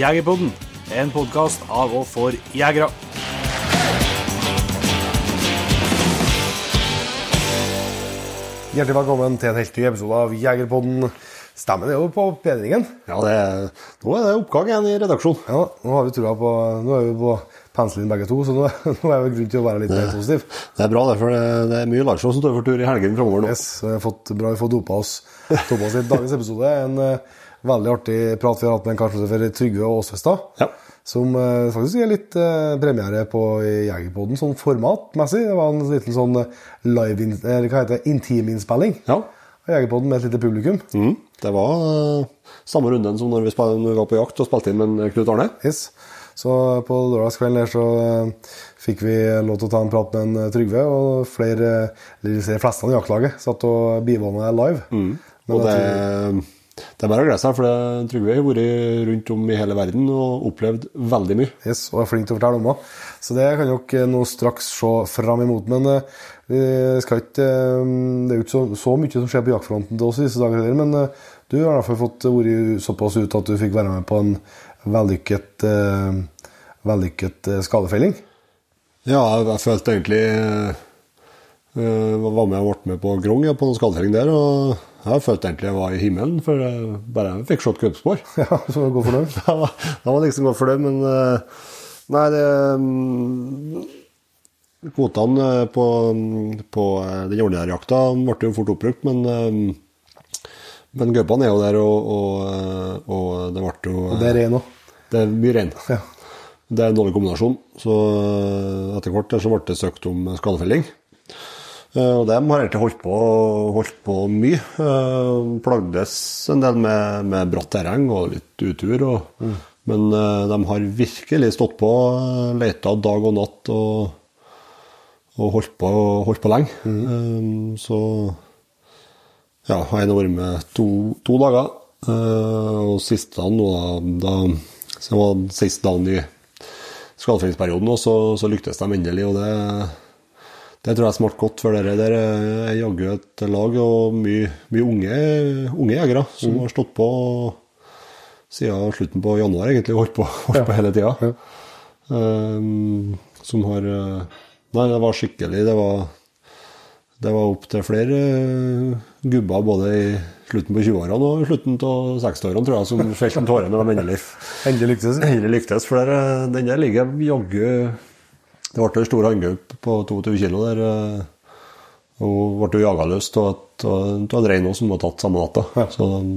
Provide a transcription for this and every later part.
Jegerpodden, en podkast av og for jegere. Hjertelig velkommen til en helt ny episode av Jegerpodden. Stemmen er jo på bedringen. Ja, det er, nå er det oppgang igjen i redaksjonen. Ja, nå har vi trua på Nå er vi på penselen begge to, så nå, nå er det grunn til å være litt mer positiv. Det er bra, det, for det, det er mye Larsson som står for tur i helgen framover nå. Yes, så vi har fått bra vi får dopa oss. Dopa oss i dagens episode. En uh, veldig artig prat vi har hatt med en kar Trygve Åsvestad. Ja. Som uh, faktisk er litt uh, premiere på Jegerpoden sånn formatmessig. Det var en liten sånn live, eller hva heter det, intiminnspilling. ja. av Jegerpodden med et lite publikum. Mm. Det var samme runden som når vi, når vi var på jakt og spilte inn med Knut Arne. Yes. Så på lørdagskvelden der så eh, fikk vi lov til å ta en prat med en eh, Trygve, og flere, eller de fleste av jaktlaget satt og bivåna live. Mm. Og det, jeg det er bare å glede seg, for Trygve har vært rundt om i hele verden og opplevd veldig mye. yes, og er flink til å fortelle om det. Så det kan dere nå straks se fram imot. Men eh, vi skal ikke, eh, det er jo ikke så, så mye som skjer på jaktfronten til oss i disse dager, men eh, du har i hvert fall fått vært såpass ut at du fikk være med på en vellykket, eh, vellykket eh, skadefelling. Ja, jeg, følte egentlig Jeg Var med og ble med på Grong på noen skadefelling der, og jeg følte egentlig jeg var i himmelen, for jeg bare jeg fikk slått kubbspor. Ja, så godt fornøyd. Da var, da var liksom godt fornøyd, men eh, Nei, det mm, Kvotene eh, på, på eh, den ordinære jakta ble jo fort oppbrukt, men eh, men gaupene er jo der, og, og, eh, og det ble jo Og det er ren òg. Det er mye rein. Ja. Det er en dårlig kombinasjon, så eh, etter hvert så ble det søkt om skadefelling. Eh, Og de har egentlig holdt på, holdt på mye. Eh, Plagdes en del med, med bratt terreng og litt utur. Og, Men eh, de har virkelig stått på, leita dag og natt og, og holdt, på, holdt på lenge. Mm. Så ja, jeg har vært med to, to dager. Og siste dagen nå, da, da så det var siste dagen i skadefellingsperioden, og så, så lyktes de endelig. og det det tror jeg smalt godt, for dere der er jaggu et lag og mye, mye unge, unge jegere som har stått på siden slutten på januar, egentlig. Holdt på, holdt på hele tida. Um, som har eh, Nei, det var skikkelig Det var, det var opp til flere eh, gubber både i slutten på 20-årene og slutten av 60-årene, tror jeg, som felte en tåre når de endelig Endelig lyktes. Endelig lyktes, for der, eh, den der ligger jaggu Det ble en stor hanngaup på 22 kilo der. Hun Og ble jo jaga løs av en rein som var tatt samme natta. Så um,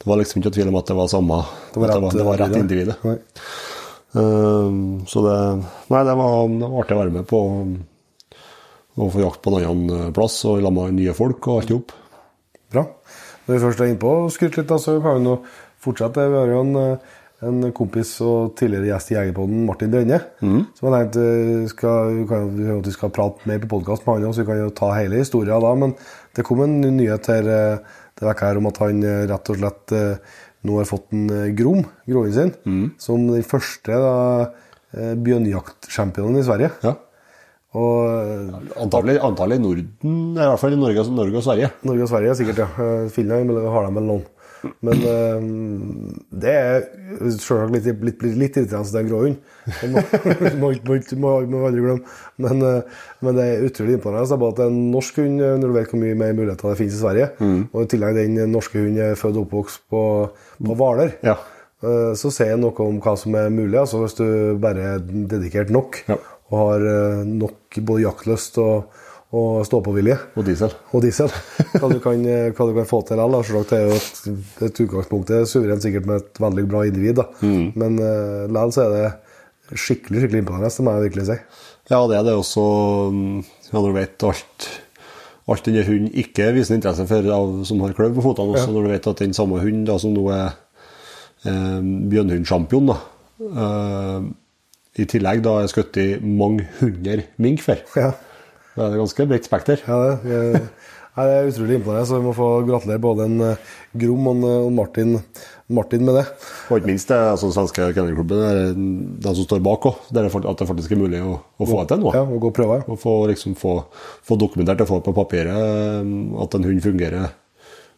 det var liksom ikke tvil om at det var samme Det var at det var, rett, det var rett eh, individ. Um, så det Nei, det var, det var artig å være med på um, å få jakt på en annen eh, plass og sammen med nye folk og alt i hop. Bra. Når vi først er innpå og skryter litt, så kan vi nå fortsette. Vi har jo en, eh, en kompis og tidligere gjest i Jegerpodden, Martin Brenne. Som jeg tenkte skal, kan, at vi skal prate mer på podkast med han, så vi kan jo ta hele historien da. Men det kom en nyhet her eh, det vekk her om at han eh, rett og slett eh, nå har fått en grom, groen sin, som den første da, eh, i Sverige. Ja. Og antallet, antagelig i Norden, i hvert fall i Norge, Norge og Sverige. Norge og Sverige sikkert, ja. Finland har de vel noen. Men eh, det er selvsagt litt, litt, litt, litt irriterende, grå. Det er må, må, må, aldri glemme. Men, eh, men det er utrolig imponerende altså, bare at en norsk hund, eh, når du vet hvor mye mer muligheter det finnes i Sverige. Og i tillegg den norske hunden er født og oppvokst på, på Hvaler. Ja. Eh, Så sier noe om hva som er mulig. altså Hvis du bare er dedikert nok Ja. og har nok både jaktlyst og, og stå-på-vilje Og diesel. og diesel. Hva du kan, hva du kan få til likevel. Selvsagt er jo et, et utgangspunkt det er suverent sikkert med et veldig bra individ. da. Men uh, likevel så er det skikkelig skikkelig imponerende, det må jeg virkelig si. Ja, det er det også mm, ja, Når du vet alt alt denne hunden ikke viser interesse for, av, som har kløv på føttene, også når du vet at den samme hunden da, som nå er eh, bjørnhundsjampion, da, eh, i tillegg da er skutt i mange hundre mink før. Ja, Det er ganske bredt spekter. ja det, jeg, det er utrolig imponerende, så vi må få gratulere både en eh, Grom og, en, eh, Martin, Martin med det. Og ikke minst det altså, den svenske kennelklubben, den som står bak òg. At det faktisk er mulig å, å få til noe. Ja, og gå og prøve. Og få, liksom, få, få dokumentert og få på papiret eh, at en hund fungerer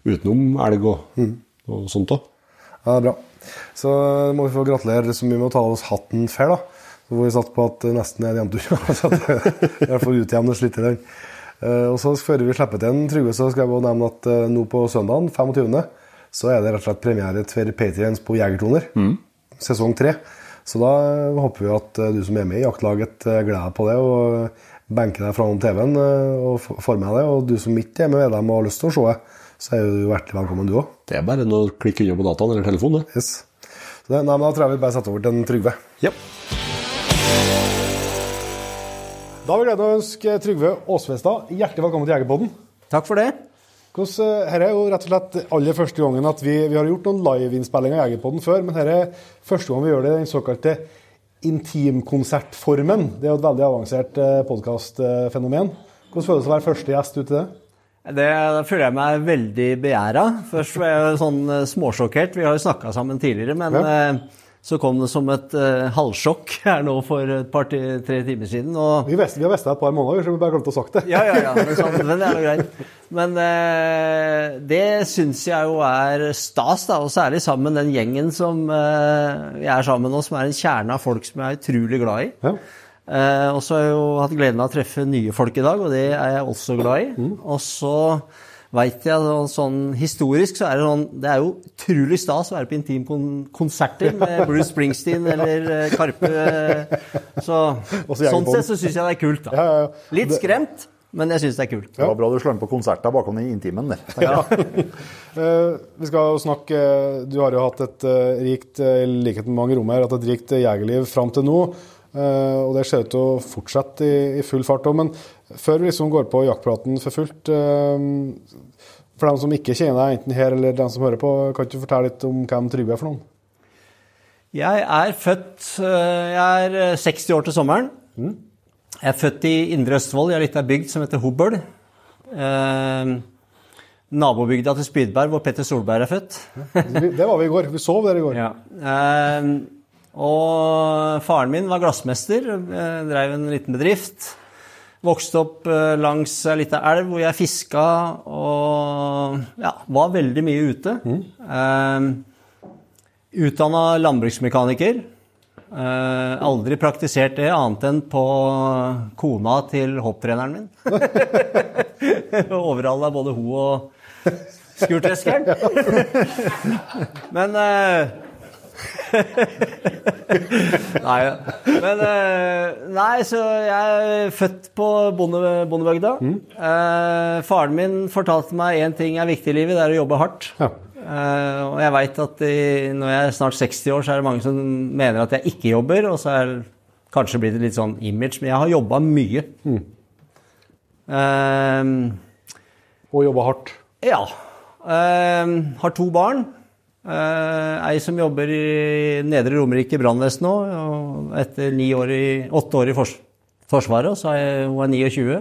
utenom elg og, og sånt òg. Ja, det er bra. Så må vi få gratulere så mye med å ta av oss hatten fair, da. Får vi satt på at det nesten er en jevntur. så det i hvert fall utjevner litt. i den. Eh, Og så før vi slipper til en Trygve, så skal jeg bare nevne at eh, nå på søndagen, 25., så er det rett og slett premiere for Patriens på Jegertoner. Sesong tre. Så da eh, håper vi at du som er med i jaktlaget, gleder deg på det og benker deg foran TV-en og får med det. Og du som ikke er med medlem og har lyst til å se det, så er du hjertelig velkommen, du òg. Det er bare å klikke unna på dataen eller telefonen. Yes. Så det, nei, men da tror jeg vi bare setter over til en Trygve. Ja. Da vil jeg ønske Trygve Åsvestad hjertelig velkommen til Jegerpodden. Takk for det. Eh, Her er jo rett og slett aller første gangen at vi, vi har gjort noen liveinnspillinger av Jegerpodden før, men her er første gang vi gjør det i den såkalte intimkonsertformen. Det er jo et veldig avansert podkastfenomen. Hvordan føles det å være første gjest ut til det? Det føler jeg meg veldig begjæra. Først var jeg sånn eh, småsjokkert. Vi har jo snakka sammen tidligere, men Ja. Så kom det som et uh, halvsjokk her nå for et par-tre timer siden. Og Vi, har det et par måneder, så vi bare glemte å sagt det. Ja, ja, ja. Men, sant, men det er jo greit. Men uh, det syns jeg jo er stas, da, og særlig sammen med den gjengen som uh, vi er sammen med nå, som er en kjerne av folk som jeg er utrolig glad i. Ja. Uh, og så har jeg jo hatt gleden av å treffe nye folk i dag, og det er jeg også glad i. Mm. Og så veit jeg sånn historisk så er det sånn Det er jo utrolig stas å være på intimkonserter med Bruce Springsteen eller eh, Karpe. Så, sånn sett så syns jeg det er kult, da. Litt skremt, men jeg syns det er kult. Det var bra du slang på konserter bakom den intimen der. Ja. Eh, vi skal snakke Du har jo hatt et eh, rikt, i likhet med mange rom her, hatt et rikt jegerliv fram til nå. og det ser ut til å fortsette i, full fart òg. Men før vi liksom går på jaktpraten for fullt For dem som ikke kjenner deg, enten her eller den som hører på, kan du fortelle litt om hvem Trygve er for noen? Jeg er født øh, Jeg er øh, 60 år til sommeren. Jeg er født i Indre Østfold, i ei lita bygd som heter Hobøl. Eh, nabobygda til Spydberg, hvor Petter Solberg er født. Det var vi i går. Vi sov der i går. Ja. Eh, og faren min var glassmester, eh, drev en liten bedrift. Vokste opp eh, langs ei lita elv hvor jeg fiska og ja, var veldig mye ute. Eh, Utdanna landbruksmekaniker. Eh, aldri praktisert det annet enn på kona til hopptreneren min. Overhalla både hun og skurtreskeren. Men eh, Nei, men eh, Nei, så jeg er født på bonde, bondebygda. Eh, faren min fortalte meg én ting er viktig i livet, det er å jobbe hardt. Ja. Eh, og jeg veit at i, når jeg er snart 60 år, så er det mange som mener at jeg ikke jobber, og så er kanskje blitt et litt sånn image, men jeg har jobba mye. Eh, Og jobba hardt. ja. Eh, har to barn. Eh, ei som jobber i Nedre Romerike brannvesen nå, og etter ni år i, åtte år i fors Forsvaret, så er jeg, hun er 29.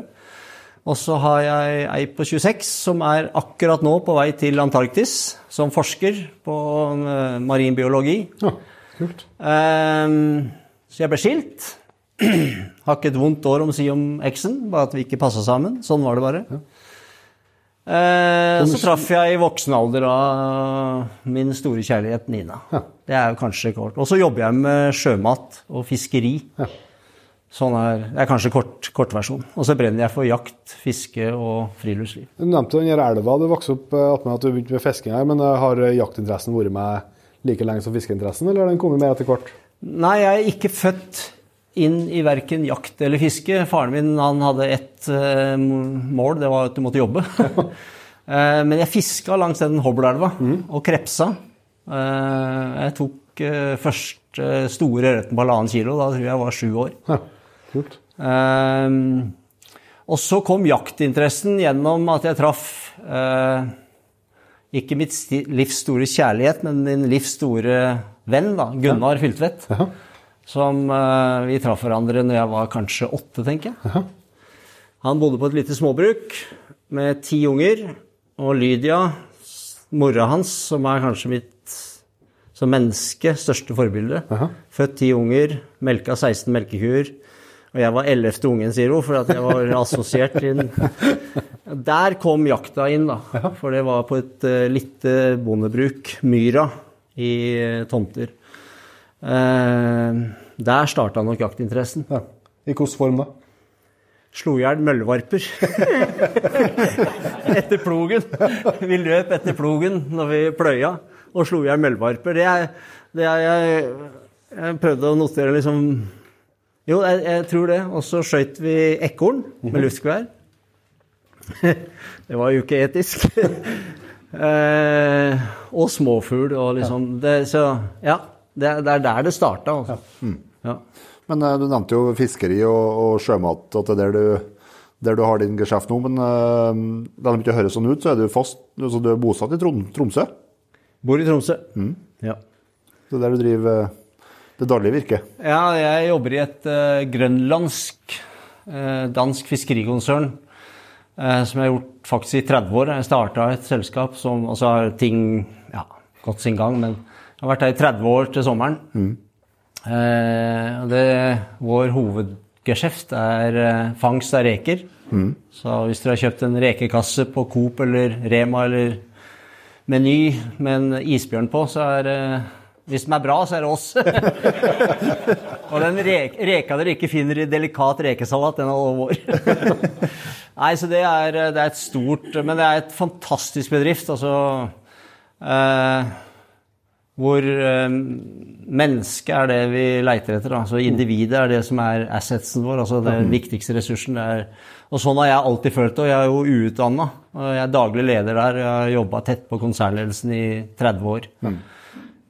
Og så har jeg ei på 26 som er akkurat nå på vei til Antarktis som forsker på marin marinbiologi. Ja, kult. Eh, så jeg ble skilt. Har ikke et vondt år om å si om eksen, bare at vi ikke passa sammen. Sånn var det bare. Eh, så traff jeg i voksen alder da min store kjærlighet Nina. Det er jo kanskje kort. Og så jobber jeg med sjømat og fiskeri. Sånn er, det er kanskje kort, kortversjon. Og så brenner jeg for jakt, fiske og friluftsliv. Du nevnte den elva. Du vokste opp eh, attmed at du begynte med fisking her, men eh, har jaktinteressen vært med like lenge som fiskeinteressen, eller har den kommet mer etter hvert? Nei, jeg er ikke født inn i verken jakt eller fiske. Faren min han hadde ett eh, mål, det var at du måtte jobbe. Eh, men jeg fiska langs den Hobølelva og krepsa. Eh, jeg tok uh, første store ørreten på halvannen kilo, da tror jeg jeg var sju år. Ja, kult. Eh, og så kom jaktinteressen gjennom at jeg traff eh, ikke mitt livs store kjærlighet, men min livs store venn, da, Gunnar Fyltvedt. Ja. Som uh, vi traff hverandre når jeg var kanskje åtte, tenker jeg. Han bodde på et lite småbruk med ti unger. Og Lydia, mora hans, som er kanskje mitt som menneske største forbilde. Født ti unger, melka 16 melkekuer. Og jeg var ellevte ungen, sier hun, for at jeg var assosiert inn. Der kom jakta inn, da. For det var på et uh, lite bondebruk, Myra, i uh, tomter. Eh, der starta nok jaktinteressen. Ja. I hvilken form da? Slo i hjel møllevarper. etter plogen. Vi løp etter plogen når vi pløya, og slo i hjel møllevarper. Det er, det er jeg, jeg prøvde å notere liksom Jo, jeg, jeg tror det. Og så skøyt vi ekorn med luftgevær. det var jo ikke etisk. eh, og småfugl og liksom det, Så ja, det, er- det er der det starta. Altså. Ja. Men eh, du nevnte jo fiskeri og, og sjømat, at det er der du, der du har din geskjeft nå. Men uh, da det ikke høres sånn ut, så er du fast, altså du er bosatt i Trom Tromsø. Bor i Tromsø. Ja. Det er der du driver eh, det daglige virket. Ja, jeg jobber i et uh, grønlandsk uh, dansk fiskerikonsern eh, som jeg har gjort faktisk i 30 år. Jeg starta et selskap som altså har ting ja, gått sin gang, men jeg har vært her i 30 år til sommeren. Eh, det, vår hovedgeskjeft er eh, fangst av reker. Så hvis dere har kjøpt en rekekasse på Coop eller Rema eller Meny med en isbjørn på, så er det Hvis den er bra, så er det oss. Og den rek, reka dere ikke finner i delikat rekesalat, den er all vår. Nei, så det er, det er et stort Men det er et fantastisk bedrift. Altså eh, Hvor eh, mennesket er det vi leiter etter. Altså individet er det som er assetsen vår, altså den viktigste ressursen. Det og sånn har jeg alltid følt det. Og jeg er jo uutdanna. Jeg er daglig leder der. Jeg har jobba tett på konsernledelsen i 30 år.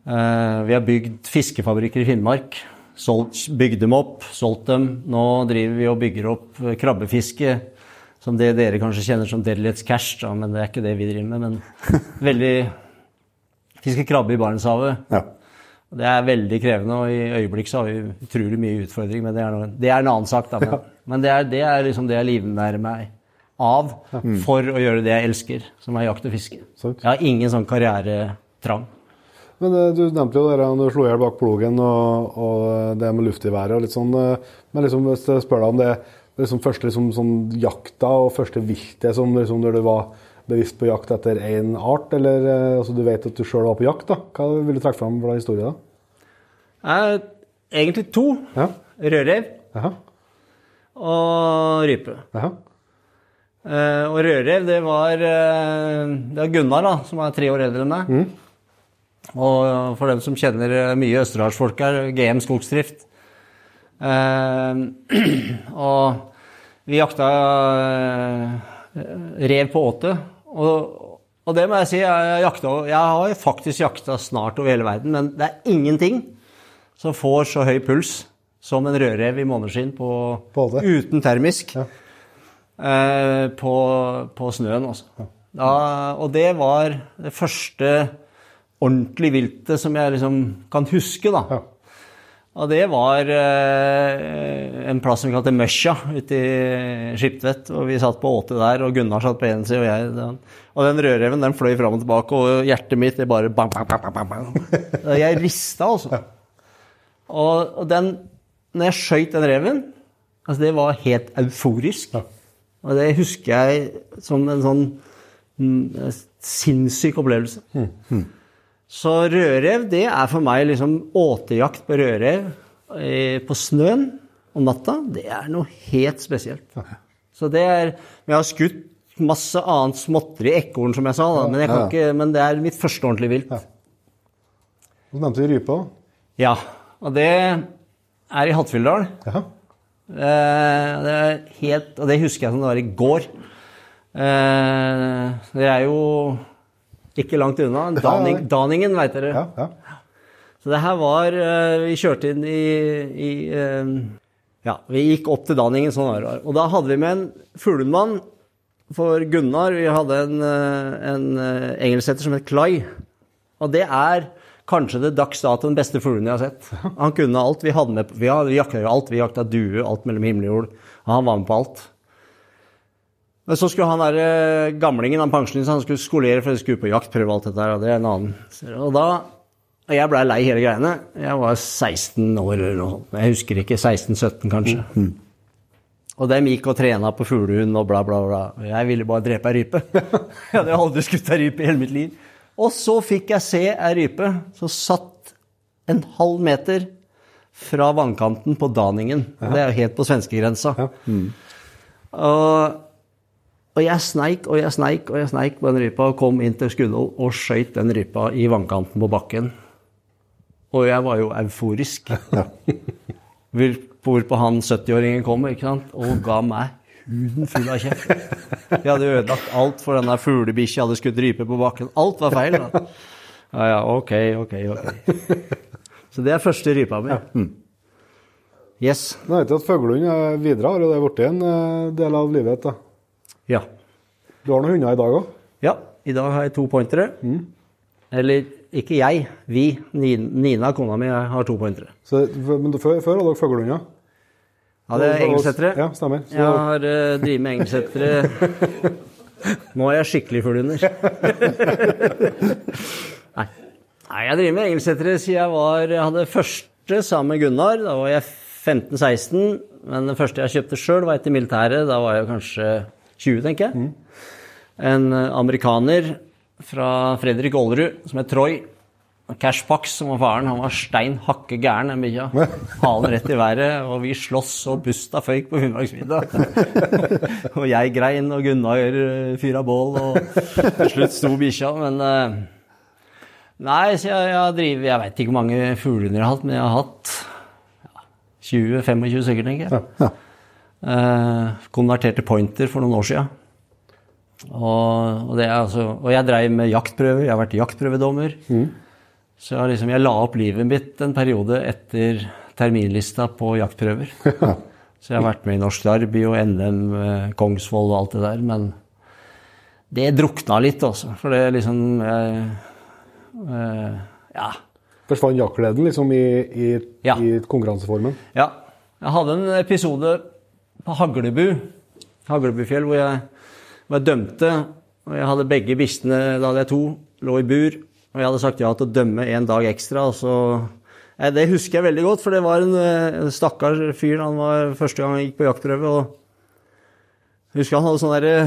Eh, vi har bygd fiskefabrikker i Finnmark. Solgt, bygd dem opp, solgt dem. Nå driver vi og bygger opp eh, krabbefiske, som det dere kanskje kjenner som Deadlets Cash, da, men det er ikke det vi driver med. Men veldig Fiske krabbe i Barentshavet. Ja. Det er veldig krevende, og i øyeblikk så har vi utrolig mye utfordring, men det er, noe, det er en annen sak. Da. Men, men det, er, det er liksom det jeg livnærer meg av for å gjøre det jeg elsker, som er jakt og fiske. Sant. Jeg har ingen sånn karrieretrang. Men eh, du nevnte jo det du slo i hjel bak plogen og, og det med luftgeværet og litt sånn. eh, Men liksom, hvis jeg spør deg om det liksom første liksom, sånn jakta og første viltet som liksom, når du var bevisst på jakt etter én art, eller eh, altså, du vet at du sjøl var på jakt, da. Hva vil du trekke fram fra historien da? Er egentlig to. Ja. Rødrev og rype. Aha. Eh, og rødrev, det var, eh, det er Gunnar, da, som er tre år eldre enn meg. Og for dem som kjenner eh, mye østerdalsfolk her, GM Skogsdrift. Eh, og vi jakta eh, rev på åte. Og, og det må jeg si, jeg, jakta, jeg har faktisk jakta snart over hele verden, men det er ingenting som får så høy puls som en rødrev i måneskinn uten termisk. Ja. Eh, på, på snøen, altså. Da, og det var det første ordentlig viltet som jeg liksom kan huske, da. Ja. Og det var eh, en plass som vi kalte Møsja ute i Skiptvet. Og vi satt på åte der, og Gunnar satt på ene side, og jeg den, Og den rødreven den fløy fram og tilbake, og hjertet mitt det bare bang, bang, bang, bang, bang. Jeg rista, altså. Og, og den Når jeg skøyt den reven, altså det var helt euforisk. Og det husker jeg som en sånn mm, sinnssyk opplevelse. Så rødrev, det er for meg liksom åtejakt på rødrev eh, på snøen om natta. Det er noe helt spesielt. Så det er Jeg har skutt masse annet småtteri, ekorn som jeg sa, da, men, jeg kan Ja, ja. ikke, men det er mitt første ordentlige vilt. Så nevnte vi rype òg. Ja, og det er i Hattfjelldal. Eh, det er helt, og det husker jeg som det var i går. Eh, det er jo ikke langt unna. Daning. Daningen, veit dere. Ja, ja. Så det her var eh, Vi kjørte inn i, i eh, Ja, vi gikk opp til Daningen, sånn var det. Og da hadde vi med en fuglemann for Gunnar. Vi hadde en, eh, en eh, som het Clay. Og det er kanskje det dags dato den beste fuglen jeg har sett. Han kunne alt. Vi hadde med Vi, hadde- vi jakta jo alt. Vi jakta due, alt mellom himmel og jord. Og han var med på alt. Men så skulle han der eh, gamlingen, han pensjonisten, han skulle skolere for å skulle på jaktprøve alt dette her, og det er en annen. Og da og jeg blei lei hele greiene. Jeg var 16 år eller noe. Jeg husker ikke. 16-17 kanskje. Og dem gikk og trena på fuglehund og bla, bla, bla. Og Jeg ville bare drepe ei rype. Jeg hadde aldri skutt ei rype i hele mitt liv. Og så fikk jeg se ei rype som satt en halv meter fra vannkanten på Daningen. Det er jo helt på svenskegrensa. Og, og jeg sneik og jeg sneik og jeg sneik på den rypa og kom inn til Skuddal og skøyt den rypa i vannkanten på bakken. Og jeg var jo euforisk. Hvor- Hvorpå han 70-åringen kom ikke sant? og ga meg huden full av kjeft. Jeg hadde ødelagt alt for den der fuglebikkja hadde skutt rype på bakken. Alt var feil. da. Ja, ja, ok, ok, ok. Så det er første rypa mi. Yes. Nå vet jeg at Fuglehund er videre, har jo det blitt en eh, del av livet da. Ja. Du har noen hunder i dag òg? Ja, i dag har jeg to pointere. Eller ikke jeg, vi. Nina, kona mi, har to pointere. Men før, før hadde dere fuglehunder? Ja, det er engelsettere. Ja, stemmer. Så, Jeg har uh, drevet med engelsettere Nå er jeg skikkelig fuglehunder. Nei. Nei, jeg driver med engelsettere siden jeg var hadde første sammen med Gunnar. Da var jeg 15-16. Men den første jeg kjøpte sjøl, var etter militæret. Da var jeg kanskje 20, tenker jeg. En eh, amerikaner fra Fredrik Aalerud som het Troy. Cash Pax, som var faren, han var stein hakke gæren, den bikkja. Halen rett i været, og vi sloss og busta føyk på Finnmarksvidda. og jeg grein, og Gunnar eh, fyra bål, og til slutt sto bikkja. Men eh, Nei, så jeg, jeg driver Jeg veit ikke hvor mange fuglehunder jeg har hatt, men jeg har hatt ja, 20-25 stykker, tenker jeg. Eh, konverterte pointer for noen år sia. Og, og, altså, og jeg dreiv med jaktprøver. Jeg har vært jaktprøvedommer. Så jeg, liksom, jeg la opp livet mitt en periode etter terminlista på jaktprøver. Så jeg har vært med i Norsk Derby og NM, eh, Kongsvoll og alt det der. Men det drukna litt, altså. For det liksom jeg, eh, Ja. Forsvant jaktgleden liksom i, i, Ja. i konkurranseformen? Ja. Jeg hadde en episode på Haglebu, Haglebufjell, hvor jeg, var dømte. Og jeg hadde begge bikkjene, da hadde jeg to, lå i bur. Og jeg hadde sagt ja til å dømme en dag ekstra. og så... Eh, Det husker jeg veldig godt, for det var en, eh, en stakkars fyr. Han var første gang han gikk på jaktprøve. og jeg husker han hadde sånn derre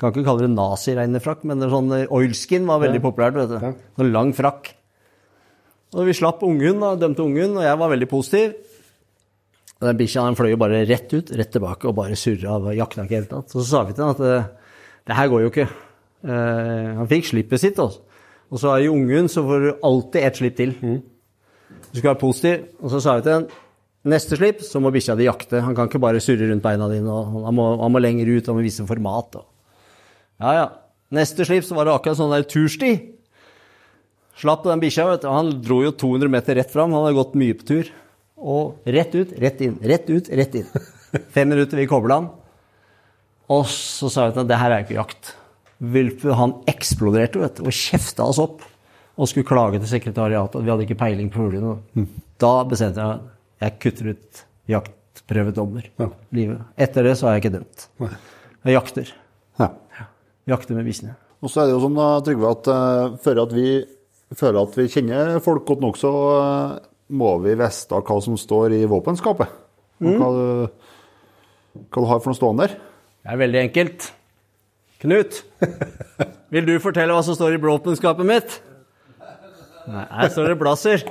Kan ikke kalle det naziregnefrakk, men sånn eh, oilskin var veldig populært. vet du. Sånn lang frakk. Og vi slapp ungen, da, dømte ungen, og jeg var veldig positiv. Og den bikkja den fløy jo bare rett ut, rett tilbake, og bare surra og jakta ikke i det hele tatt. Så, sa vi til han at det, det her går jo ikke. Eh, han fikk slippet sitt, altså. Og så er i ungen så får du alltid ett slipp til. Du skal være positiv. Og så sa vi til han neste slipp så må bikkja di jakte. Han kan ikke bare surre rundt beina dine. Han, må, han må lenger ut, han må vise format. Og. Ja, ja. Neste slipp så var det akkurat sånn der tursti. Slapp den bikkja, vet du. Han dro jo 200 meter rett fram. Han hadde gått mye på tur. Og rett ut, rett inn. Rett ut, rett inn. Fem minutter, vi kobla han. Og så sa vi at det her er jo ikke jakt. Han eksploderte vet du, og kjefta oss opp. Og skulle klage til sekretariatet. Vi hadde ikke peiling på fuglene. Da bestemte jeg jeg kutter ut jaktprøvedommer. Livet. Etter det så har jeg ikke dømt. Jeg jakter. Ja. Jakter med bikkjene. Og så er det jo sånn, da, Trygve, at uh, før at vi føler at vi kjenner folk godt nok, så eh, må vi vite hva som står i våpenskapet. Og hva, du, hva du har for noe stående der. Det er veldig enkelt. Knut, vil du fortelle hva som står i våpenskapet mitt? Nei, her står det blazer.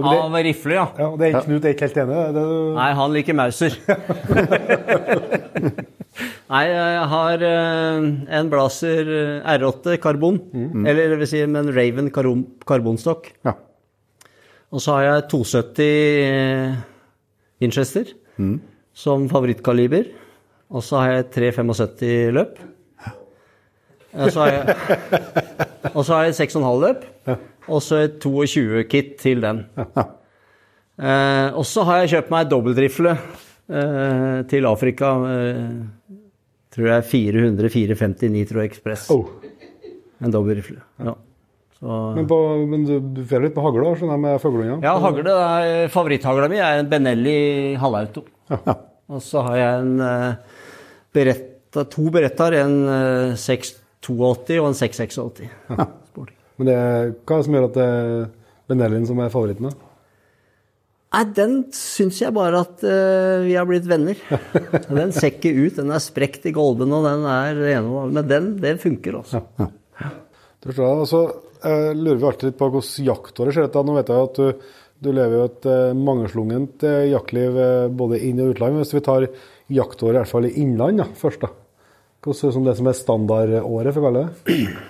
Av rifle, ja. Ja, det er Knut er ikke helt enig? Det er. Nei, han liker Mauser. Nei, jeg har eh, en Blazer eh, R8 karbon. Eller det vil si med en Raven karbon, karbonstokk. Ja. Og så har jeg 270 Winchester Winchester som favorittkaliber. Og så har jeg 375 løp. Og så har jeg, jeg 6,5 løp. Og så et 22 kit til den. Eh, og så har jeg kjøpt meg dobbeltrifle eh, til Afrika. Eh, tror jeg 400-450 Nitro Express. Oh. En dobbeltrifle. Ja. Så, Men, på, men du, du fer litt på hagla skjønner jeg, med fuglehundene? ja, hagle, er- Favoritthagla mi er en Benelli halvauto. Og så har jeg en uh, beretta, to Berettar, en uh, 682 og en 686. Ja. Men det, hva er det som gjør at det er Benellin som er favoritten? da? Nei, den syns jeg bare at uh, vi har blitt venner. Den ser ikke ut. Den er sprekt i golven, og den er ene og andre. Men den, den funker, altså. Det forstår jeg. Lurer vi alltid litt på hvordan jaktåret ser ut. Nå vet jeg at du, du lever jo et eh, mangeslungent eh, jaktliv eh, både inn- og utland. Hvis vi tar jaktåret i hvert fall i innland ja, først, da. Hvordan ser som det som er standardåret, for å kalle det?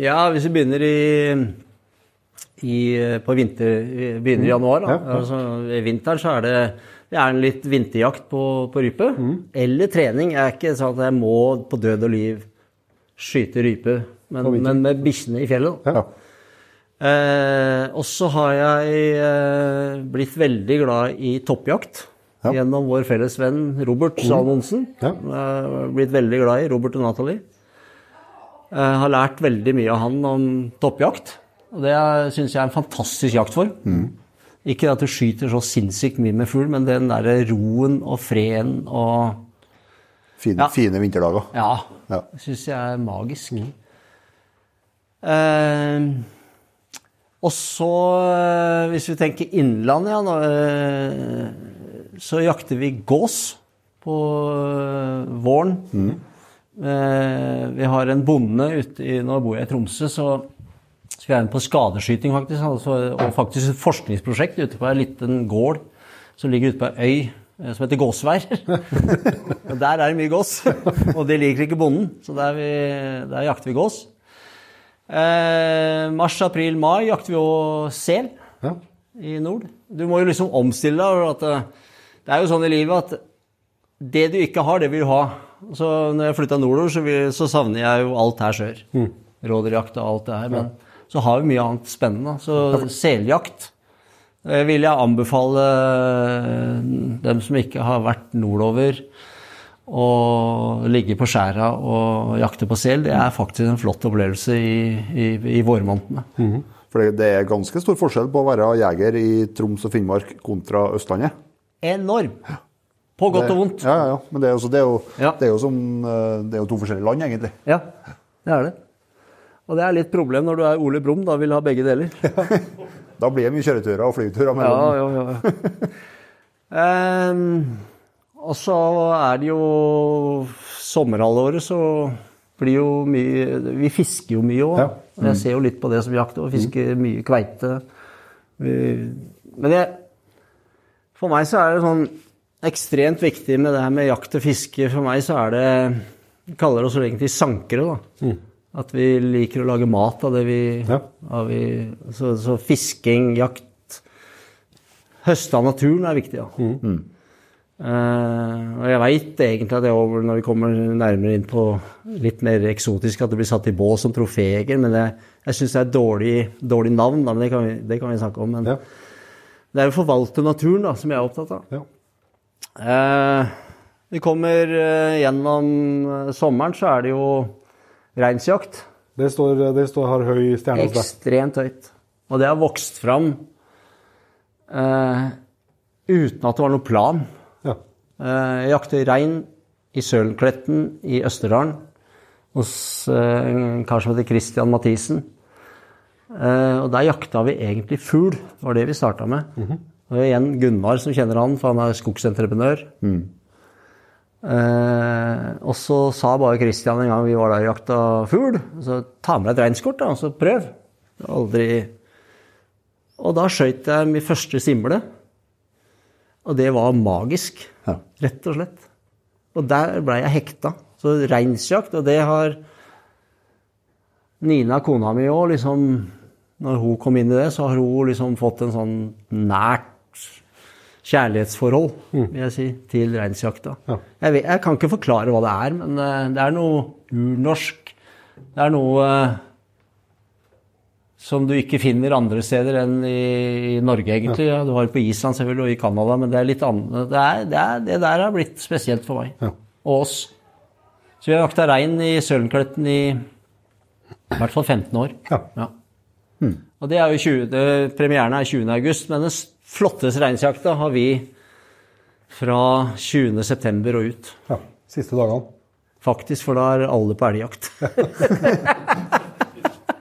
Ja, hvis vi begynner i, i på vinter, begynner i januar, da. Ja, ja. Altså, I vinteren så er det det er en litt vinterjakt på, på rype. Eller trening. Jeg er ikke sånn at jeg må på død og liv skyte rype, men, men med bikkjene i fjellet. Ja. Eh, og så har jeg eh, blitt veldig glad i toppjakt. Ja. Gjennom vår felles venn Robert Salmonsen. Ja. Eh, blitt veldig glad i Robert og Natalie. Eh, har lært veldig mye av han om toppjakt. Og det syns jeg er en fantastisk jaktform. Ikke at du skyter så sinnssykt mye med fugl, men den derre roen og freden og Fine, Ja. fine vinterdager. Ja. Ja. Syns jeg er magisk. Eh, og så, eh, hvis vi tenker innland, ja, eh, så jakter vi gås på eh, våren. Eh, vi har en bonde ute i Nå bor jeg i Tromsø, så skal jeg inn på skadeskyting, faktisk. Altså, og faktisk et forskningsprosjekt ute på en liten gård som ligger ute på ei øy som heter Gåsvær. Der er det mye gås, og det liker ikke bonden, så der, vi, der jakter vi gås. Eh, mars, april, mai jakter vi jo sel Ja. i nord. Du må jo liksom omstille deg. At det, det er jo sånn i livet at det du ikke har, det vil du ha. Så når jeg flytta nordover, så, vil, så savner jeg jo alt her sør. Rådyrjakt og alt det her. Men så har vi mye annet spennende. Så seljakt eh, vil jeg anbefale eh, dem som ikke har vært nordover, å ligge på skjæra og jakte på sel. Det er faktisk en flott opplevelse i, i, i vårmånedene. For det, er ganske stor forskjell på å være jeger i Troms og Finnmark kontra Østlandet. Enorm! På godt Det- og vondt. Ja, ja, ja. Men det er, jo, det er, jo, Ja. det er jo som eh, Det er jo to forskjellige land, egentlig. Ja, det er det. Og det er litt problem når du er Ole Brumm, da vil ha begge deler. Da blir det mye kjøreturer og flyturer Ja, mellom ja, ja. Ehm, og så er det jo sommerhalvåret, så blir jo mye Vi fisker jo mye òg. Ja. Jeg ser jo litt på det som jakt og fisker mye kveite. Men jeg, for meg så er det sånn ekstremt viktig med det her med jakt og fiske. For meg så er det Vi kaller oss egentlig sankere, da. At vi liker å lage mat av det vi, Ja. av vi så, så fisking, jakt Høste av naturen er viktig, ja. Eh, og jeg veit egentlig at er når vi kommer nærmere inn på litt mer eksotisk, at det blir satt i bås som troféjeger, men det, jeg syns det er et dårlig, dårlig navn, da, men det kan, vi, det kan vi snakke om. Men Ja. det er jo forvalte naturen da, som jeg er opptatt av. Ja. Uh, vi kommer uh, gjennom sommeren, så er det jo reinsjakt. Det står, det står har høy stjerne hos deg. Ekstremt høyt. Og det har vokst fram uten at det var noen plan. Eh, Jeg jakter rein i Sølenkletten i Østerdalen hos eh, en kar som heter Christian Mathisen. Eh, Og der jakta vi egentlig fugl. Det var det vi starta med. Og igjen Gunnar som kjenner han, for han er skogsentreprenør. Eh, og så sa bare Christian en gang vi var der og jakta fugl, så ta med deg et reinskort da, og så prøv. Aldri Og da skøyt jeg min første simle. Og det var magisk, Ja. rett og slett. Og der blei jeg hekta. Så reinsjakt, og det har Nina, kona mi òg, liksom Når hun kom inn i det, så har hun liksom fått en sånn nært kjærlighetsforhold, vil jeg si, til reinsjakta. Ja. Jeg, vet- jeg kan ikke forklare hva det er, men eh, det er noe urnorsk. Det er noe eh, som du ikke finner andre steder enn i, i Norge, egentlig. Ja. Du har det på Island selvfølgelig, og i Canada, men det er litt annet. Det, er, det, er, det der har blitt spesielt for meg. Ja. Og oss. Så vi har jakta rein i Sølenkletten i i hvert fall 15 år. Ja. Og det er jo 20, det, Premieren er 20. august, men den flotteste reinsjakta har vi fra 20. september og ut. ja. Siste dagene. Faktisk, for da er alle på elgjakt.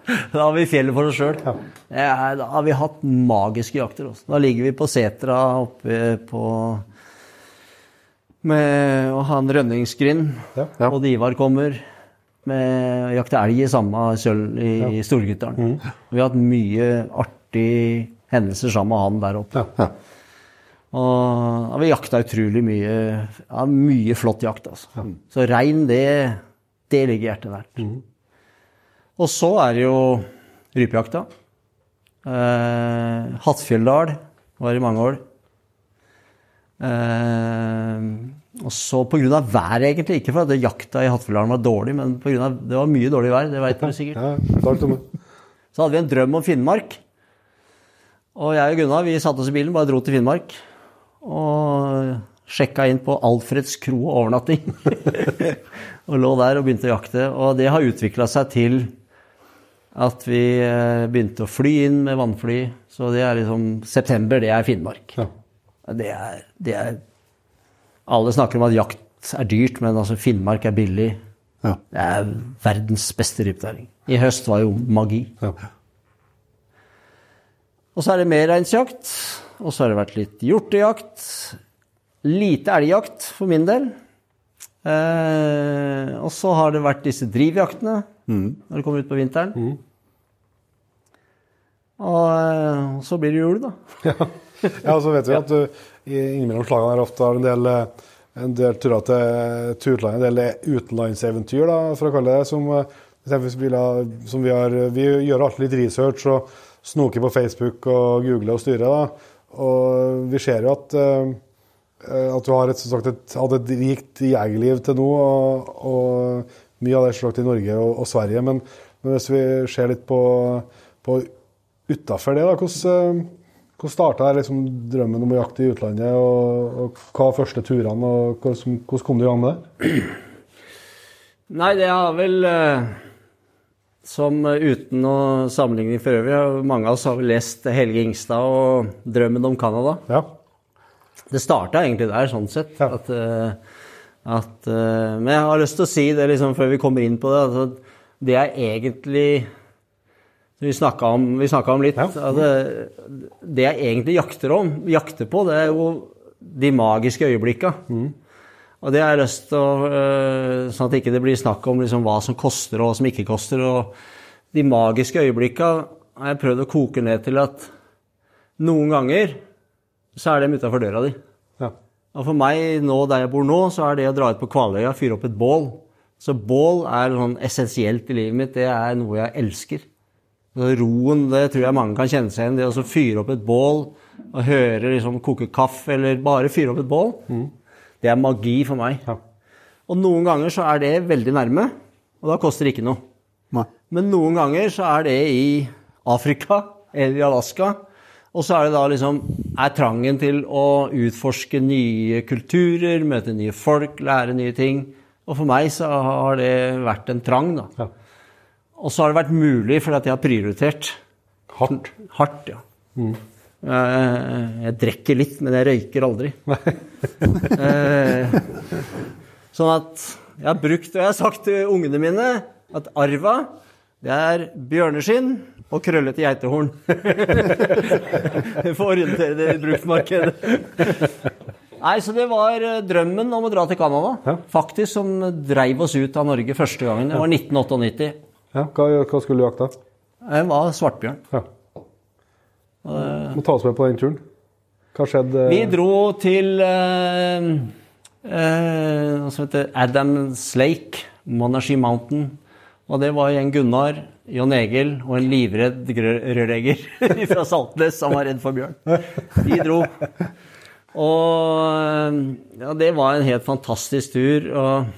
Da har vi fjellet for oss sjøl. Da har vi hatt magiske jakter. Også. Da ligger vi på setra oppe på med å ha en rønningsgrind. Ja. Og Ivar kommer med å jakte elg i samme sølv i Storgutdalen. Vi har hatt mye artige hendelser sammen med han der oppe. Ja. Og ja, vi jakta utrolig mye. Ja, mye flott jakt, altså. Så rein, det, det ligger hjertet nært. Og så er det jo rypejakta. Eh, Hattfjelldal var i mange år. Eh, og så pga. været, egentlig. Ikke fordi jakta i Hattfjelldalen var dårlig, men på grunn av, det var mye dårlig vær. Det vet dere sikkert. Så hadde vi en drøm om Finnmark. Og jeg og Gunnar vi satte oss i bilen, bare dro til Finnmark. Og sjekka inn på Alfreds kro og overnatting. og lå der og begynte å jakte. Og det har utvikla seg til at vi eh, begynte å fly inn med vannfly. Så det er liksom September, det er Finnmark. Ja. Det er, det er Alle snakker om at jakt er dyrt, men altså Finnmark er billig. Ja. Det er verdens beste rypenæring. I høst var jo magi. Ja. Og så er det mer reinsjakt. Og så har det vært litt hjortejakt. Lite elgjakt for min del. Eh, og så har det vært disse drivjaktene når det kommer ut på vinteren. Og eh, så blir det jul, da. Ja, og så vet vi at du i innimellom slagene her ofte har en del, eh, en del turer til, til utlandet, en del utenlandseventyr, da, for å kalle det som, eh, som vi har Vi gjør alltid litt research og snoker på Facebook og googler og styrer, da. Og vi ser jo at eh, at du har et, sagt, et, hatt et rikt jegerliv til nå, og, og mye av det er selvsagt i Norge og, og Sverige. Men, men hvis vi ser litt på, på utafor det, da, hvordan, eh, hvordan starta liksom drømmen om å jakte i utlandet? Og, og hva var første turene, og hvordan, hvordan kom du i gang med det? Nei, det har vel eh, Som eh, uten noe sammenligning for øvrig, mange av oss har vel lest Helge Ingstad og 'Drømmen om Canada'. Ja. Det starta egentlig der, sånn sett. Ja. At, at, eh, men jeg har lyst til å si det liksom, før vi kommer inn på det. Altså, det er egentlig Vi snakka om, om litt. Ja. at det, det jeg egentlig jakter, om, jakter på, det er jo de magiske øyeblikka. Og det har jeg lyst til å øh, Sånn at det ikke blir snakk om liksom hva som koster, og hva som ikke koster. Og de magiske øyeblikka har jeg prøvd å koke ned til at noen ganger så er dem utafor døra di. Og for meg nå der jeg bor nå, så er det å dra ut på Kvaløya, fyre opp et bål Så bål er sånn essensielt i livet mitt. Det er noe jeg elsker. Så roen, det tror jeg mange kan kjenne seg igjen. Det å fyre opp et bål og høre liksom koke kaffe, eller bare fyre opp et bål, det er magi for meg. Ja. Og noen ganger så er det veldig nærme, og da koster det ikke noe. Nei. Men noen ganger så er det i Afrika eller i Alaska. Og så er det da liksom er trangen til å utforske nye kulturer, møte nye folk, lære nye ting. Og for meg så har det vært en trang, da. Ja. Og så har det vært mulig fordi at jeg har prioritert Hardt. hardt, ja. Jeg, jeg drikker litt, men jeg røyker aldri. Eh, sånn at jeg har brukt, og jeg har sagt til ungene mine, at arva, det er bjørneskinn og krøllete geitehorn. Å orientere det i bruktmarkedet. Nei, så det var eh, drømmen om å dra til Canada, faktisk, som dreiv oss ut av Norge første gangen. Det var 1998. Ja, hva, hva skulle du jakte? Jeg var svartbjørn. Ja. Må ta oss med på den turen. Hva skjedde? Vi dro til eh, eh, Adams Lake, Monashi Mountain. Og det var en Gunnar, Jon Egil og en livredd rørlegger fra Saltnes som var redd for bjørn. De dro. Og eh, ja, det var en helt fantastisk tur. og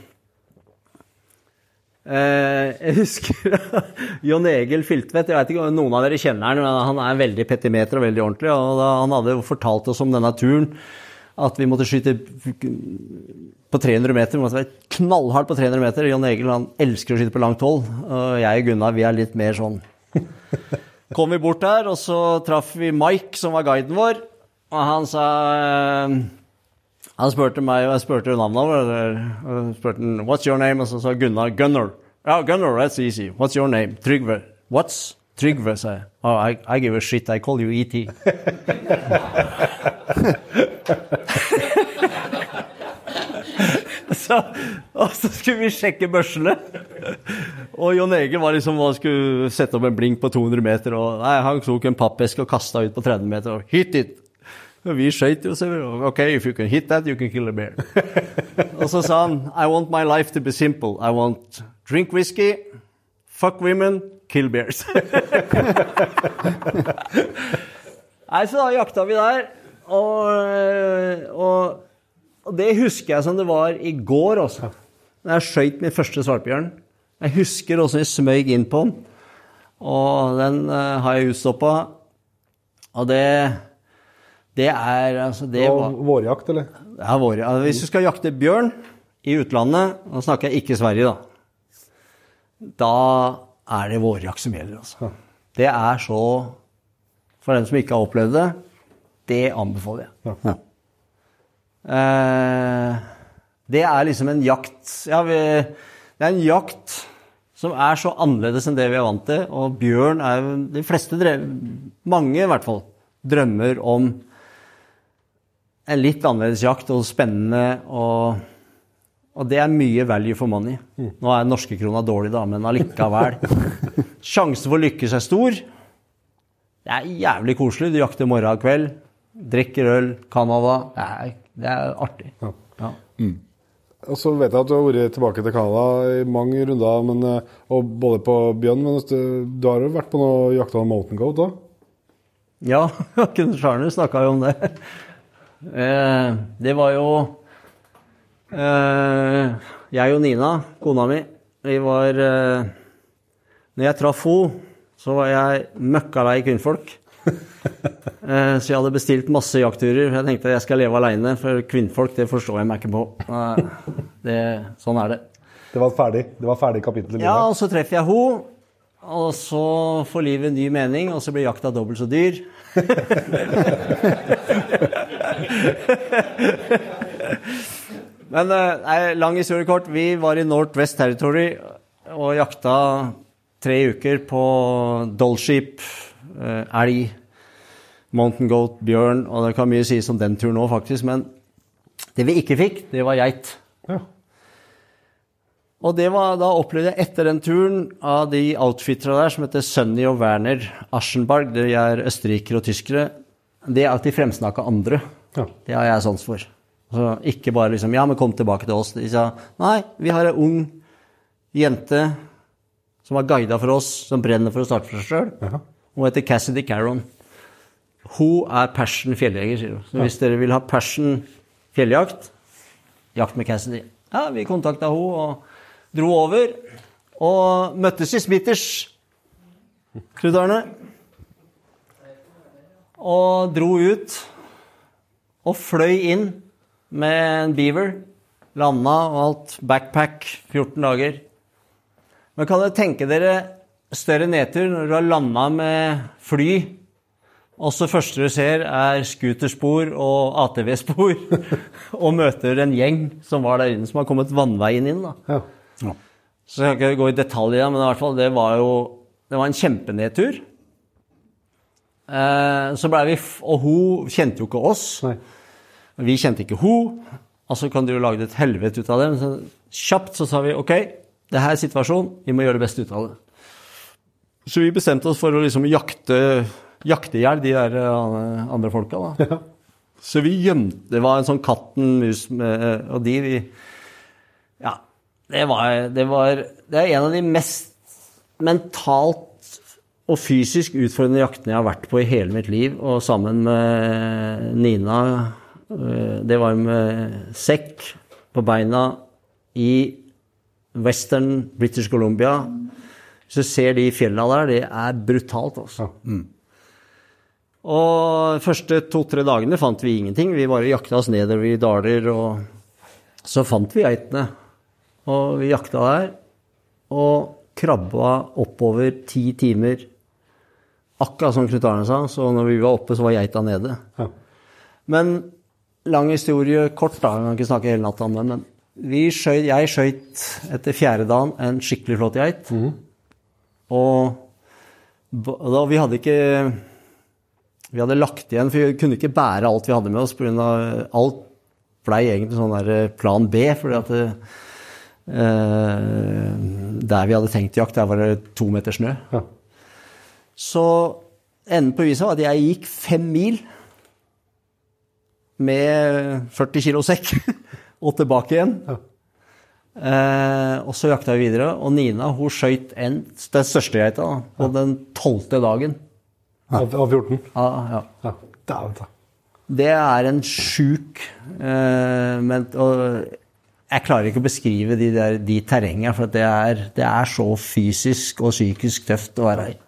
Eh, jeg husker Jon Egil Filtvedt. Jeg vet ikke om noen av dere kjenner han, men han er veldig petimeter og veldig ordentlig. og da, Han hadde fortalt oss om denne turen, at vi måtte skyte på 300 meter. Vi måtte være knallhardt på 300 meter. Jon Egil han elsker å skyte på langt hold, og jeg og Gunnar vi er litt mer sånn. Kom vi bort der, og så traff vi Mike, som var guiden vår, og han sa eh, han spurte meg, og jeg spurte navnet hans. Spurte han, What's your name? Og så sa Gunnar Gunnar. Ja, Gunnar, that's easy. What's your name? Trygve. What's Trygve? sa jeg. Oh, I, I give a shit, I call you ET. så, og så skulle vi sjekke børsene. Og Jon Egil var liksom, han skulle sette opp en blink på 200 meter. og nei, Han tok en pappeske og kasta ut på 30 meter. og Hit it! Og vi skøyt jo, så vi, OK, if you can hit that, you can kill a bear. og så sa han I want my life to be simple. I want drink whisky, fuck women, kill bears. Nei, så da jakta vi der. Og, og, og det husker jeg som det var i går også. Da jeg skøyt min første svartbjørn. Jeg husker også jeg smøg inn på den. Og den uh, har jeg utstoppa. Og det Det er altså det var, vårjakt, eller? det er vår altså, Hvis du skal jakte bjørn i utlandet, nå snakker jeg ikke Sverige, da, da er det vårjakt som gjelder. Altså. Det er så For den som ikke har opplevd det, det anbefaler jeg. Ja. Eh, det er liksom en jakt ja, vi, Det er en jakt som er så annerledes enn det vi er vant til. Og bjørn er jo De fleste, drev, mange i hvert fall, drømmer om en litt annerledes jakt og spennende. Og, og det er mye value for money. Nå er norske krona dårlig, da, men allikevel. Sjansen for å lykkes er stor. Det er jævlig koselig. Du jakter morgen og kveld. Drikker øl. Canada. Det er, det er artig. Ja. Og så vet jeg at du har vært tilbake til Canada i mange runder, men, eh, og både på bjørn, men du, du har jo vært på noe jakt av mountain goat da? Ja, Ken Charner snakka jo om det. Eh, det var jo eh, Jeg og Nina, kona mi, vi var eh, Når jeg traff henne, så var jeg møkkalei kvinnfolk. Eh, så jeg hadde bestilt masse jaktturer. Jeg tenkte jeg skal leve aleine, for kvinnfolk det forstår jeg meg ikke på. Det, sånn er det. Det var ferdig, det var ferdig kapittel Ja, og så treffer jeg henne. Og så får livet en ny mening, og så blir jakta dobbelt så dyr. Men eh, nei, lang historie kort. Vi var i Northwest Territory og jakta tre uker på dollskip, eh, elg, mountain goat, bjørn. Og det kan mye sies om den turen òg, faktisk. Men det vi ikke fikk, det var geit. Ja. Og det var, da opplevde jeg etter den turen av de outfitterne der som heter Sunny og Werner Aschenberg, de er østerrikere og tyskere, det er at de fremsnakka andre. Ja. Det har jeg sans for. Så ikke bare liksom Ja, men kom tilbake til oss. De sa nei, vi har ei ung jente som har guida for oss, som brenner for å starte for seg sjøl. Hun heter Cassidy Caron. Hun er passion fjelljeger, sier hun. Så hvis dere vil ha passion fjelljakt, jakt med Cassidy. Ja, vi kontakta hun og dro over. Og møttes i Smitters, Arne. Og dro ut. Og fløy inn med en beaver. Landa og alt. Backpack 14 dager. Men kan dere tenke dere større nedtur når du har landa med fly, og så første du ser, er scooterspor og ATV-spor, og møter en gjeng som var der inne, som har kommet vannveien inn. da. Ja. Så jeg skal ikke gå i detaljer, men i hvert fall, det var jo det var en kjempenedtur. Eh, så ble vi, f- Og hun kjente jo ikke oss. Nei. Vi kjente ikke hun. Altså kan du jo lage et helvete ut av det. Men så kjapt så sa vi ok, det her er situasjonen, vi må gjøre det beste ut av det. Så vi bestemte oss for å liksom jakte i hjel de der eh, andre folka. da. Så vi gjemte Det var en sånn katten, mus med, og de vi, Ja. Det var, det var Det er en av de mest mentalt og fysisk utfordrende jaktene jeg har vært på i hele mitt liv. Og sammen med Nina eh, Det var med sekk på beina i western British Columbia. Hvis du ser de fjella der, det er brutalt, altså. Og de første to-tre dagene fant vi ingenting. Vi bare jakta oss nedover i daler, og så fant vi geitene. Og vi jakta der, og krabba oppover ti timer. Akkurat som Knut Arne sa, så når vi var oppe, så var geita nede. Ja. Men lang historie kort, da. Vi kan ikke snakke hele natta om det. Men vi skjøt, jeg skøyt etter fjerde dagen en skikkelig flott geit. Og da, Vi hadde ikke Vi hadde lagt igjen, for vi kunne ikke bære alt vi hadde med oss. På grunn av, alt blei egentlig sånn der plan B. fordi at det, eh, der vi hadde tenkt jakt, der var det to meter snø. Ja. Så enden på visa var at jeg gikk fem mil med 40 kilo sekk og tilbake igjen. Eh, og så jakta vi videre, og Nina hun skøyt en, den største geita på den tolvte dagen. Av, av 14? Ja, ja. Ja. Dæven ta. Det er en sjuk eh, men, og Jeg klarer ikke å beskrive de, der, de terrengene, for det er, det er så fysisk og psykisk tøft å være i.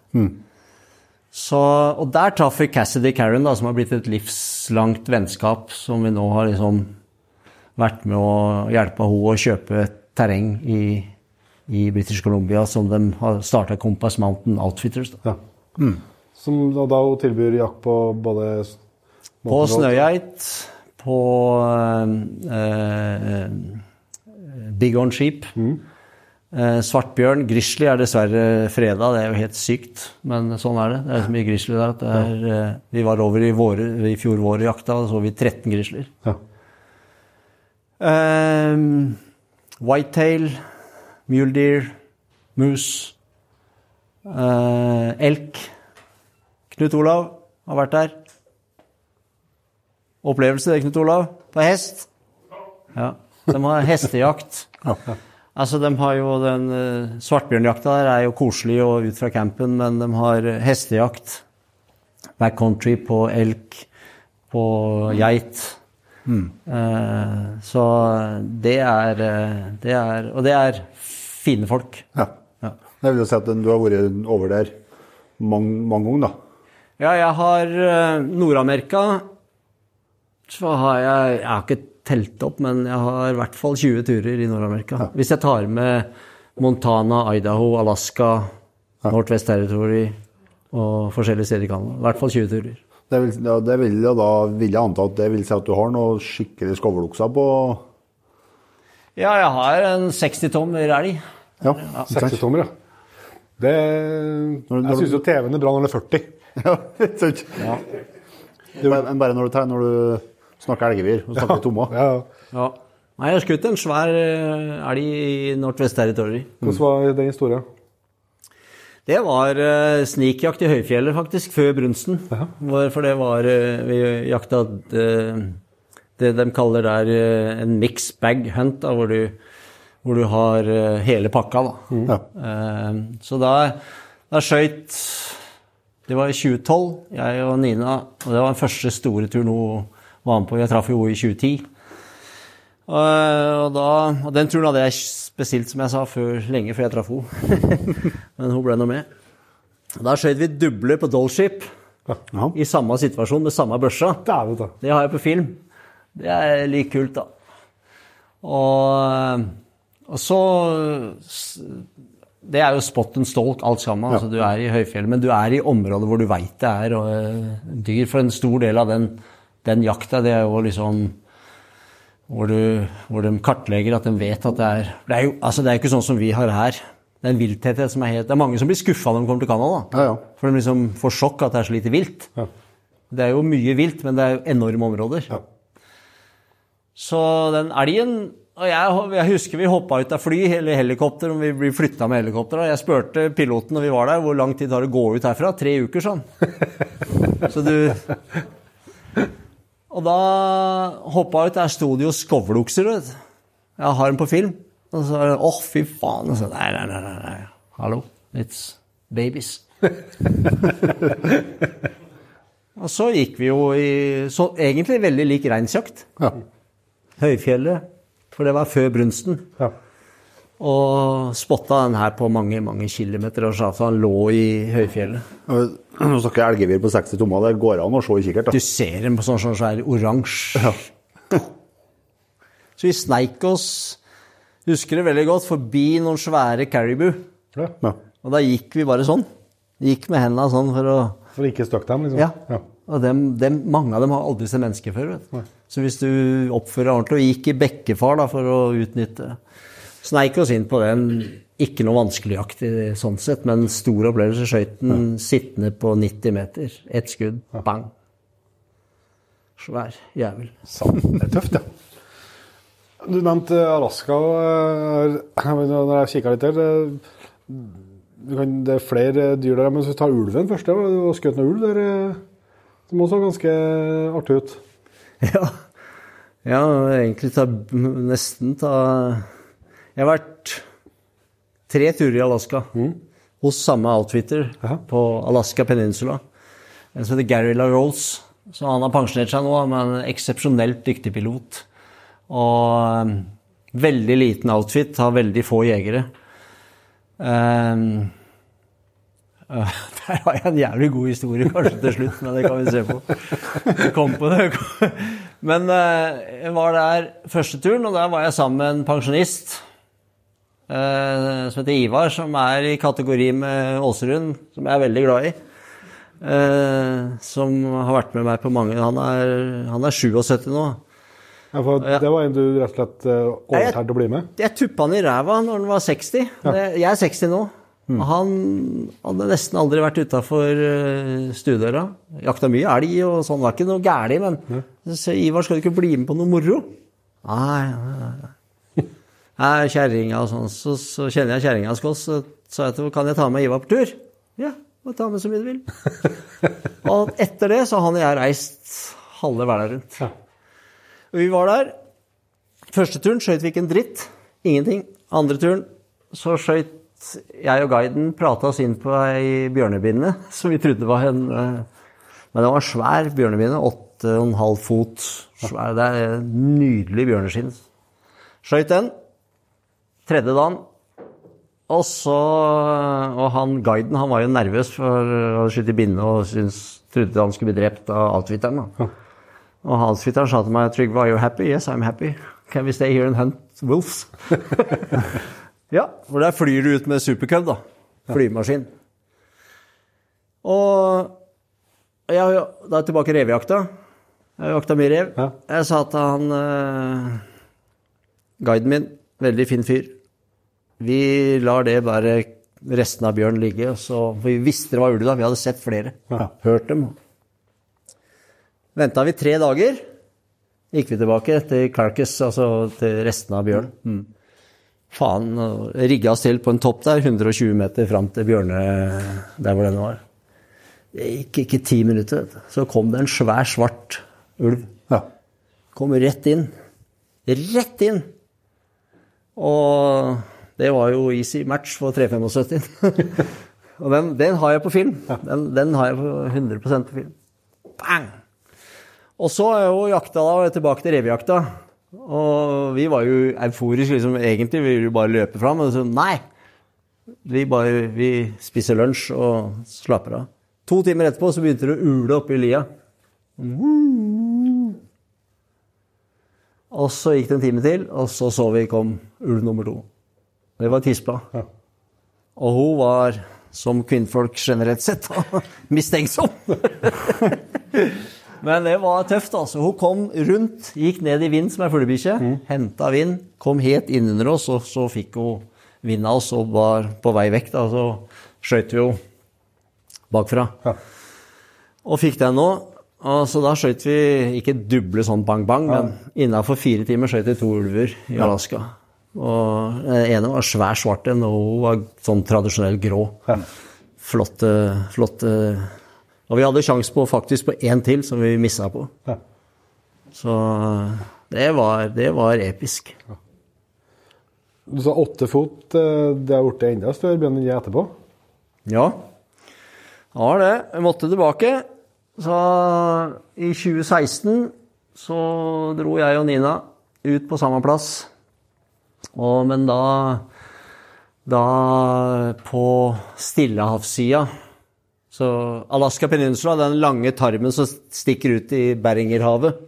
Så, og der traff vi Cassidy Carron, da, som har blitt et livslangt vennskap, som vi nå har liksom vært med å hjelpe henne å kjøpe terreng i, i British Columbia, som de har starta Compass Mountain Outfitters. Da. Ja. Som da, da hun tilbyr jakt på både På snøgeit, på eh, eh, bighorn sheep, eh, svartbjørn. Grizzly er dessverre freda, det er jo helt sykt, men sånn er det. Det er så mye grizzly der at er, eh, Vi var over i, våre, i fjor vår og jakta, og så vi 13 grizzlyer. Ja. Eh, whitetail, mule deer, mus, eh, elk. Knut Olav har vært der. Opplevelse det, Knut Olav? På hest? Ja. De har hestejakt. Altså, de har jo den uh, Svartbjørnjakta der er jo koselig og ut fra campen, men de har hestejakt. Backcountry på elk, på geit. Eh, så det er, eh, det er Og det er fine folk. Ja. Ja. Jeg vil jo si at du har vært over der mange, mange ganger, da. Ja, jeg har eh, Nord-Amerika. Så har jeg Jeg har ikke telt opp, men jeg har i hvert fall 20 turer i Nord-Amerika. Hvis jeg tar med Montana, Idaho, Alaska, Northwest Territory og forskjellige steder i Canada. I hvert fall 20 turer. Det vil, ja, det vil, jeg da vil jeg anta at det vil si at du har noe skikkelig skovlokser på Ja, jeg har en 60 tommer elg. Ja. 60-tommer, ja. Det, Når- når- jeg syns jo TV-en er bra når den er 40. ja ikke sant? Bare, men bare når du, tar, når du snakker elgevir og snakker tommer. Ja, ja. Ja. Nei, jeg har skutt en svær eh, elg i Northwest Territory. Hvordan var den historien? Det var uh, snikjakt i høyfjellet, faktisk, før brunsten. Ja. For det var uh, Vi jakta uh, det de kaller der uh, en mix bag hunt, da, hvor du, hvor du har eh, hele pakka. Da. Ja. Eh, så da, da skøyt Det var i 2012, jeg og Nina. Og det var den første store turen hun var med på. Jeg traff jo henne i 2010. Og, og, da, og den turen hadde jeg bestilt, som jeg sa, før, lenge før jeg traff henne. Men hun ble nå med. Da skjøt vi duble på Dollship Ja. i samme situasjon med samme børsa. Det, ta. Det har jeg på film. Det er like kult, da. Og, og så Det er jo spot and stalk, alt sammen. Altså, du er i høyfjellet, men du er i områder hvor du veit det er og, eh, dyr. For en stor del av den, den jakta, det er jo liksom hvor, du, hvor de kartlegger at de vet at det er Det er jo altså, det er ikke sånn som vi har her. Det er en vilthet som er helt Det er mange som blir skuffa når de kommer til Canada. Ja, ja. For de liksom får sjokk at det er så lite vilt. Ja. Det er jo mye vilt, men det er jo enorme områder. Ja. Så den elgen og jeg, jeg husker vi hoppa ut av fly eller helikopter om vi blir flytta med helikopter. og Jeg spurte piloten når vi var der, hvor lang tid tar det å gå ut herfra. Tre uker, sånn. Så du Og da hoppa ut, der sto det jo skovlokser, vet du. Jeg har dem på film. Og så det åh, fy faen. Og så, nei, nei, nei, nei. Hallo. It's babies. og så gikk vi jo i så Egentlig veldig lik reinsjakt. Ja. Høyfjellet, for det var før brunsten. Ja. Og spotta den her på mange mange kilometer, og så han lå i høyfjellet. Nå snakker jeg elgevir på 60 tommer. Det går an å se i kikkert. Du ser på sånn sånn svær oransje. Så vi sneik oss, husker det veldig godt, forbi noen svære caribou. Ja. Ja. Og da gikk vi bare sånn. Gikk med hendene sånn for å For ikke støkke dem, liksom? Ja. Og dem, dem, mange av dem har aldri sett mennesker før. Vet. du. Så hvis du oppfører deg ordentlig og gikk i bekkefar da, for å utnytte Sneik oss inn på den ikke noe vanskeligaktig sånn sett, men stor opplevelse. Skøyten ja. sittende på 90 meter. Ett skudd, bang. Svær jævel. Sant. Det er tøft, ja. Du nevnte Alaska. eh, Når jeg kikka litt der det, kan, det er flere dyr der, men hvis vi tar ulven først Du har skutt noe ulv der. eh, Som også så ganske artig ut. Ja. ja, egentlig ta Nesten ta Jeg har vært tre turer i Alaska hos samme outfitter Aha. på Alaska Peninsula. En som heter Gary LaRose. Så han har pensjonert seg nå, men en eksepsjonelt dyktig pilot. Og um, veldig liten outfit, har veldig få jegere. Um, uh, der har jeg en jævlig god historie kanskje til slutt, men det kan vi se på. Jeg kom på det. Men uh, jeg var der første turen, og der var jeg sammen med en pensjonist som heter Ivar, som er i kategori med Åserund, som jeg er veldig glad i. Eh, som har vært med meg på mange Han er, han er 77 nå. Ja, for Det var en du rett og slett eh, overtalte å bli med? Jeg tuppa han i ræva når han var 60. Ja. Jeg er 60 nå. Han hadde nesten aldri vært utafor stuedøra. Jakta mye elg og sånn. Var ikke noe gæli, men så Ivar, skal du ikke bli med på noe moro? Nei, nei, nei. Kjerringa og sånn. Så, så kjenner jeg kjerringa godt, så sa jeg til henne, kan jeg ta med Ivar på tur? Ja, må ta med så mye du vil. og etter det så har han og jeg reist halve verden rundt. Og vi var der. Første turen skøyt vi ikke en dritt. Ingenting. Andre turen så skøyt jeg og guiden prata oss inn på ei bjørnebinne som vi trodde var en eh, Men det var en svær bjørnebinne. Åtte og en halv fot svær. Det er en nydelig bjørneskinn. Skøyt den. Tredje dagen. Og så Og han guiden han var jo nervøs for å skyte i binne og syntes, trodde han skulle bli drept av outfitteren. da. Og outfitteren sa til meg Trygve, are you happy? Yes, I'm happy. Can we stay here and hunt wolves? ja, for der flyr du ut med supercub, da. Flymaskin. Og ja, da er jeg tilbake i revejakta. Jeg jakta mye rev. Jeg sa til han uh, guiden min, veldig fin fyr Vi lar det bare resten av bjørn ligge. Så, for vi visste det var ulv da, vi hadde sett flere. Ja. Hørt dem. Venta vi tre dager, gikk vi tilbake til Carcass, altså til resten av bjørn. Faen, og rigga oss til på en topp der, 120 meter fram til Bjørne, der hvor den var. Det gikk ikke ti minutter, så kom det en svær, svart ulv. Ja. Kom rett inn. Rett inn! Og det var jo easy match for 375. og den, den har jeg på film. Den, den har jeg på 100 på film. Bang! Og så er jo jakta da, tilbake til revejakta. Og vi var jo euforiske, liksom. Egentlig ville vi bare løpe fram. Men så nei! Vi bare vi spiser lunsj og slapper av. To timer etterpå så begynte det å ule oppe i lia. Og så gikk det en time til, og så så vi kom ulv nummer to. Det var tispa. Og hun var, som kvinnfolk generelt sett, mistenksom. Men det var tøft, altså. Hun kom rundt, gikk ned i vind som ei fuglebikkje, henta vind, kom helt innunder oss, og så fikk hun vind av oss og var på vei vekk. Da, så skøyt vi jo bakfra. Ja. Og fikk den nå. Og så da skjøt vi ikke duble sånn bang-bang, men innafor fire timer skjøt vi to ulver i Alaska. Og den ene var svær svart en, og hun var sånn tradisjonell grå. Flotte, flotte Og vi hadde sjanse på faktisk på én til, som vi missa på. Så det var, det var episk. Du sa åtte fot. eh, Det har blitt enda større bjørn enn det etterpå. Ja, det var det. Jeg måtte tilbake. Så i 2016 så dro jeg og Nina ut på samme plass. Og, men da Da på stillehavssida. Så Alaska Peninsula, den lange tarmen som stikker ut i Beringerhavet.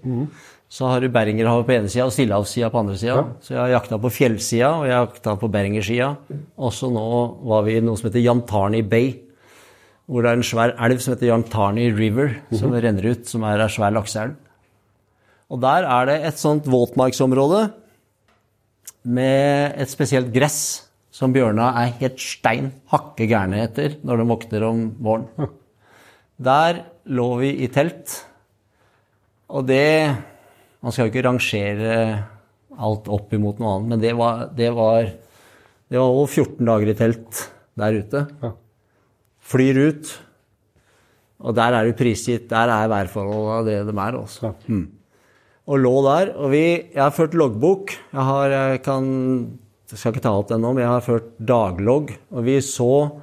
Så har du Beringerhavet på ene sida og Stillehavssida på andre sida. Så jeg har jakta på fjellsida, og jeg har jakta på Beringersida. Og så nå var vi i noe som heter Jantarni Bay. Hvor det er en svær elv som heter Jantarni River, som renner ut, som er ei svær lakseelv. Og der er det et sånt våtmarksområde med et spesielt gress som bjørna er helt stein hakke gærne etter når de våkner om våren. Der lå vi i telt, og det Man skal jo ikke rangere alt opp imot noe annet, men det var, det var, det var over 14 dager i telt der ute. Flyr ut, og der er du prisgitt. Der er værforholdene det de er. Også. Mm. Og lå der. Og vi Jeg har ført loggbok. Jeg har jeg kan Jeg skal ikke ta opp den nå, men jeg har ført daglogg. Og vi så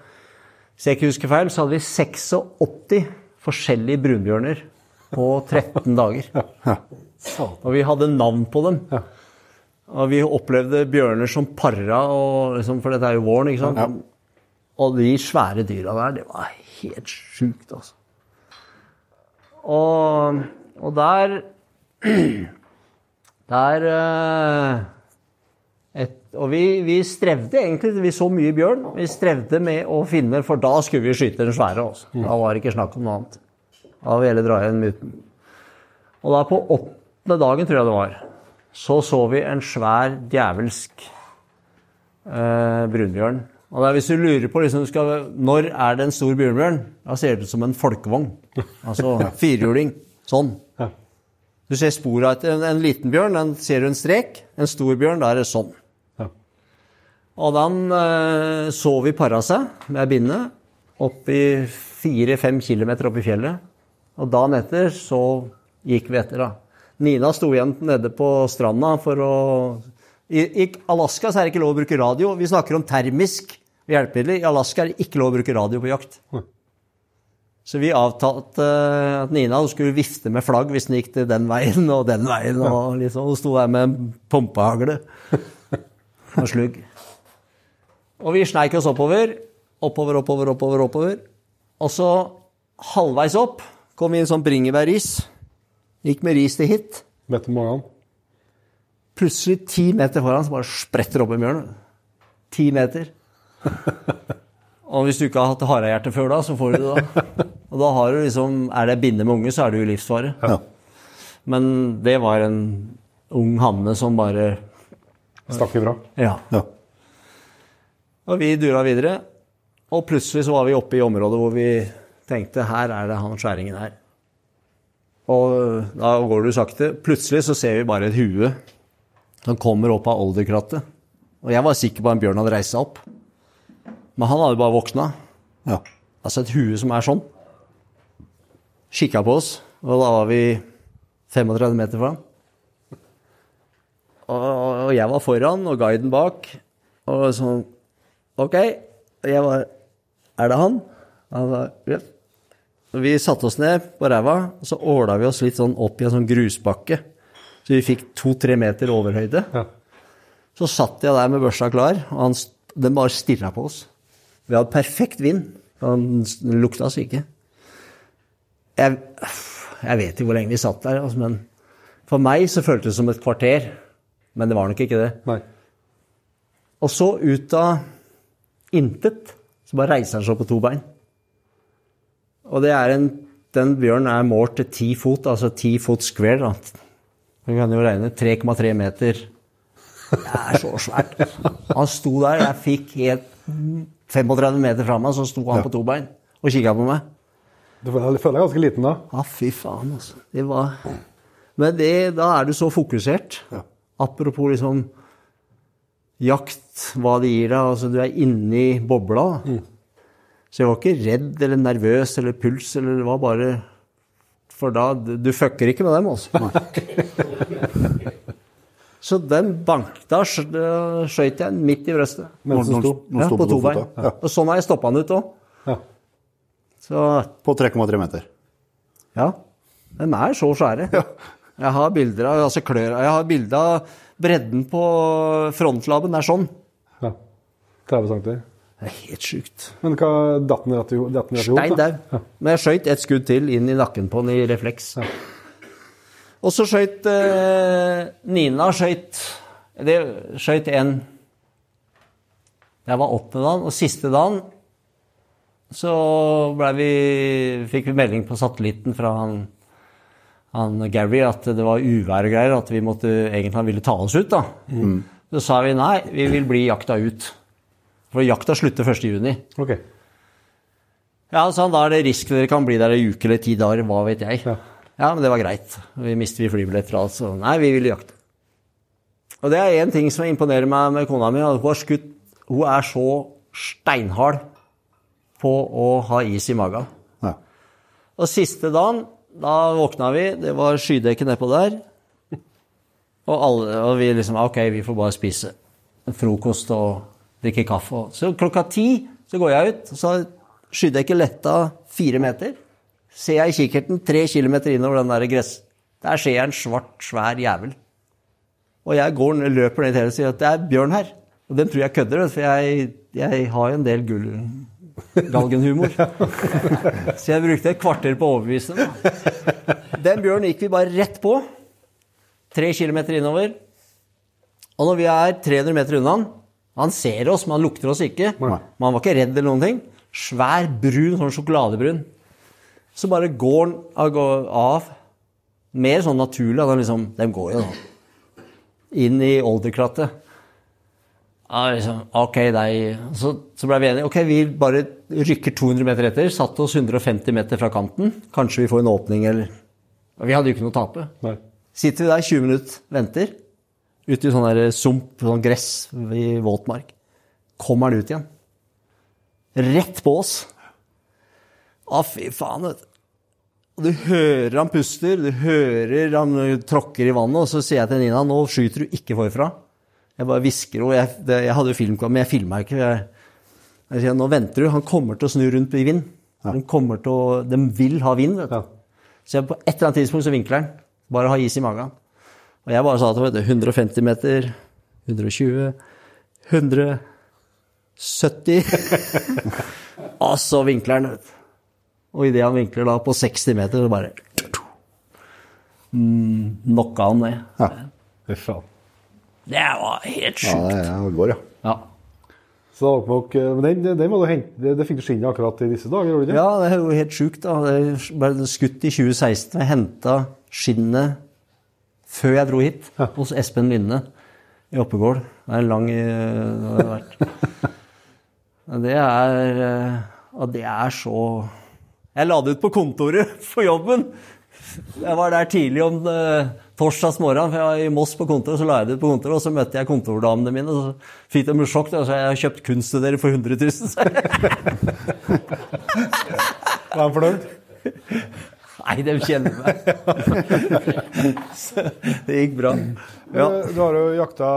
Hvis jeg ikke husker feil, så hadde vi 86 forskjellige brunbjørner på 13 dager. Og vi hadde navn på dem. Og vi opplevde bjørner som para, og liksom, for dette er jo våren, ikke sant. Og de svære dyra der, det var helt sjukt, altså. Og, og der Der eh, et, Og vi, vi strevde egentlig, vi så mye bjørn. Vi strevde med å finne, for da skulle vi skyte den svære. Også. Da var det ikke snakk om noe annet. Da ville vi dra igjen myten. Og da på åttende dagen, tror jeg det var, så så vi en svær djevelsk eh, brunbjørn. Og det er hvis du lurer på liksom, skal, når er det en stor bjørnbjørn? da ser det ut som en folkevogn. Altså firhjuling. Sånn. Du ser spor av en, en liten bjørn, den ser du en strek. En stor bjørn, da er det sånn. Og den eh, så vi para seg med bindet oppi fire-fem kilometer opp i fjellet. Og dagen etter så gikk vi etter, da. Nina sto igjen nede på stranda for å I, I Alaska så er det ikke lov å bruke radio. Vi snakker om termisk hjelpemiddel. I Alaska er det ikke lov å bruke radio på jakt. Så vi avtalte at Nina skulle vifte med flagg hvis den gikk til den veien og den veien. Og liksom, hun sto der med en pumpehagle og slugg. Og vi sneik oss oppover. Oppover, oppover, oppover. oppover. Og så halvveis opp kom vi i en sånn bringebærris. Gikk med ris til hit. På morgenen. Plutselig ti meter foran så bare spretter opp en bjørn. Ti meter. Og hvis du ikke har hatt harehjerte før da, så får du det da. Og da har du liksom Er det binde med unge, så er du i livsfare. Ja. Men det var en ung hanne som bare Stakk ifra. Ja. Ja. Og vi dura videre. Og plutselig så var vi oppe i området hvor vi tenkte her er det han skjæringen her. Og da går du sakte. Plutselig så ser vi bare et hue som kommer opp av olderkrattet. Og jeg var sikker på at en bjørn hadde reist seg opp. Men han hadde bare våkna. Ja. Altså et hue som er sånn. Kikka på oss, og da var vi 35 meter fra han. Og, jeg var foran, og guiden bak. Og sånn OK. Og jeg var Er det han? Han sa ja. Vi satte oss ned på ræva, og så åla vi oss litt sånn opp i en sånn grusbakke. Så vi fikk to-tre meter overhøyde. Ja. Så satt jeg der med børsa klar, og han, den bare stirra på oss. Vi hadde perfekt vind. Han den lukta oss ikke. Jeg, jeg vet ikke hvor lenge vi satt der, altså, men for meg så føltes det som et kvarter. Men det var nok ikke det. Nei. Og så ut av intet, så bare reiser han seg på to bein. Og det er en, den bjørnen er målt til ti fot, altså ti fot square. Da. Vi kan jo regne 3,3 meter. Det er så svært. Han sto der, jeg fikk helt 35 meter fra meg, så sto han på to bein og kikka på meg. Du føler deg ganske liten da. Ja, fy faen, altså. Det var Men det, da er du så fokusert. Apropos liksom jakt, hva det gir deg. Altså, du er inni bobla. Mm. Så jeg var ikke redd eller nervøs eller puls, eller det var bare For da Du fucker ikke med dem, altså. Så den bank, da skøyt jeg den midt i brøstet. Mens den sto. Ja, på to to bein. Ja. Og sånn har jeg stoppa den ut òg. Ja. På 3,3 meter. ja, Den er så svære. Jeg har bilder av altså klør, jeg har bilde av bredden på frontlabben. Er sånn. ja. 30 cm. Det er helt sjukt. Men hva datt den rett i ho- datt den rett i Stein daud. dau. Men jeg skøyt et skudd til inn i nakken på den i refleks. Og så skøyt eh, Nina skøyt Det skøyt en Det var åttende dagen, og siste dagen så vi, fikk vi melding på satellitten fra han, han Gary at det var uvær og greier, at vi måtte egentlig han ville ta oss ut. da. Så sa vi nei, vi vil bli jakta ut. For jakta slutter 1.6. Okay. Ja, så da er det risk dere kan bli der ei uke eller ti dager, hva vet jeg. Ja. Ja, men det var greit. Vi mister vi flybilletter og alt, så nei, vi vil jakte. Og det er én ting som imponerer meg med kona mi. at Hun har skutt Hun er så steinhard på å ha is i magen. Ja. Og siste dagen, da våkna vi, det var skydekke nedpå der. Og, alle, og vi liksom Ok, vi får bare spise frokost og drikke kaffe. Så klokka ti så går jeg ut, så har skydekket letta fire meter. Ser jeg i kikkerten tre kilometer innover den der gress... Der ser jeg en svart, svær jævel. Og jeg går, løper ned til henne og sier at det er bjørn her. Og den tror jeg kødder, for jeg, jeg har jo en del gull galgenhumor. Så jeg brukte et kvarter på å overbevise dem. Den bjørnen gikk vi bare rett på. Tre kilometer innover. Og når vi er 300 meter unna han Han ser oss, men han lukter oss ikke. Men han var ikke redd eller noen ting. Svær, brun, sånn sjokoladebrun. Så bare går han av. Mer sånn naturlig. At han liksom De går jo nå inn i olderkrattet. Ja, liksom, ok, deg. Så, så ble vi enige. Ok, vi bare rykker 200 meter etter. Satte oss 150 meter fra kanten. Kanskje vi får en åpning, eller Vi hadde jo ikke noe å tape. Nei. Sitter vi der 20 minutter, venter. Ute i sånn der sump, sånn gress i våtmark. Kommer han ut igjen. Rett på oss. Å, fy faen, vet du. Og du hører han puster, du hører han tråkker i vannet, og så sier jeg til Nina nå skyter du ikke forfra. Jeg bare hvisker henne. Jeg, det- jeg hadde jo filmkamera, men jeg filma ikke. Jeg, jeg sier nå venter du, han kommer til å snu rundt i vind. De, kommer til å, de vil ha vind, vet du. Ja. Så jeg, på et eller annet tidspunkt så vinkler han. Bare ha is i magen. Og jeg bare sa til henne 150 meter, 120, 170 Og så vinkler han, vet du. Og idet han vinkler da på 60 meter, så bare mm, Knocka han ned. Ja. Fy faen. Det var helt sjukt. Ja, det er- går, ja. Ja. Så nok, men den, den, må du hente, det, det fikk du skinnet akkurat i disse dager, gjorde du ja, det er jo helt sjukt. da. Det ble skutt i 2016. Jeg henta skinnet før jeg dro hit, hos Espen Lynne i Oppegård. Det er en lang eh, det har vært. Det er eh, Og det er så Jeg la det ut på kontoret for jobben. Jeg var der tidlig om uh, torsdags morgen, for jeg var i Moss på kontoret. Så la jeg det ut på kontoret, og så møtte jeg kontordamene mine. Og så fikk de et sjokk. Og så jeg har kjøpt kunst til dere for 100 000. sa jeg. Er de fornøyd? Nei, de kjenner meg. Så det gikk bra. Ja. Men, Du har jo jakta,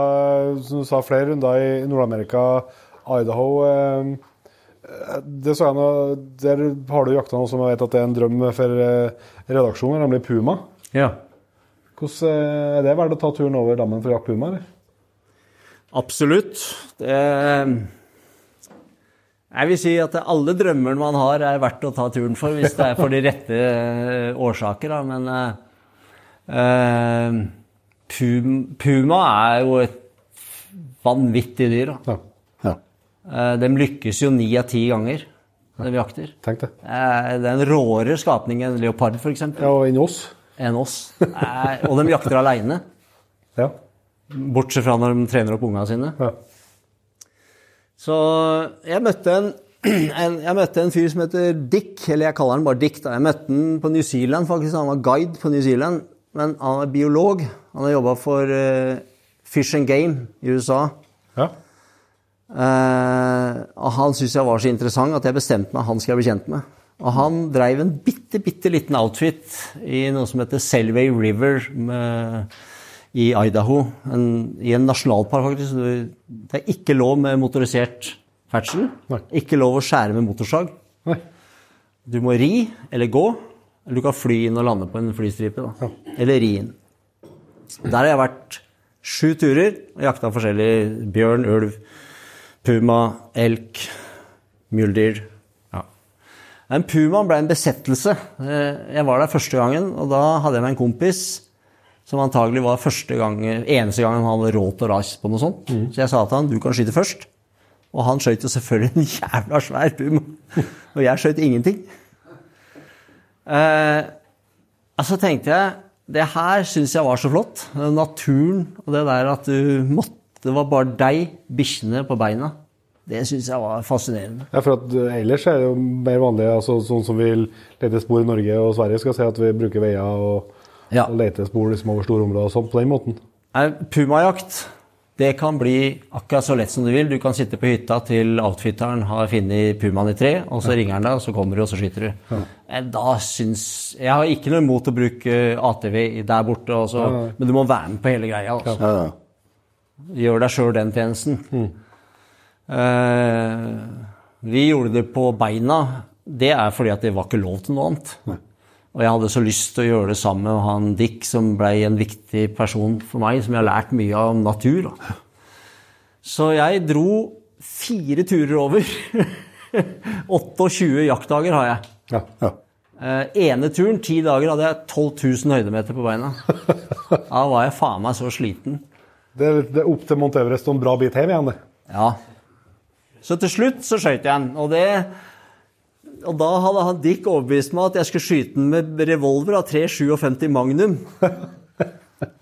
som du sa, flere runder i Nord-Amerika, Idaho. eh, Det nå, Der har du jakta noe som jeg vet at det er en drøm for eh, redaksjonen, nemlig puma. ja. Hvordan eh, Er det verdt å ta turen over dammen for å jakte puma, eller? Absolutt. Det, jeg vil si at alle drømmer man har, er verdt å ta turen for, hvis det er for de rette eh, årsaker. Da. Men uh, eh, puma er jo et vanvittig dyr. Da. Ja. Eh, de lykkes jo ni av ti ganger når vi jakter. tenk det. Eh, det er en råere skapning enn leopard, f.eks. Ja, og enn oss. enn oss. Eh, og de jakter aleine. Ja. Bortsett fra når de trener opp ungene sine. ja. Så jeg møtte en, en, jeg møtte en fyr som heter Dick, eller jeg kaller han bare Dick. da. Jeg møtte han på New Zealand, faktisk. Han var guide på New Zealand. Men han er biolog. Han har jobba for uh, Fish and Game i USA. ja. Og han syntes jeg var så interessant at jeg bestemte meg han skal jeg bli kjent med. Og han dreiv en bitte, bitte liten outfit i noe som heter Selway River med, i Idaho. En, I en nasjonalpark, faktisk. Det er ikke lov med motorisert ferdsel. Nei. Ikke lov å skjære med motorsag. Nei. Du må ri eller gå, eller du kan fly inn og lande på en flystripe. Da. Eller ri inn. Der har jeg vært sju turer og jakta forskjellig bjørn, ulv, puma, elk, muldyr. Ja. Men pumaen ble en besettelse. Eh, Jeg var der første gangen, og da hadde jeg med en kompis som antagelig var første gang, eneste gangen han hadde råd til å reise på noe sånt. Så jeg sa til han du kan skyte først. Og han skøyt jo selvfølgelig en jævla svær puma. Og jeg skøyt ingenting. Eh, altså tenkte jeg Det her syns jeg var så flott. Naturen og det der at du måtte Det var bare deg, bikkjene på beina. Det syns jeg var fascinerende. Ja, for at eh, Ellers er det jo mer vanlig, altså, sånn som vi leter spor i Norge og Sverige, skal si at vi bruker veier og, Ja. og leter spor liksom, over store områder og sånn på den måten. Pumajakt det kan bli akkurat så lett som du vil. Du kan sitte på hytta til outfitteren har funnet pumaen i tre, og så ringer han deg, og så kommer du, og så skyter du. Ja. Da syns Jeg har ikke noe imot å bruke ATV der borte, også, men du må være med på hele greia. Altså. Ja, ja. Gjør deg sjøl den tjenesten. Eh, vi gjorde det på beina. Det er fordi at det var ikke lov til noe annet. Og jeg hadde så lyst til å gjøre det sammen med han Dick, som ble en viktig person for meg, som jeg har lært mye av om natur. Så jeg dro fire turer over. 28 jaktdager har jeg. Ja. ja. Eh, ene turen, ti dager, hadde jeg 12 000 høydemeter på beina. Da var jeg faen meg så sliten. Det, det er opp til Mount Everest og en bra bit hjem igjen, det. Ja. Så til slutt så skøyt jeg den. Og, det, og da hadde han Dick overbevist meg at jeg skulle skyte den med revolver av 357 Magnum.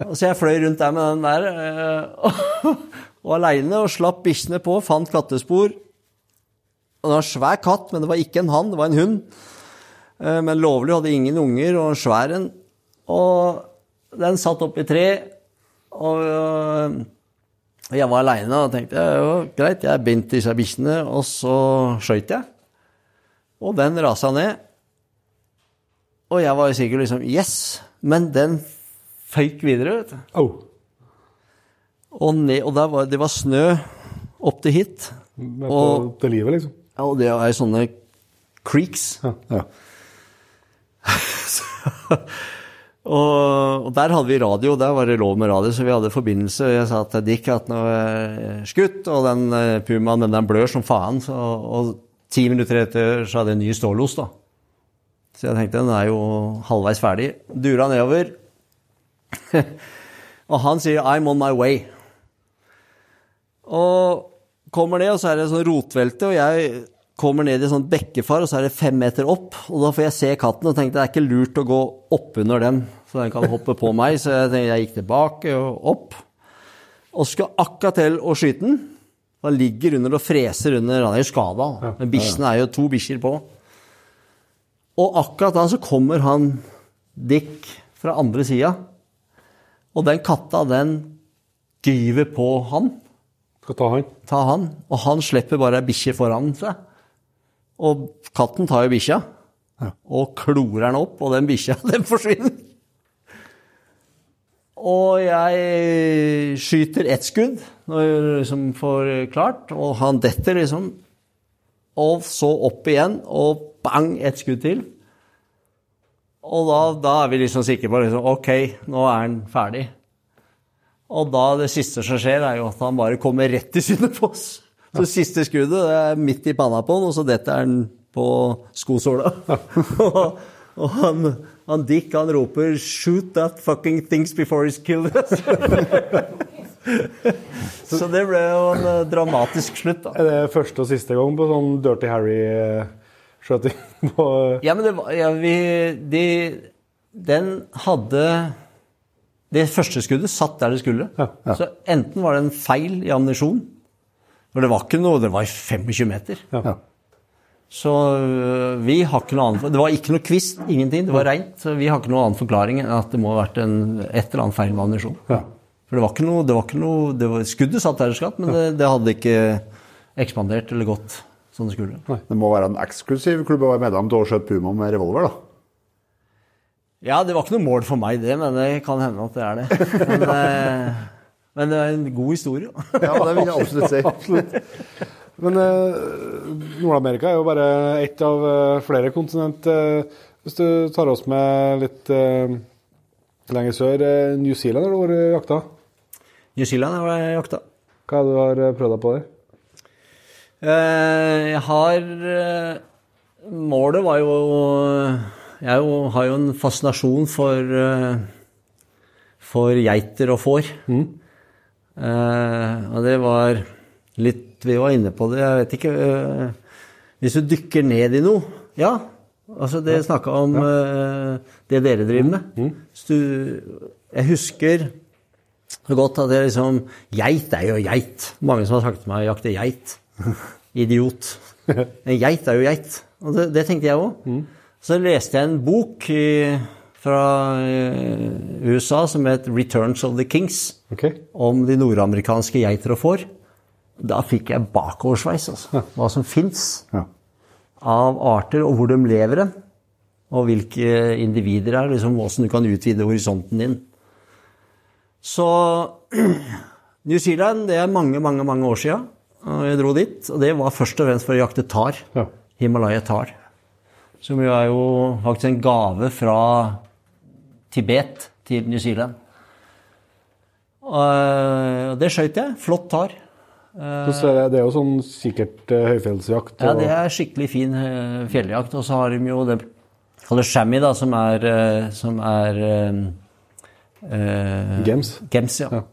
Og så jeg fløy rundt der med den der eh, og aleine og slapp bikkjene på, fant kattespor. Og det var en svær katt, men det var ikke en hann, det var en hund. Eh, Men lovlig, hadde ingen unger og en svær en. Og den satt oppi tre, og øh, og jeg var aleine og tenkte jo, greit, jeg bindt disse bikkjene, og så skøyt jeg. Og den rasa ned. Og jeg var sikkert liksom Yes! Men den føyk videre, vet du. Oh. Og, ned, og der var, det var snø opp til hit. På, Og- til livet, liksom. Ja, Og det er sånne creeks. ja. Og, og der hadde vi radio, der var det lov med radio, så vi hadde forbindelse. Jeg sa til Dick at nå er jeg skutt, og den eh, pumaen den, den blør som faen. Så, og ti minutter etter så hadde jeg en ny stålos, da. Så jeg tenkte den er jo halvveis ferdig. Dura nedover. og han sier 'I'm on my way'. Og kommer ned, og så er det sånn rotvelte, og jeg kommer ned i sånn bekkefar, og så er det fem meter opp. Og da får jeg se katten og tenkte det er ikke lurt å gå oppunder den, så den kan hoppe på meg. Så jeg, tenkte, jeg gikk tilbake og opp. Og skulle akkurat til å skyte den. Han ligger under og freser under. Han er jo skada, men bikkjene er jo to bikkjer på. Og akkurat da så kommer han Dick fra andre sida. Og den katta, den gyver på han Skal ta han. ta han, og han slipper bare ei bikkje foran seg. Og katten tar jo bikkja og klorer den opp, og den bikkja, den forsvinner. Og jeg skyter ett skudd når jeg liksom får klart, og han detter liksom. Og så opp igjen, og bang, ett skudd til. Og da, da er vi liksom sikre på liksom, ok, nå er han ferdig. Og da det siste som skjer, er jo at han bare kommer rett i synet på oss. Så siste skuddet det er midt i panna på han, og så detter han på skosåla. og og han, han Dick han roper 'shoot that fucking things before he's killed us'. så det ble jo en eh, dramatisk slutt, da. Er det første og siste gang på sånn Dirty Harry-skjøting? på Ja, men det var ja, vi, de, Den hadde Det første skuddet satt der det skulle. Så enten var det en feil i ammunisjon For det var ikke noe Det var 25 meter. Ja. Så øh, vi har ikke noe annet Det var ikke noe kvist, ingenting. Det var reint. Så vi har ikke noen annen forklaring enn at det må ha vært en, et eller annet feil med ammunisjon. For det var ikke noe, det var ikke noe det var, Skuddet satt der det skatt, men det, det hadde ikke ekspandert eller gått som det skulle. Det må være en eksklusiv klubb å være medlem til å skjøte puma med revolver, da. Ja, det var ikke noe mål for meg, det, men det kan hende at det er det. Men, eh, men det er en god historie. Ja, det vil jeg absolutt si. Absolutt. Men eh, Nord-Amerika er jo bare ett av eh, flere kontinent. eh, hvis du tar oss med litt eh, lenger sør, eh, New Zealand har du vært jakta. New Zealand har jeg jakta. Hva er det du har prøvd deg på der? Eh, Jeg har Målet var jo Jeg jo, har jo en fascinasjon for for geiter og får. Eh, og det var litt Vi var inne på det, jeg vet ikke eh, Hvis du dykker ned i noe Ja, altså det snakka om eh, det dere driver med. Hvis du, jeg husker så godt at det liksom Geit er jo geit. Mange som har sagt til meg 'jakte geit'. idiot. En geit er jo geit. Og det, det tenkte jeg òg. Så leste jeg en bok i, fra eh, USA som het 'Returns of the Kings', okay. om de nordamerikanske geiter og får. Da fikk jeg bakoversveis, altså. Hva som fins Ja. av arter, og hvor de lever hen. Og hvilke individer det er, liksom åssen du kan utvide horisonten din. Så New Zealand, det er mange, mange, mange år sia. Jeg dro dit, og det var først og fremst for å jakte tar. Ja. Himalaya tar. Som jo er jo faktisk en gave fra Tibet til New Zealand. Og det skøyt jeg. Flott tar. Så det, det er jo sånn sikkert uh, høyfjellsjakt. Ja, det er skikkelig fin eh, fjelljakt. Og så har de jo det kaller chamois, da, som er, eh, som er eh, eh, Gems. Gems, ja. Ja.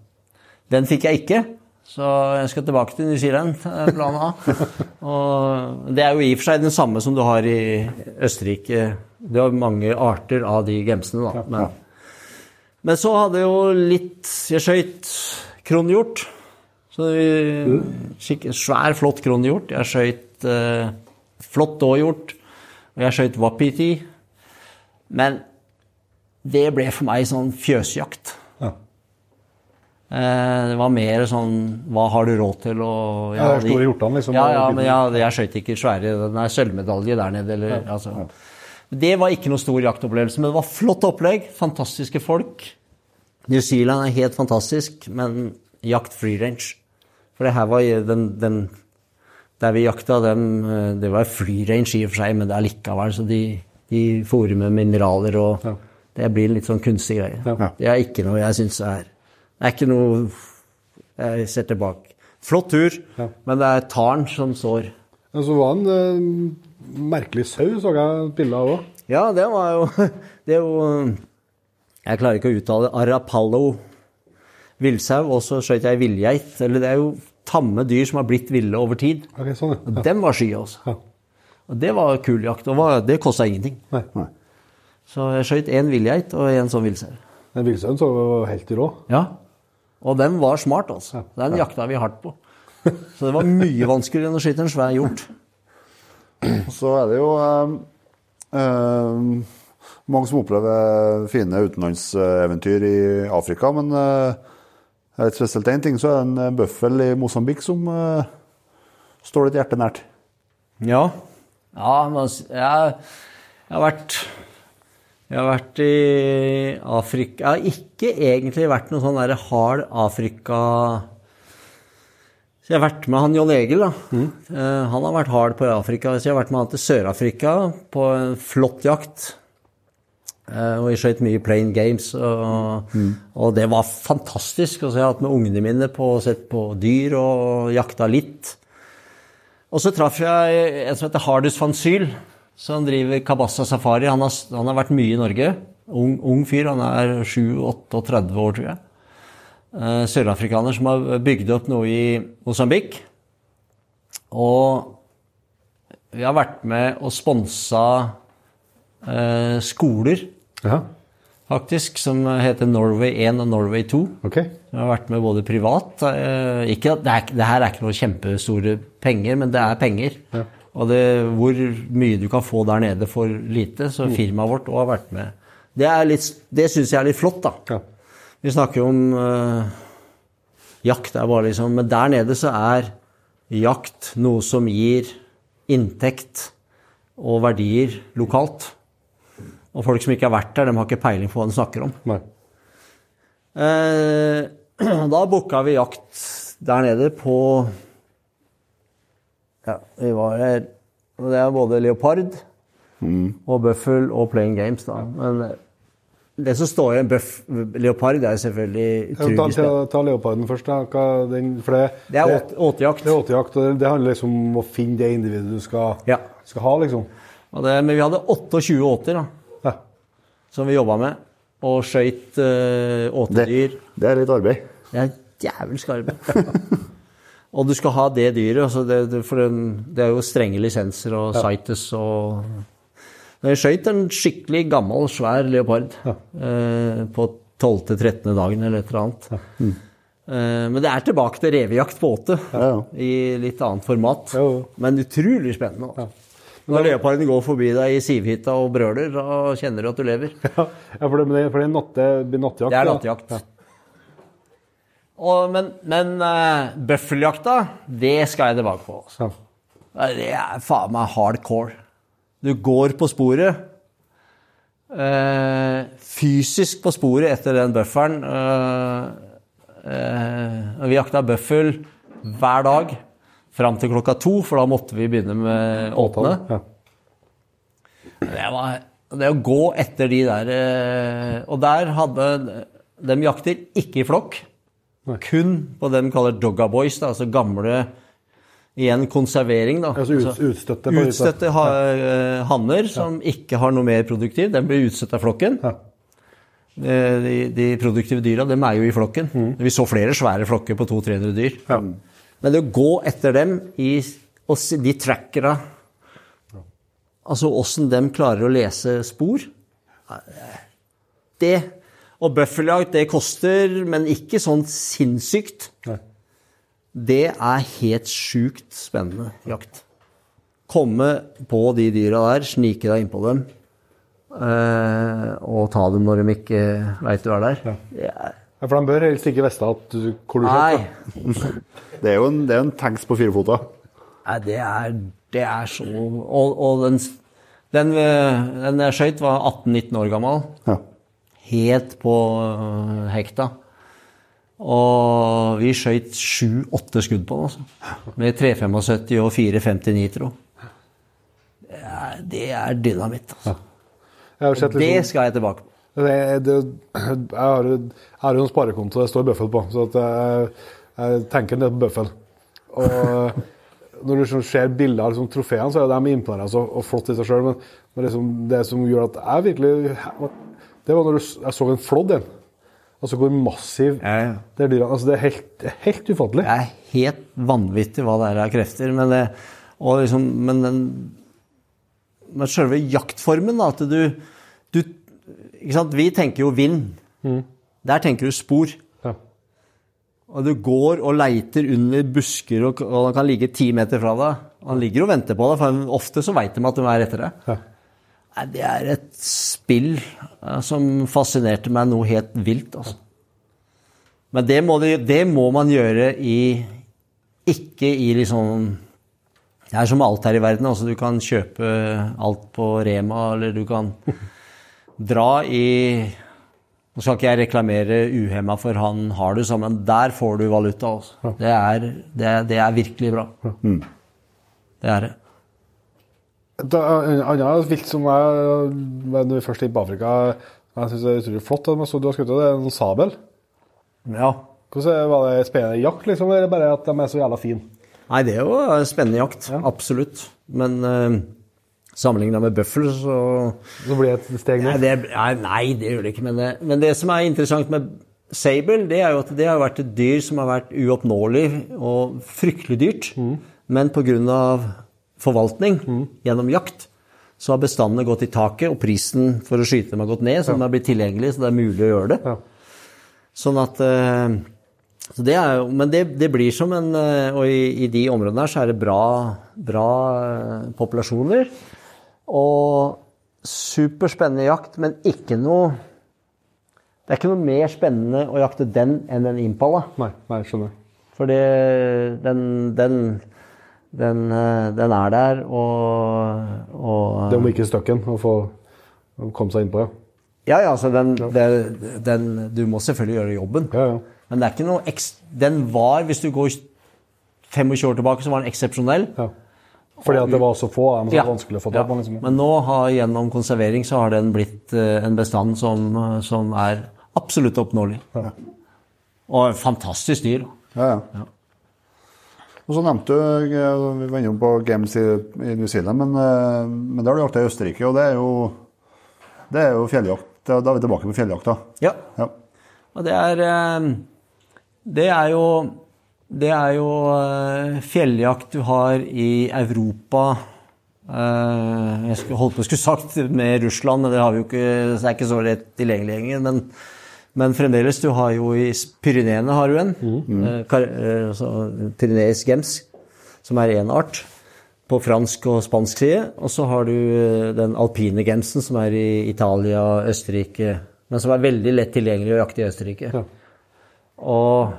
Den fikk jeg ikke, så jeg skal tilbake til New Zealand, planen A. Og det er jo i og for seg den samme som du har i Østerrike. Du var mange arter av de gemsene, da. Men, men så hadde jeg jo litt Jeg skøyt kronhjort. Så skikk- Svær, flott kronhjort. Jeg skøyt eh, flott dåhjort. Og jeg skøyt wapiti. Men det ble for meg sånn fjøsjakt. Ja. Eh, Det var mer sånn Hva har du råd til? Og, Ja, det er store hjortene, liksom, Ja, ja, men ja, jeg skøyt ikke svære Den er sølvmedalje der nede, eller altså. Det var ikke noe stor jaktopplevelse, men det var flott opplegg. Fantastiske folk. New Zealand er helt fantastisk, men jakt free range. For det her var den, den Der vi jakta, dem, eh, det var free range i og for seg, men det er likevel så de, de fôrer med mineraler og Ja. Det blir en litt sånn kunstig greie. Ja. Det er ikke noe jeg syns er Det er ikke noe jeg ser tilbake. Flott tur, Ja. men det er taren som sår. Ja, så var en eh, merkelig sau, så jeg et bilde av òg. Ja, det var jo Det er jo Jeg klarer ikke å uttale. Arapallo villsau, og så skjøt jeg villgeit. Eller det er jo tamme dyr som har blitt ville over tid. Ok, sånn, Og dem var sky, også. ja. Og det var kul jakt. Og var- det kosta ingenting. Nei. Nei. Så jeg skjøt én villgeit og én sånn villsau. Den villsauen så var helt rå. Ja. Og den var smart, altså. Den jakta vi hardt på. Så det var mye vanskeligere enn å skyte en svær hjort. Så er det jo eh, eh, mange som opplever fine utenlandseventyr i Afrika, men eh, er det spesielt én ting, så er det en eh, bøffel i Mosambik som eh, står ditt hjerte nært. Ja. Ja, men jeg, jeg har vært Jeg har vært i Afrika Jeg har ikke egentlig vært noen sånn derre hard Afrika Jeg har vært med han John Egil, da. Eh, Han har vært hard på Afrika. Så jeg har vært med han til Sør-Afrika på en flott jakt. Eh, Og vi skjøt mye plain games, og, og det var fantastisk. Og så har jeg hatt med ungene mine på sett på dyr og jakta litt. Og så traff jeg en som heter Hardus van Syl, som driver Kabassa Safari. Han har, han har vært mye i Norge. Ung, ung fyr, han er 7-38 år, tror jeg. Eh, Sørafrikaner som har bygd opp noe i Mosambik. Og vi har vært med og sponsa eh, skoler, Ja, faktisk, som heter Norway 1 og Norway 2. Okay. Vi har vært med både privat eh, ikke, det, er, det her er ikke noe kjempestore penger, men det er penger. Og det, hvor mye du kan få der nede for lite, så firmaet vårt også har vært med. Det, er litt, det syns jeg er litt flott, da. Ja. Vi snakker jo om eh, jakt, er bare liksom Men der nede så er jakt noe som gir inntekt og verdier lokalt. Og folk som ikke har vært der, de har ikke peiling på hva de snakker om. Nei. Eh, da booka vi jakt der nede på Ja, vi var her Det er både leopard og bøffel og playing games, da. Men det som står i en bøff, leopard, det er selvfølgelig utrolig ta, ta leoparden først. da. Hva, den, for det, Det er åtejakt. Det åtejakt, og det, det handler liksom om å finne det individet du skal, Ja. skal ha, liksom. Og det, men vi hadde 28 åter da, Ja. som vi jobba med, og skøyt uh, Det, åtedyr. det er litt arbeid. Det er jævlig arbeid. og du skal ha det dyret, altså det, det, for den, det er jo strenge lisenser og CITES og Men Jeg skøyt en skikkelig gammel, svær leopard eh, på 12.-13. dagen eller et eller annet. Eh, Men det er tilbake til revejakt på åte, Ja, ja. i litt annet format. Jo. Men utrolig spennende. altså. Når leoparden går forbi deg i sivhytta og brøler, da kjenner du at du lever. Ja, for det, for det er natte, nattjakt. Det er ja. nattjakt. Og, men men uh, bøffeljakta, det skal jeg tilbake på. Altså. Ja. Det er faen meg hardcore. Du går på sporet. eh, fysisk på sporet etter den bufferen. eh, eh, vi jakta bøffel hver dag fram til klokka to, for da måtte vi begynne med åpne. Ja. Det, var, det å gå etter de der eh, Og der hadde De jakter ikke i flokk. Kun på det de kaller dogga boys, da, altså gamle Igjen konservering, da. Altså ut- utstøtte på. Utstøtte ha, ja. hanner som ikke har noe mer produktiv. Den blir utstøtt av flokken. Ja. Eh, De, de produktive dyra dem er jo i flokken. Vi så flere svære flokker på 200-300 dyr. Mm. Ja. Men det å gå etter dem i de trackera Altså åssen de klarer å lese spor Det Og bøffeljakt, det koster, men ikke sånn sinnssykt. Nei. Det er helt sjukt spennende jakt. Komme på de dyra der, snike deg innpå dem, eh, og ta dem når de ikke veit du er der. Ja. er, Ja, for de bør helst ikke vite at du, hvor du nei. Det er jo en, det er en tanks på fire fota. nei, det er, det er så Og, og den, den, eh, den jeg skøyt, var 18-19 år gammel. Ja. Helt på øh, hekta. Og vi skøyt sju-åtte skudd på den, altså. Med 375 og 450 nitro. Det er, det er dynamitt, altså. Jeg Det liksom, skal jeg tilbake på. det, det, jeg har jeg har jo en sparekonto det står bøffel på, så jeg, jeg tenker en del på bøffel. Og når du liksom ser bilder av liksom, trofeene, så er de imponerende altså, og flott i seg sjøl, men, liksom, det som gjør at jeg virkelig Det var når du, jeg så en flådd en. Altså hvor massiv Ja, ja. det er. Altså, det er helt, helt ufattelig. Det er helt vanvittig hva det er av krefter. Men, det, og liksom, men den men selve jaktformen, da, at du, du ikke sant? Vi tenker jo vind. Der tenker du spor. Ja. Og du går og leiter under busker, og, og han kan ligge ti meter fra deg. Han ligger og venter på deg, for ofte så veit de at de er etter deg. Ja. Nei, Det er et spill eh, som fascinerte meg noe helt vilt, altså. Men det må, det, det må man gjøre i Ikke i liksom Det er som alt her i verden. altså Du kan kjøpe alt på Rema, eller du kan dra i Nå skal ikke jeg reklamere uhemma for han har du sånn, men der får du valuta. Altså. Det, er, det, det er virkelig bra. Det er det. Et annet vilt som jeg, når vi først er på Afrika, jeg synes det er utrolig flott, at du har skutt, det er en sabel. Ja. Hvordan Var det spennende jakt, liksom, eller bare at de er så jævla fine? Nei, det er jo en spennende jakt. Absolutt. Men uh, sammenligna med bøffel, så Så blir det et steg nei ned? det, nei, nei, det gjør det ikke. Men det, men det som er interessant med sable, det er jo at det har vært et dyr som har vært uoppnåelig og fryktelig dyrt. Men pga. Forvaltning gjennom jakt så har bestandene gått i taket, og prisen for å skyte dem har gått ned, så de har blitt tilgjengelige, så det er mulig å gjøre det. Ja. Sånn at eh, så det er Men det, det blir som en eh, Og i, i de områdene her så er det bra, bra eh, populasjoner. Og superspennende jakt, men ikke noe Det er ikke noe mer spennende å jakte den enn en impala. Nei, nei, skjønner. For den, den, den, eh, den er der, og, og Det må ikke støkken å få komme seg innpå, ja. Ja, ja, altså den, det- den, Du må selvfølgelig gjøre jobben. Ja, ja. Men det er ikke noe eks, den var, hvis du går 25 år tilbake, så var den eksepsjonell. ja. Fordi at det var så få Er så Ja. det vanskelig å få Ja. tak på. Liksom. Men nå har, gjennom konservering så har den blitt eh, en bestand som, eh, som er absolutt oppnåelig. Og fantastisk dyr. Ja, ja. Og så nevnte du eh, Vi var innom på Games i, i New Zealand, men, eh, men det har du jakta i Østerrike, og det er jo, det er jo fjelljakt. Da er vi tilbake på fjelljakta. Ja. Ja. Og det er eh, Det er jo Det er jo fjelljakt du har i Europa Jeg skulle holdt på å skulle sagt med Russland, men det har vi jo ikke, det er ikke så lett tilgjengelig lenger. Men Men fremdeles, du har jo i Pyreneene har du en. eh, kar- eh, altså Pyreneisk gems, som er én art. På fransk og spansk side. Og så har du eh, den alpine gemsen, som er i Italia, og Østerrike. Men som er veldig lett tilgjengelig å jakte i Østerrike. Ja. Og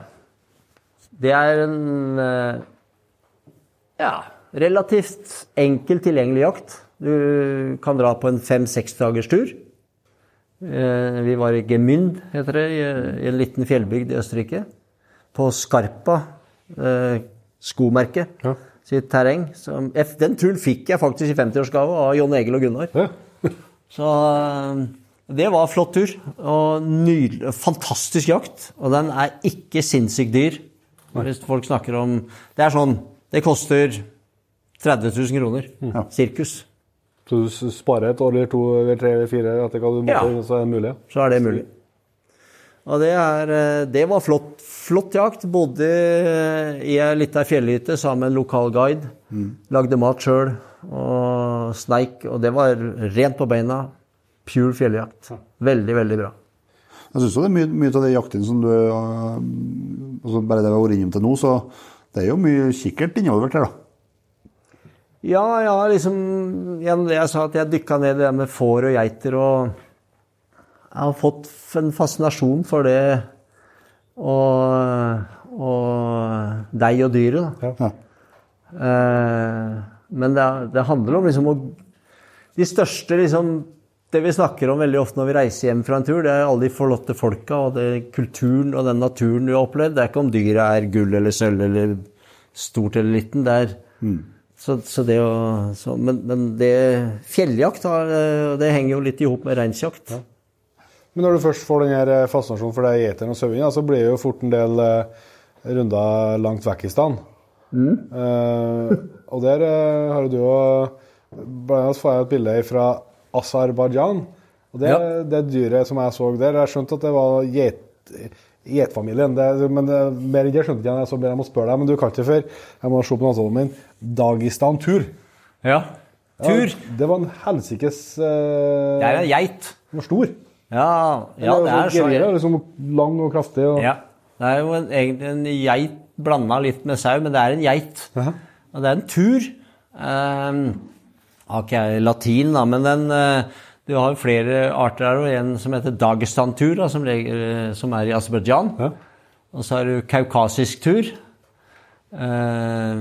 det er en eh, ja, relativt enkel tilgjengelig jakt. Du kan dra på en fem-seks dagers tur. Eh, Vi var i Gemünd, heter det, i en liten fjellbygd i Østerrike. På Skarpa eh, skomerke Ja. sitt terreng. Som, den turen fikk jeg faktisk i 50-årsgave av Jon Egil og Gunnar. Ja. Så eh, det var flott tur. Og nydelig, fantastisk jakt. Og den er ikke sinnssykt dyr. Hvis folk snakker om Det er sånn Det koster 30 000 kroner. Sirkus. Så du sparer et år eller to eller tre eller fire etter hva du måtte, Ja. så er det mulig? Så er det mulig. Og det, er, eh, det var flott, flott jakt. Bodde i ei lita fjellhytte sammen med en lokal guide. Lagde mat sjøl og sneik. Og det var rent på beina. Pure fjelljakt. Veldig, veldig bra. Jeg syns det er mye, mye av det jakten som du øh, altså Bare det vi har vært innom til nå, så det er jo mye kikkert involvert her, da. Ja, ja, liksom Gjennom det jeg sa, at jeg dykka ned i det med får og geiter og Jeg har fått en fascinasjon for det og, og deg og dyret, da. Ja. Eh, men det, det handler om liksom å De største liksom Det vi snakker om veldig ofte når vi reiser hjem fra en tur, det er alle de forlatte folka og det, kulturen og den naturen vi har opplevd. Det er ikke om dyret er gull eller sølv eller stort eller liten. Det er så, så det å, så, men, men det fjelljakt har, eh, det henger jo litt i hop med reinsjakt. Men når du først får den her eh, fascinasjonen for det gjeteren og sauingen, så blir det jo fort en del eh, runder langt vekk i stand. Eh, og der har du jo Blant annet får jeg et bilde fra Aserbajdsjan. Og det, Ja. det dyret som jeg så der, jeg skjønte at det var geit, geitfamilien. Det, men det, mer enn det skjønte jeg, så ber jeg må spørre deg, men du kan ikke før. Jeg må se på avtalen min. Dagistan tur. Ja. Tur. Ja, det var en helsikes uh, Det er en geit. Den var stor. Ja, ja det er så Gerilja, liksom lang og kraftig. Og, Ja. Det er jo en, egentlig en geit blanda litt med sau, men det er en geit. Jaha. Og det er en tur. Um, har ikke jeg latin, da, men den eh, Du har flere arter her, og en som heter Dagestan-tur, da, som, som er i Aserbajdsjan. Ja. Og så har du kaukasisk tur. eh,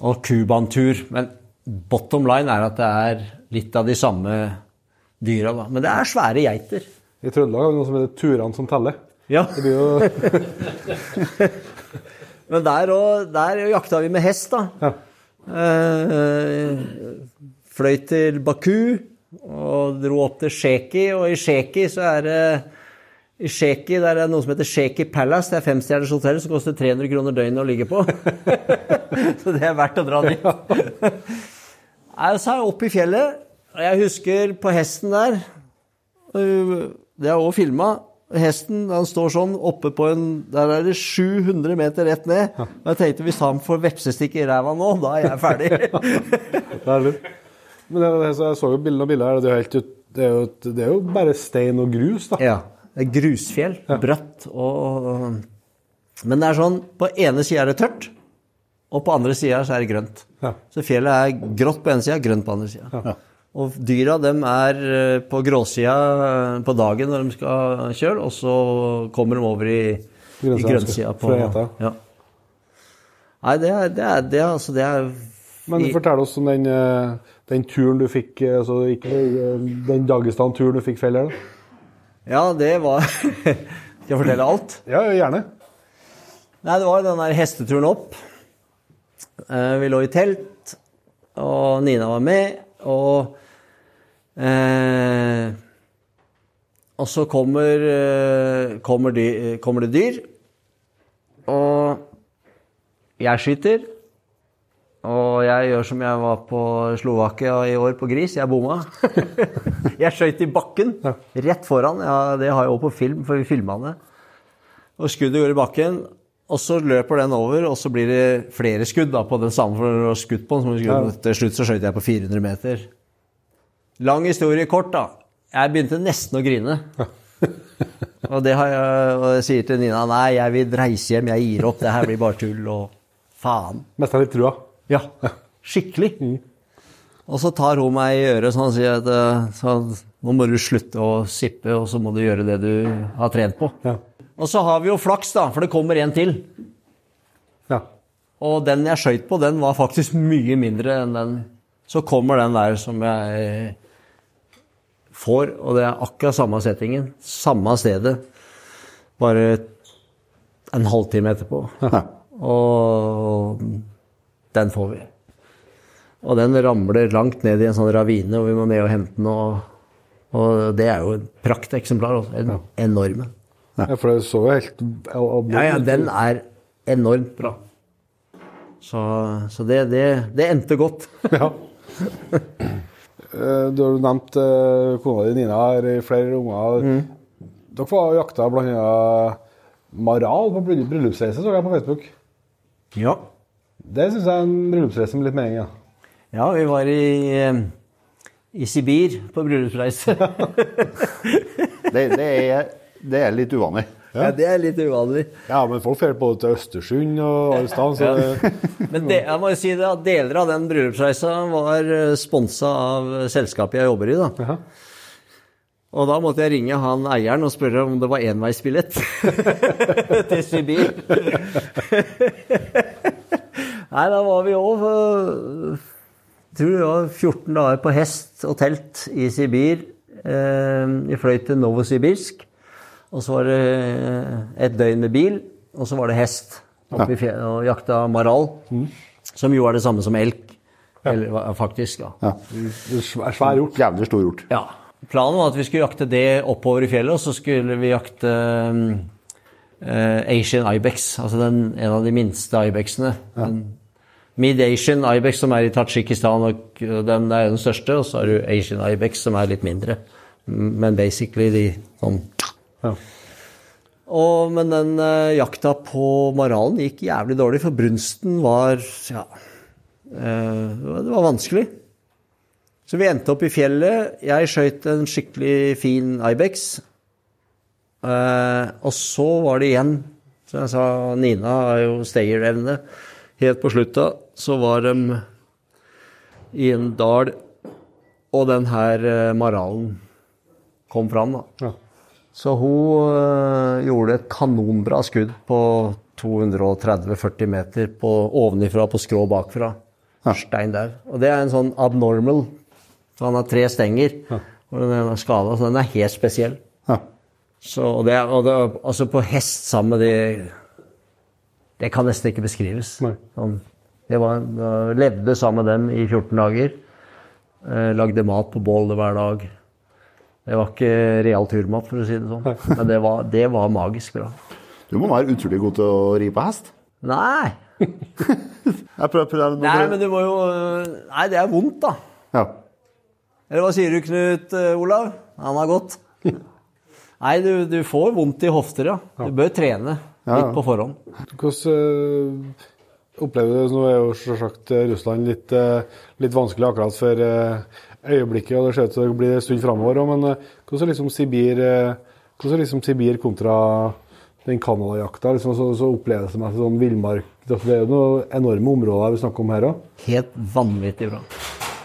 og Cuban-tur. Men bottom line er at det er litt av de samme dyra. Da. Men det er svære geiter. I Trøndelag har vi noe som heter Turene som teller. Ja. Det blir jo Men der, og, der jakta vi med hest, da. Ja. Eh, fløy til Baku og dro opp til Sheki, og i Sheki så er det i Sheki der er det noe som heter Sheki Palace. Det er femstjerners hotell som koster 300 kroner døgnet å ligge på. så det er verdt å dra dit. Så er jeg oppe i fjellet, og jeg husker på hesten der Det er òg filma. Hesten han står sånn oppe på en Der er det 700 meter rett ned. Og jeg tenkte hvis han får vepsestikk i ræva nå, da er jeg ferdig. Men det, så jeg så jo bilder og bilder her, det er, helt, det, er jo, det er jo bare stein og grus, da. Ja. Det er grusfjell. Bratt og Men det er sånn På ene sida er det tørt, og på andre sida så er det grønt. Ja. Så fjellet er grått på ene sida, grønt på andre sida. Og dyra dem er eh, på gråsida eh, på dagen når de skal kjøre, og så kommer de over i, i Grønnsida, på ja. Nei, det er, det er, det er, altså, det er Men fortell oss om den, eh, den turen du fikk så altså ikke, eh, Den Dagestan-turen du fikk feil her. Ja, det var Skal jeg fortelle alt? Ja, gjerne. Nei, det var den der hesteturen opp. Eh, vi lå i telt, og Nina var med, og eh, Og så kommer, eh, kommer, dy, kommer det dyr, og jeg skyter. Og jeg gjør som jeg var på Slovakia i år på gris. Jeg bomma. jeg skøyt i bakken, rett foran. Ja, det har jeg òg på film, for vi filma det. Og skuddet går i bakken, og så løper den over, og så blir det flere skudd da, på den samme for å skutt på den. som skudd. Til slutt så skøyt jeg på 400 meter. Lang historie kort, da. Jeg begynte nesten å grine. Og det har jeg, og jeg sier til Nina nei, jeg vil reise hjem, jeg gir opp, det her blir bare tull, og faen. av litt trua. Ja, skikkelig. Og så tar hun meg i øret sånn og sier at eh, så, nå må du slutte å sippe, og så må du gjøre det du har trent på. Ja. Og så har vi jo flaks, da, for det kommer en til. Ja. Og den jeg skøyt på, den var faktisk mye mindre enn den. Så kommer den der som jeg får, og det er akkurat samme settingen, samme stedet, bare en halvtime etterpå. Og den får vi. Og den ramler langt ned i en sånn ravine, og vi må ned og hente den. Og, og det er jo et prakteksemplar. også, En ja. Enorme. ja, for det så jo helt Ja, ja, den er enormt bra. Så, så det, det, det endte godt. Ja. Eh, Du har jo nevnt eh, kona di Nina har flere unger. Dere var jakta annet maral på bryllup- bryllupsreise, så jeg på Facebook. Ja. Det syns jeg er en bryllupsreise med litt mening. Ja. Ja, vi var i, eh, i Sibir på bryllupsreise. Det, det, er, det er litt uvanlig. ja, det er litt uvanlig. ja, men folk drar både til Østersund og alle steder, så det, Men det, jeg må jo si det at deler av den bryllupsreisa var sponsa av selskapet jeg jobber i. da. Jaha. Og da måtte jeg ringe han eieren og spørre om det var enveisbillett til Sibir. Nei, da var vi òg tror det var 14 dager på hest og telt i Sibir. Eh, vi fløy til Novosibirsk. Og så var det et døgn med bil, og så var det hest oppe i fjellet og jakta maral. Som jo er det samme som elk. Eller faktisk, ja. Ja. svær, hjort. Jævlig stor hjort. Ja. Planen var at vi skulle jakte det oppover i fjellet, og så skulle vi jakte eh, Asian Ibex, altså den, en av de minste ibexene. Den Mid-Asian Ibex som er i Tadsjikistan, og den er den største, og så har du Asian Ibex som er litt mindre. Men basically de sånn Ja. og, men den eh, jakta på maralen gikk jævlig dårlig, for brunsten var ja, eh, Det var vanskelig. Så vi endte opp i fjellet. Jeg skøyt en skikkelig fin Ibex. Eh, og så var det igjen Så jeg sa Nina har jo stayerevne. Helt på slutta så var de i en dal, og den her eh, maralen kom fram, da. Ja. Så hun øh, gjorde et kanonbra skudd på 230-40 meter på, ovenifra på skrå bakfra. Stein der. Og det er en sånn abnormal. Så han har tre stenger, og den er skada, så den er helt spesiell. Ja. Så, og det, er- og det, altså på hest sammen med det Det kan nesten ikke beskrives. Nei. Sånn, det var, jeg levde sammen med dem i 14 dager. Eh, lagde mat på bålet hver dag. Det var ikke real turmat, for å si det sånn. Men det var, det var magisk bra. Du må være utrolig god til å ri på hest. Nei! Jeg prøver, prøver, Nei, men du må jo Nei, det er vondt, da. Ja. Eller hva sier du, Knut eh, Olav? Han har gått. Nei, du, du får vondt i hofter, ja. Du bør trene litt på forhånd. Hvordan eh, opplever du Nå er jo selvsagt eh, Russland litt, eh, litt vanskelig akkurat for eh, øyeblikket, og det ser ut til å bli en stund framover òg, men hvordan er liksom Sibir, hvordan er liksom Sibir kontra den Canada-jakta? Liksom, så, så oppleves det som sånn villmark. Det er jo noen enorme områder vi snakker om her òg. Helt vanvittig bra.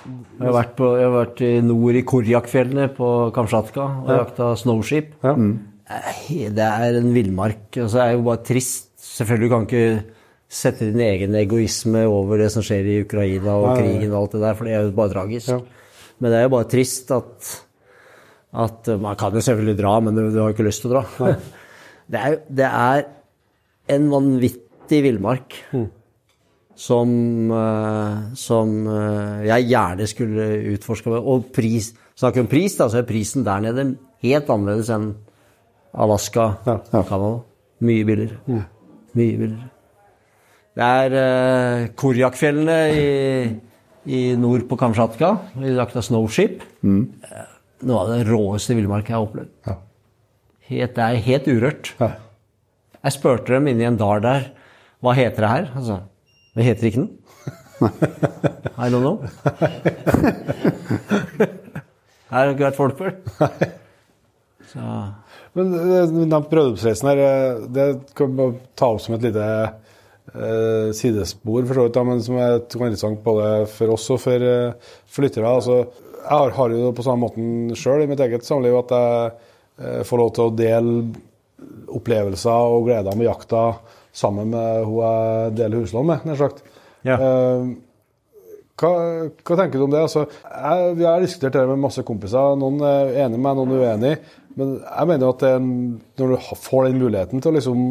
Jeg har vært, på, jeg har vært i nord i Korjakfjellene på Kamtsjatka og jakta snowship. Ja. Mm. Det er en villmark. Altså, det er jo bare trist. Selvfølgelig kan ikke sette din egen egoisme over det som skjer i Ukraina og krigen og alt det der, for det er jo bare tragisk. Ja. Men det er jo bare trist at, at Man kan jo selvfølgelig dra, men du, du har jo ikke lyst til å dra. Det er, det er en vanvittig villmark som, eh, som eh, jeg gjerne skulle utforska. Og pris, snakker om pris, da, så er prisen der nede helt annerledes enn Alaska, Ja, ja. Canada. Mye billigere. Mye billigere. Det er uh, Korjakfjellene i, i nord på Kamtsjatka. Vi jakta snowship. Eh, Noe av det råeste villmark jeg har opplevd. Ja. Helt, det er helt urørt. Ja. Jeg spurte dem inni en dal der hva heter det her. Altså, det heter ikke den. I don't know. Har ikke vært folk før. Så Men den du her. eh, Det kan vi ta opp som et lite eh, sidespor, for så vidt, men som er interessant både for oss og for, eh, for lyttere. Altså, jeg har, har jo det på samme måten sjøl i mitt eget samliv at jeg eh, får lov til å dele opplevelser og gleder med jakta sammen med hun jeg deler huslån med, nær sagt. Ja. Eh, hva, hva tenker du om det? Altså, jeg, vi har diskutert det med masse kompiser. Noen er enig med meg, noen er uenig. Men jeg mener at det, når du får den muligheten til å liksom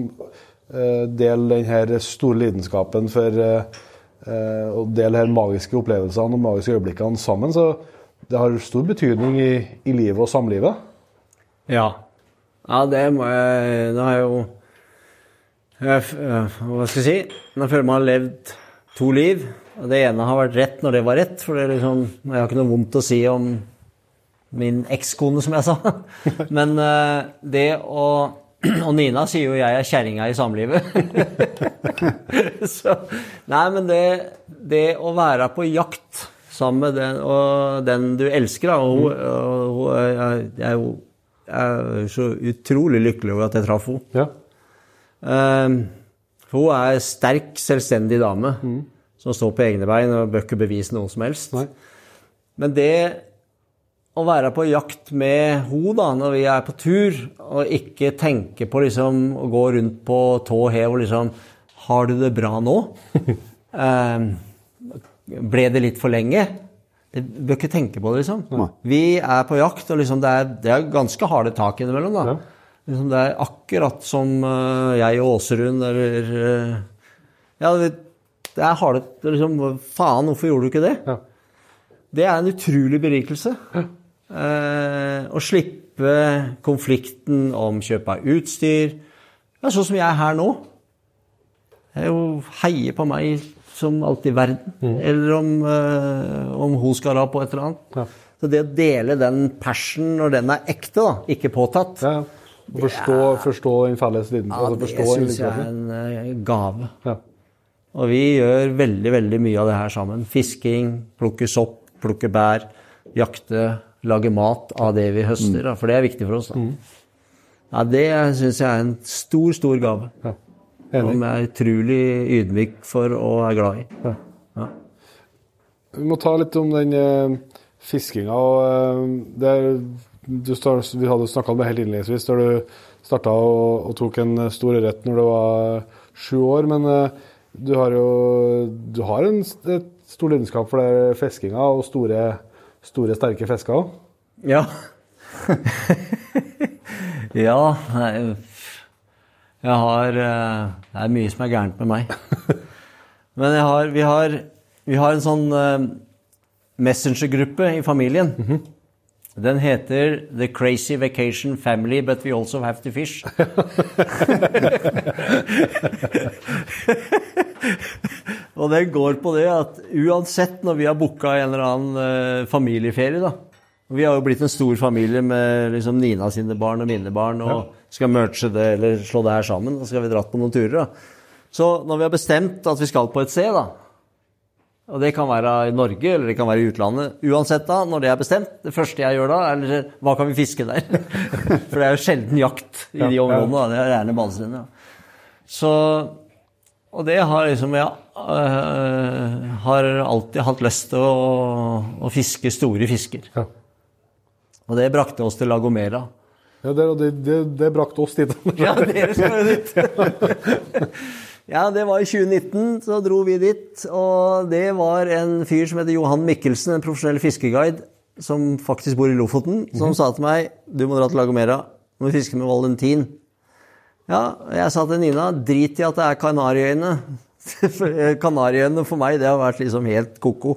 eh, dele den her store lidenskapen for eh, eh, å dele her magiske opplevelsene og magiske øyeblikkene sammen, så det har stor betydning i, i livet og samlivet. Ja. Ja, det må jeg Nå har jeg jo jeg, Hva skal jeg si? Nå føler jeg meg har levd to liv. Og det ene har vært rett når det var rett. For det er liksom, jeg har ikke noe vondt å si om min ekskone, som jeg sa. Men det å Og Nina sier jo jeg er kjerringa i samlivet. Så Nei, men det, det å være på jakt sammen med den, og den du elsker, da og og, og jeg, jeg, jeg er så utrolig lykkelig over at jeg traff henne. Ja. Um, for hun er en sterk, selvstendig dame som står på egne bein og bør ikke bevise noe som helst. Nei. Men det å være på jakt med ho da, når vi er på tur, og ikke tenke på liksom, å gå rundt på tå hev og liksom Har du det bra nå? eh, ble det litt for lenge? Det bør ikke tenke på det, liksom. Vi er på jakt, og liksom det, er, det er ganske harde tak innimellom. da. Liksom det er akkurat som uh, jeg og Åserund eller uh, Ja, det, det er harde liksom, Faen, hvorfor gjorde du ikke det? Ja. Det er en utrolig berikelse. Eh, å slippe konflikten om kjøp av utstyr. Ja, sånn som jeg er her nå. Jeg er jo heier på meg som alt i verden. Eller om, eh, om hun skal ha på et eller annet. Ja. Så det å dele den passion når den er ekte, da, ikke påtatt, Ja, Forstå, Å Forstå, forstå den felles ja, altså det forstå syns jeg er en eh, gave. Ja. Og vi gjør veldig, veldig mye av det her sammen. Fisking, plukke sopp, plukke bær, jakte, lage mat av det vi høster. Da, for det er viktig for oss. Da. Ja, det syns jeg er en stor, stor gave. Ja. Som jeg er utrolig ydmyk for og er glad i. Vi må ta litt om den eh, fiskinga. og eh, du star, Vi hadde snakka om det helt innledningsvis, der du starta og, og tok en stor ørret når du var sju år. Men eh, du har jo du har en, et stor lidenskap for det fiskinga og store, store sterke fisker òg. Ja. ja Jeg har eh, Det er mye som er gærent med meg. Men har, vi, har, vi har en sånn eh, messengergruppe i familien. Den heter The Crazy Vacation Family, but we also have to fish. Og det går på det at uansett når vi har booka en eller annen eh, familieferie, da Vi har jo blitt en stor familie med liksom Nina sine barn og mine barn, og skal merge det eller slå det her sammen. Og så skal vi dratt på noen turer. da. Så når vi har bestemt at vi skal på et sted, da, og det kan være i Norge eller det kan være i utlandet, uansett da, når det er bestemt, det første jeg gjør da, er hva kan vi fiske der? For det er jo sjelden jakt i de områdene. da, Det er gjerne badestrender. Ja. Så og det har liksom Jeg øh, har alltid hatt lyst til å, å fiske store fisker. Ja. Og det brakte oss til Lagomera. Ja, det, det, det, det brakte oss dit. Ja, dere skal dit! ja, det var i 2019, så dro vi dit. Og det var en fyr som heter Johan Mikkelsen, en profesjonell fiskeguide, som faktisk bor i Lofoten, som sa til meg du må dra til Lagomera, du må fiske med Valentin. Ja, jeg sa til Nina drit i at det er Kanariøyene. For Kanariøyene for meg, det har vært liksom helt ko-ko.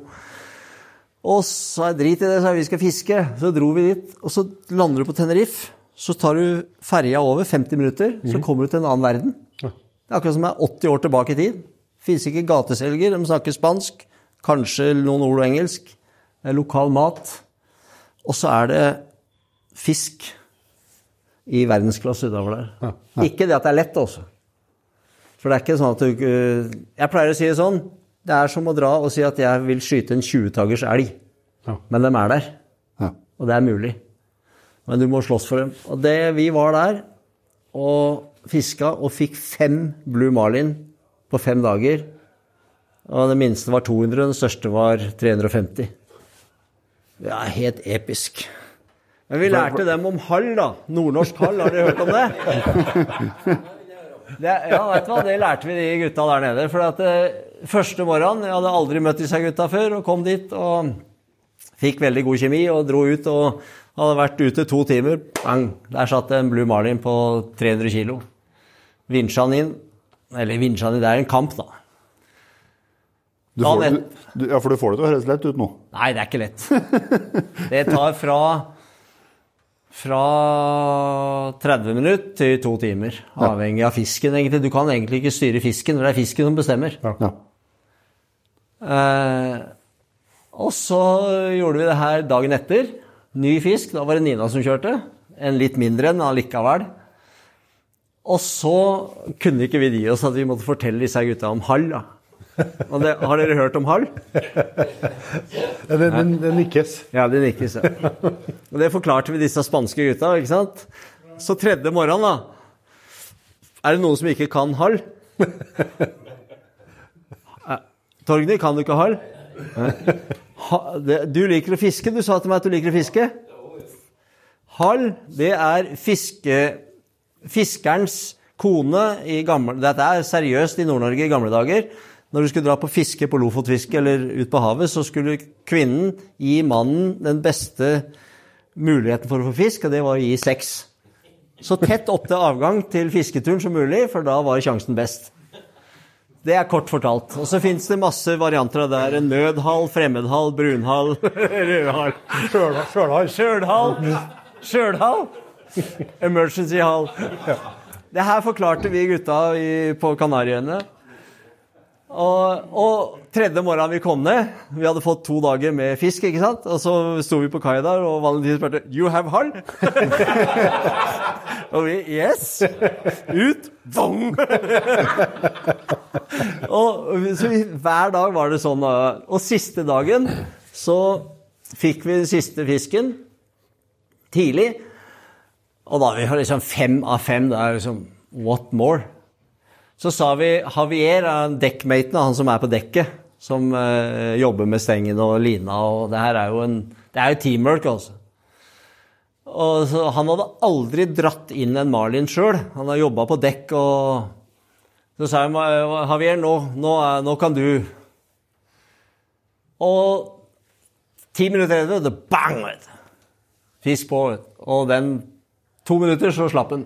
Og så jeg drit i det, jeg vi skal fiske. Så dro vi dit, og så lander du på Tenerife. Så tar du ferja over 50 minutter, så kommer du til en annen verden. Det er akkurat som jeg er 80 år tilbake i tid. Fins ikke gateselger, de snakker spansk. Kanskje noen ord og engelsk. Det er lokal mat. Og så er det fisk i verdensklasse utover der. Ikke det at det er lett, også. For det er ikke sånn at du Jeg pleier å si det sånn. Det er som å dra og si at jeg vil skyte en 20-tagers elg. Ja. Men de er der. Ja. Og det er mulig. Men du må slåss for dem. Og det, vi var der og fiska og fikk fem Blue Marlin på fem dager. Og det minste var 200, den største var 350. Det er helt episk. Men vi lærte dem om hall, da. Nordnorsk hall, har dere hørt om det? det ja, vet du hva, det lærte vi de gutta der nede. For at uh, første morgenen Jeg hadde aldri møtt disse gutta før, og kom dit og fikk veldig god kjemi og dro ut og hadde vært ute to timer. Bang! Der satt en Blue Marlin på 300 kilo. Vinsja han inn. Eller vinsja han inn, det er en kamp, da. Du får, du, du, ja, for du får det til å høres lett ut nå. Nei, det er ikke lett. Det tar fra fra 30 minutter til to timer, avhengig av fisken. egentlig. Du kan egentlig ikke styre fisken, for det er fisken som bestemmer. Ja. Eh, og så gjorde vi det her dagen etter. Ny fisk. Da var det Nina som kjørte. En litt mindre en allikevel. Og så kunne ikke vi gi oss at vi måtte fortelle disse gutta om hall. da. Det, har dere hørt om hall? Ja, Det, det, det nikkes. Ja, det nikkes. Ja. Og det forklarte vi disse spanske gutta. ikke sant? Så tredje morgen, da Er det noen som ikke kan hall? Eh, Torgny, kan du ikke hall? Det, du liker å fiske. Du sa til meg at du liker å fiske. Hall, det er fiske, fiskerens kone i gamle Dette er seriøst i Nord-Norge i gamle dager. Når du skulle dra på fiske på Lofotfiske eller ut på havet, så skulle kvinnen gi mannen den beste muligheten for å få fisk, og det var å gi sex. Så tett opp til avgang til fisketuren som mulig, for da var sjansen best. Det er kort fortalt. Og så fins det masse varianter av det. her. Nødhall, fremmedhall, brunhall, rødhall. Sjølhall. Sjølhall. Sjølhall. Emergency hall. Det her forklarte vi gutta på Kanariøyene. Og, og tredje morgenen vi kom ned Vi hadde fått to dager med fisk, ikke sant? Og så sto vi på kai der, og Valentin spurte You have hull?' og vi Yes! Ut! Vong! og så vi, hver dag var det sånn. Og siste dagen så fikk vi den siste fisken tidlig. Og da vi har liksom fem av fem. Det er liksom What more? Så sa vi Javier, er dekkmaten, han som er på dekket, som eh, jobber med stengen og lina, og det her er jo en Det er jo teamwork, altså. Og så, han hadde aldri dratt inn en Marlin sjøl. Han har jobba på dekk og Så sa jeg Javier, nå, nå, nå kan du Og ti minutter etter, det bang! Fisk på. Og den To minutter, så slapp den.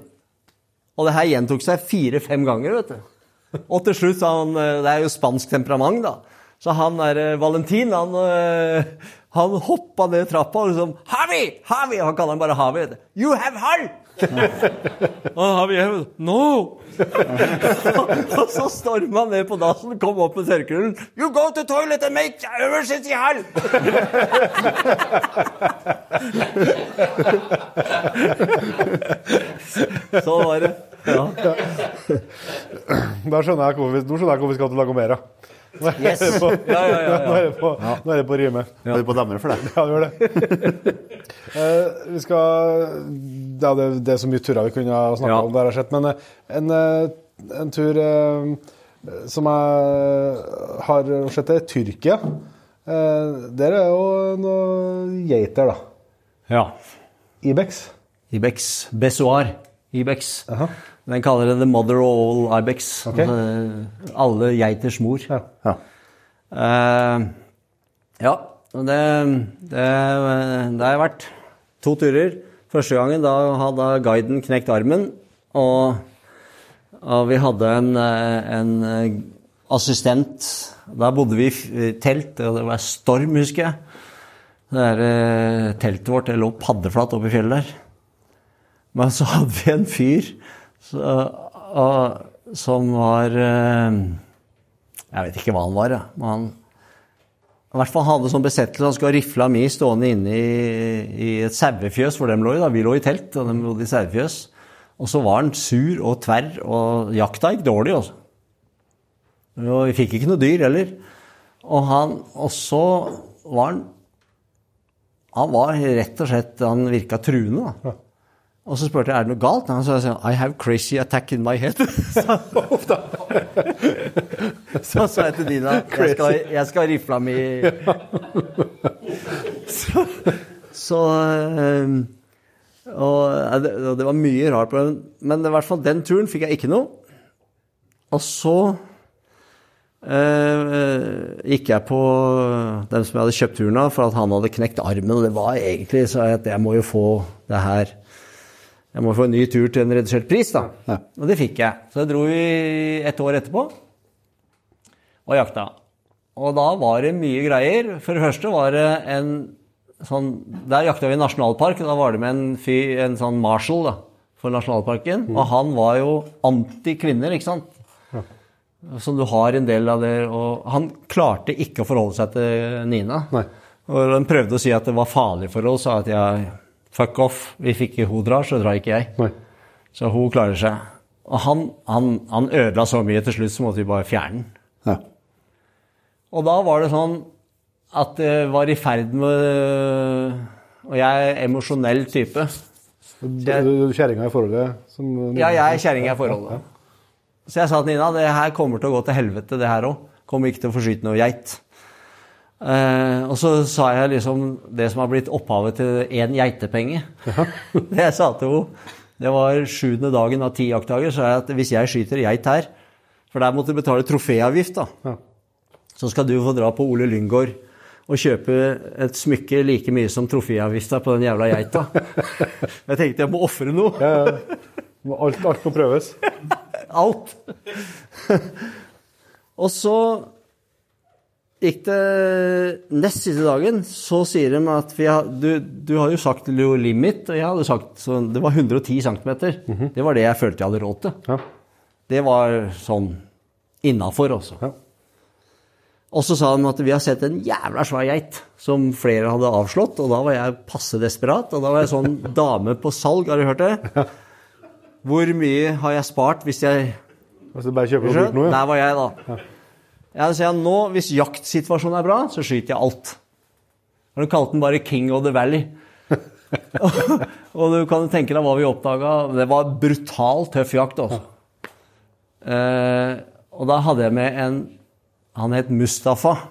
Og det her gjentok seg fire-fem ganger, vet du. Og til slutt sa han eh, Det er jo spansk temperament, da. Så han der eh, Valentin, han, eh, han hoppa ned trappa og liksom Havi! Havi! Han kaller han bare du. You have hall! og Havi No! og så storma han ned på dassen, kom opp med tørkerullen. You go to toilet and make emergency hall! så var det. Ja. Da skjønner jeg hvorfor vi, skal til å lage vi skal til Lagomera. Nå er Yes. det på, Ja, ja, ja, ja. Nå er det på, nå er det på rime. Er du på demmer for deg. Ja, det gjør det. uh, vi skal ja, det, det er så mye turer vi kunne ha snakka Ja. om, der har sett, men eh, en, eh, en tur uh, som jeg har sett, er Tyrkia. Uh, der er jo noen geiter, da. ja. Ibex. Ibex. Besoar. Ibex. Aha. Den kaller det the mother of all ibex. Okay. Altså, alle geiters mor. Ja. Ja. Uh, ja, og det, det, det har vært. To turer. Første gangen da hadde guiden knekt armen, og, og vi hadde en, eh, en eh, assistent. Da bodde vi i telt, og det var storm, husker jeg. Det der, eh, teltet vårt det lå paddeflatt oppe i fjellet der. Men så hadde vi en fyr så, og, som var eh, Jeg vet ikke hva han var, men han i hvert fall hadde sånn besettelse. Han skulle ha rifla mi stående inne i, i et sauefjøs, hvor de lå i. da. Vi lå i telt, og de bodde i sauefjøs. Og så var han sur og tverr, og jakta gikk dårlig, altså. Og vi fikk ikke noe dyr heller. Og, han, og så var han Han var rett og slett Han virka truende, da. Og så spurte jeg er det noe galt. Han sa I have crazy attack in my head. så sa jeg til Dina jeg skal, jeg skal mi Så, så um, og det, og det var mye rart på den. Men i hvert fall den turen fikk jeg ikke noe. Og så Uh, gikk jeg på dem som jeg hadde kjøpt turen av, for at han hadde knekt armen. Og det var egentlig så at jeg må jo få det her Jeg må få en ny tur til en redusert pris, da. Og det fikk jeg. Så jeg dro vi et år etterpå og jakta. Og da var det mye greier. For det første var det en sånn Der jakta vi i nasjonalpark, og da var det med en, fy, en sånn marshal da, for nasjonalparken. Og han var jo anti-kvinner, ikke sant? Som du har en del av det. Og han klarte ikke å forholde seg til Nina. Nei. Og han prøvde å si at det var farlig for oss, sa at jeg Fuck off. Hvis ikke hun drar, så drar ikke jeg. Nei. Så hun klarer seg. Og han, han, han ødela så mye til slutt, så måtte vi bare fjerne den. Ja. Og da var det sånn at det var i ferd med Og jeg er emosjonell type. Kjerringa i forholdet som Ja, jeg er kjerringa i forholdet. Så jeg sa til Nina det her kommer til å gå til helvete, det her òg. Kommer ikke til å forsyne noe geit. Eh, og så sa jeg liksom det som har blitt opphavet til én geitepenge. det jeg sa til henne, det var sjuende dagen av ti jaktdager, så sa jeg at hvis jeg skyter geit her, for der måtte du betale troféavgift, da, Ja. så skal du få dra på Ole Lyngård og kjøpe et smykke like mye som troféavgifta på den jævla geita. Jeg tenkte jeg må ofre noe. Ja, ja. Alt, alt må prøves. Alt. og så gikk det nest siste dagen, så sier de at vi har, du, du har jo sagt low limit, og jeg hadde sagt så det var 110 cm. Det var det jeg følte jeg hadde råd til. Ja. Det var sånn innafor, også. Ja. Og så sa de at vi har sett en jævla svær geit som flere hadde avslått, og da var jeg passe desperat. Og da var jeg sånn dame på salg, har du hørt det? Hvor mye har jeg spart hvis jeg Altså bare kjøper noe? ja. Der var jeg, da. Jeg sier nå, Hvis jaktsituasjonen er bra, så skyter jeg alt. Og Du kalte den bare 'King of the Valley'. og du kan tenke deg hva vi oppdaga. Det var brutalt tøff jakt. Også. Eh, og da hadde jeg med en Han het Mustafa.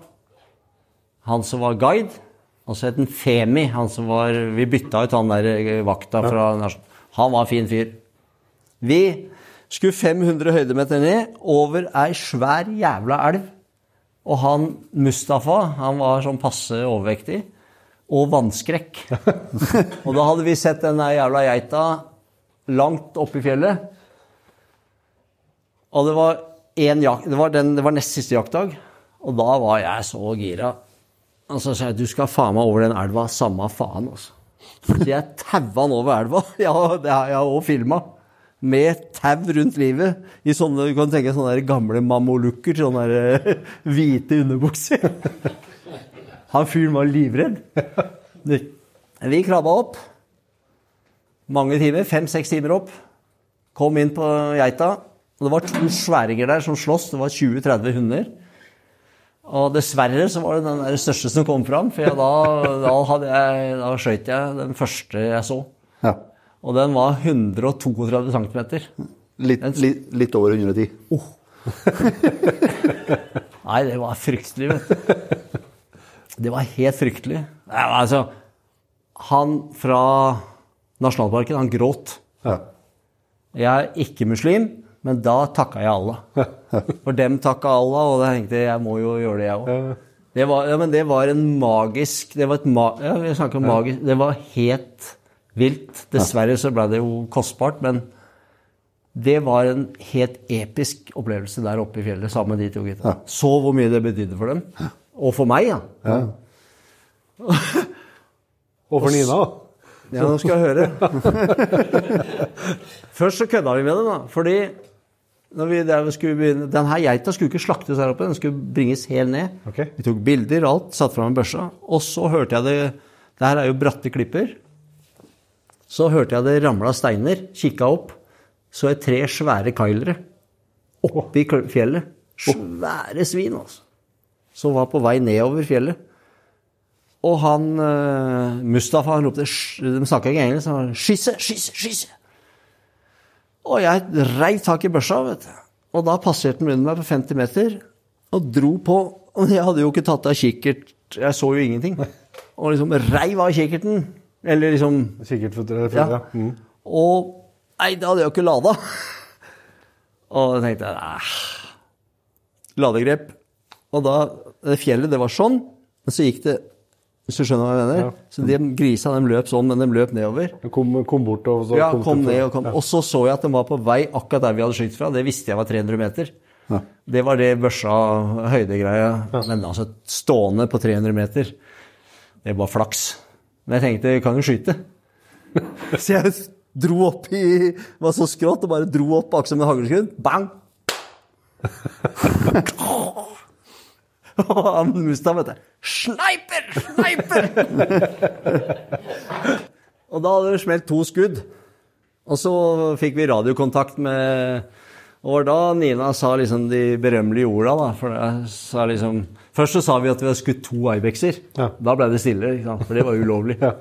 Han som var guide. Og så het han Femi. Han som var, vi bytta ut han der eh, vakta fra Han var en fin fyr. Vi skulle 500 høydemeter ned over ei svær jævla elv. Og han Mustafa, han var sånn passe overvektig. Og vannskrekk. og da hadde vi sett den jævla geita langt oppe i fjellet. Og det var, en jak det var, den, det var nest siste jaktdag. Og da var jeg så gira. Og så jeg du skal faen meg over den elva, samme faen, altså. Så jeg taua han over elva. Ja, det har jeg òg filma. Med tau rundt livet. I sånne, du kan tenke sånne gamle mamelukker. Sånne der, eh, hvite underbukser. Han fyren var livredd. Vi krabba opp. Mange timer. Fem-seks timer opp. Kom inn på geita. Og det var to sværinger der som sloss. Det var 20-30 hunder. Og dessverre så var det den der største som kom fram, for da, da, da skjøt jeg den første jeg så. Ja. Og den var 132 cm. Litt, litt, litt over 110. Nei, det var fryktelig, vet du. Det var helt fryktelig. Nei, altså, han fra nasjonalparken, han gråt. Ja. Jeg er ikke muslim, men da takka jeg Allah. For dem takka Allah, og da tenkte jeg jeg må jo gjøre det, jeg òg. Det var, ja, men det var en magisk Det var ma ja, magisk Det var helt vilt. Dessverre så ble det jo kostbart, men det var en helt episk opplevelse der oppe i fjellet sammen med de to gutta. Så hvor mye det betydde for dem. Og for meg, ja. Og for Nina. Ja, nå skal jeg høre. Først så kødda vi med det, da. Fordi når vi der skulle begynne, den her geita skulle ikke slaktes her oppe, den skulle bringes helt ned. Okay. Vi tok bilder, alt, satte fram en børsa. Og så hørte jeg det Det her er jo bratte klipper. Så hørte jeg det ramla steiner. Kikka opp. Så jeg tre svære kailere oppi fjellet. Svære svin, altså. Som var på vei nedover fjellet. Og han eh, Mustafa han ropte De snakka ikke engelsk. Han skisse, skysse, skysse'. Og jeg reiv tak i børsa, vet du. Og da passerte den under meg på 50 meter og dro på. Og jeg hadde jo ikke tatt av kikkert, jeg så jo ingenting. Og liksom reiv av kikkerten. Eller liksom Kikkertføtter eller ja. ja. Mm. Og nei, da hadde jeg jo ikke lada. Og da tenkte jeg Æh. ladegrep. Og da det Fjellet, det var sånn. Men så gikk det Hvis du skjønner hva jeg mener? Ja. Så de grisa de løp sånn, men de løp nedover. Kom, kom bort og så Ja, kom kom ned og kom. Og så så jeg at de var på vei akkurat der vi hadde skutt fra. Det visste jeg var 300 meter. Det var det børsa høydegreia. Men altså, stående på 300 meter, det var flaks. Men jeg tenkte, kan jo skyte. Så jeg dro opp i Var så skrått og bare dro opp akkurat som en haglskudd. Bang! Og han Mustad, vet du. Sniper! Sniper! og da hadde det smelt to skudd. Og så fikk vi radiokontakt med Og da Nina sa liksom de berømmelige orda, da. For det sa liksom Først så sa vi at vi hadde skutt to Ibexer. Ja. Da ble det stille, for det var ulovlig. Ja.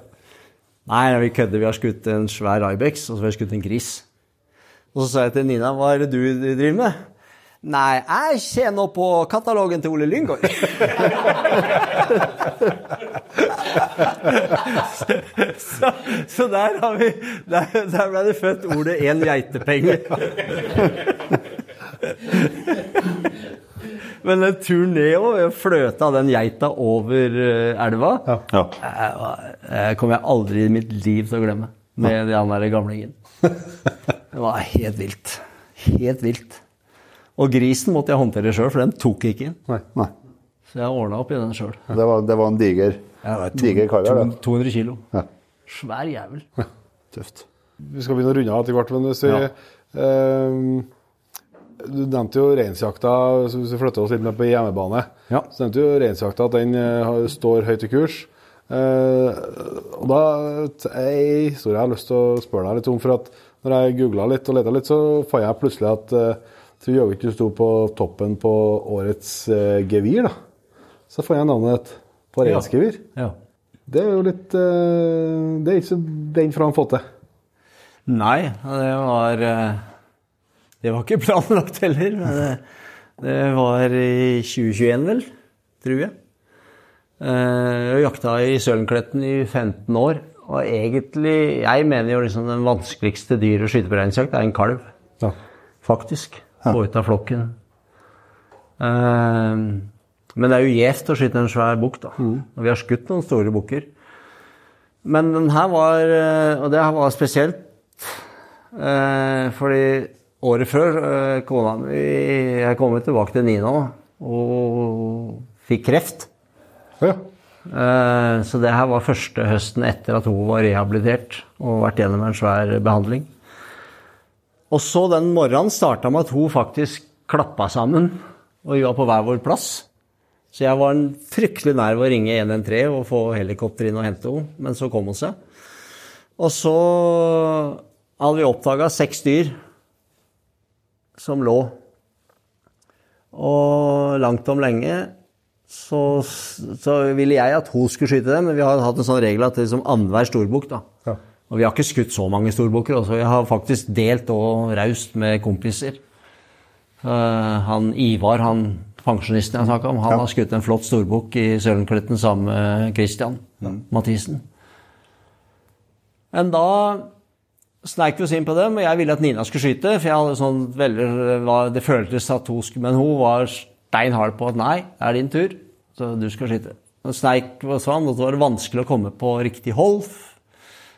Nei, vi kødder. Vi har skutt en svær Ibex, og så har vi skutt en gris. Og så sa jeg til Nina, hva er det du driver med? Nei, jeg ser nå på katalogen til Ole Lyngård. så, så der har vi Der, der ble det født ordet 'én geitepenge'. Men den turen og fløte fløta den geita over eh, elva, Ja. Ja. jeg, kommer jeg aldri i mitt liv til å glemme. Med den der gamlingen. Det var helt vilt. Helt vilt. Og grisen måtte jeg håndtere sjøl, for den tok ikke inn. Nei. Nei. Så jeg ordna opp i den sjøl. Det var, det var en diger, diger kar der, det. 200 kilo. Ja. Svær jævel. Tøft. Vi skal begynne å runde av etter hvert, men hvis vi ehm, Du nevnte jo reinsjakta, hvis vi flytter oss litt med på hjemmebane. Ja. Så nevnte jo reinsjakta at den eh, står høyt i kurs. Eh, og da er ei historie jeg har lyst til å spørre deg litt om. For at når jeg googla litt og leta litt, så fant jeg plutselig at uh, Tror jaggu ikke sto på toppen på årets eh, gevir, da. Så fant jeg navnet ditt på Ja. reinsgevir. Ja. Det er jo litt eh, Det er ikke så den fra han fått til. Nei, det var eh, Det var ikke planlagt heller. Men det, det var i 2021, vel, tror jeg. Eh, Jeg jakta i Sølenkletten i 15 år. Og egentlig, jeg mener jo liksom den vanskeligste dyr å skyte på reinsjakt er en kalv. Ja. Faktisk. Få ut av flokken. Eh, men det er jo gjevt å skyte en svær bukk, da. Og vi har skutt noen store bukker. Men den her var eh, Og det her var spesielt eh, fordi året før eh, kona mi Jeg kom tilbake til Nina og fikk kreft. Ja. Eh, Så det her var første høsten etter at hun var rehabilitert og vært gjennom en svær behandling. Og så den morgenen starta med at hun faktisk klappa sammen, og vi var på hver vår plass. Så jeg var fryktelig nær ved å ringe 113 og få helikopter inn og hente henne, men så kom hun seg. Og så hadde vi oppdaga seks dyr som lå. Og langt om lenge så, så ville jeg at hun skulle skyte dem, men vi har hatt en sånn regel at det er som annenhver storbukk, da. Ja. Og vi har ikke skutt så mange storbukker. også. Jeg har faktisk delt og raust med kompiser. Uh, han Ivar, han pensjonisten jeg snakka om, han har skutt en flott storbukk i Sølenkletten sammen med Christian Mathisen. Men da sneik vi oss inn på dem, og jeg ville at Nina skulle skyte. For jeg hadde sånn veldig, det føltes at hun skulle Men hun var stein hard på at nei, det er din tur, så du skal skyte. Og sneik oss fram, og så var det vanskelig å komme på riktig hold.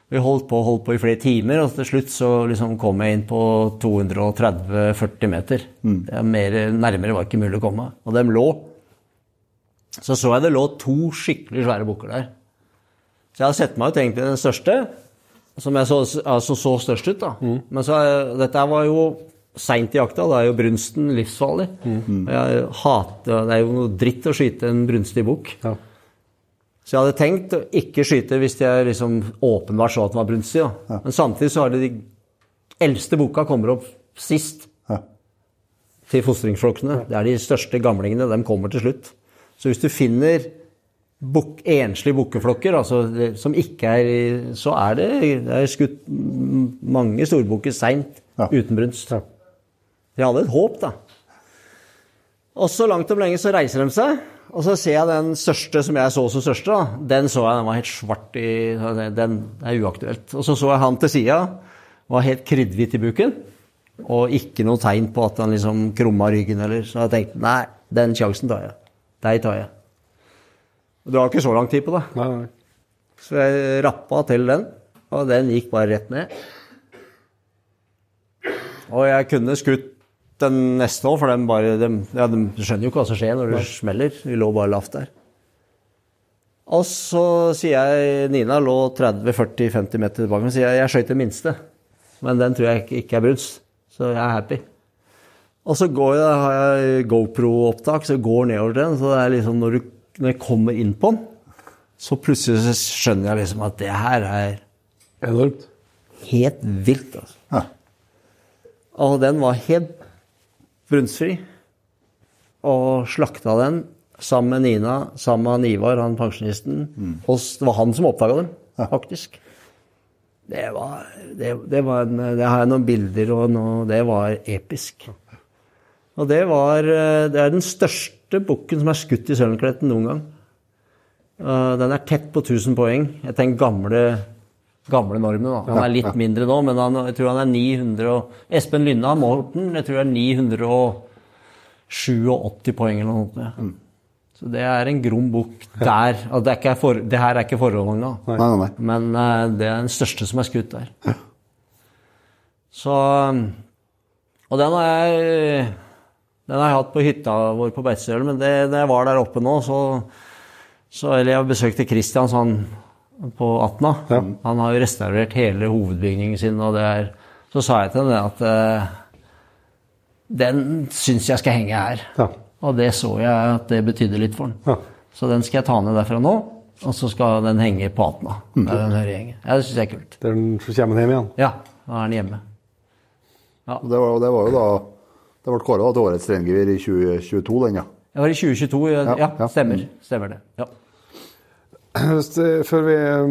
Vi holdt på holdt på i flere timer, og til slutt så liksom kom jeg inn på 230-40 meter. Det er mer, nærmere var ikke mulig å komme. Og dem lå. Så så jeg det lå to skikkelig svære bukker der. Så jeg hadde sett meg ut egentlig den største, som jeg så, altså så størst ut. da. Men så, dette var jo seint i jakta, da er jo brunsten livsfarlig. Mm. Jeg hater, Det er jo noe dritt å skyte en brunstig bukk. Ja. Så jeg hadde tenkt å ikke skyte hvis jeg liksom åpenbart så at den var brunstig. Da. Men samtidig så har det de eldste bukka kommer opp sist Ja. til fostringsflokkene. Det er de største gamlingene. De kommer til slutt. Så hvis du finner buk, enslige bukkeflokker, altså som ikke er Så er det, det er skutt mange storbukker seint Ja. uten brunst. De hadde et håp, da. Og så langt om lenge så reiser de seg, og så ser jeg den største som jeg så som største, da. Den så jeg, den var helt svart i Den er uaktuelt. Og så så jeg han til sida, var helt kryddhvit i buken. Og ikke noe tegn på at han liksom krumma ryggen eller Så jeg tenkte nei, den sjansen tar jeg. Deg tar jeg. Og det var ikke så lang tid på det. Nei, nei. Så jeg rappa til den, og den gikk bare rett ned. Og jeg kunne skutt den neste òg, for den bare, de, ja, de skjønner jo ikke hva som skjer når det smeller. Vi lå bare lavt der. Og så sier jeg Nina lå 30-40-50 meter tilbake, men sier jeg jeg skøyt den minste. Men den tror jeg ikke- ikke er brunst, så jeg er happy. Og så går jeg, har jeg GoPro-opptak, så jeg går nedover den. Så det er liksom når, du, når jeg kommer inn på den, så plutselig så skjønner jeg liksom at det her er Enormt. helt vilt. altså. Ja. Og den var helt brunstfri. Og slakta den sammen med Nina, sammen med Ivar, han pensjonisten. Og det var han som oppdaga dem, faktisk. Det var, det, det var en, det har jeg noen bilder og noe, det var episk. Og det var eh, Det er den største bukken som er skutt i Sølnkletten noen gang. Den er tett på 1000 poeng etter den gamle, gamle normen. Da. Han er litt mindre nå, men han, jeg tror han er 900 og, Espen Lynna Morten, jeg tror det er 987 poeng eller noe sånt. Ja. Så det er en grom bukk der. Og det, er ikke for, det her er ikke forholdene, nei. men eh, det er den største som er skutt der. Så Og den har jeg den har jeg hatt på hytta vår på Beitostølen, men det, da jeg var der oppe nå, så, så Eller jeg besøkte Christian sånn på Atna. Han har jo restaurert hele hovedbygningen sin, og det er Så sa jeg til henne at eh, den syns jeg skal henge her. Ja. Og det så jeg at det betydde litt for den. Ja. Så den skal jeg ta ned derfra nå, og så skal den henge på Atna. Der den hører hjemme. Ja, det syns jeg er kult. Den- så kommer den hjem igjen. Ja, da er den hjemme. Og Det var, det var jo da Det ble kåra til årets reingevir i 2022, den, ja. Det var i 2022, ja. Ja, ja ja. stemmer. Stemmer det. Ja. Hvis Før vi eh,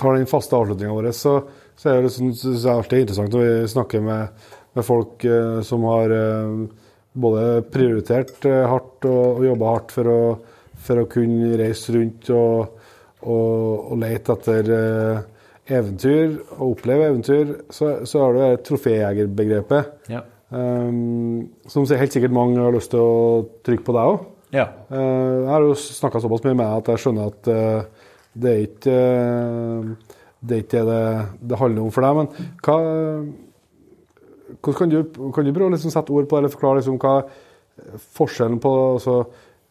tar den faste avslutninga vår, så, så er det, liksom, synes jeg alltid interessant å snakke med, med folk eh, som har eh, både prioritert eh, hardt og, og jobba hardt for å, for å kunne reise rundt og, og, og lete etter eh, eventyr og oppleve eventyr, så, så har du det troféjegerbegrepet. Ja. Um, som helt sikkert mange har lyst til å trykke på deg òg. ja. Uh, Jeg har jo snakka såpass mye med deg at jeg skjønner at uh, det er ikke uh, det er ikke det det handler om for deg. Men hva, hvordan kan, du, kan du prøve å liksom sette ord på det, eller forklare liksom hva forskjellen på altså,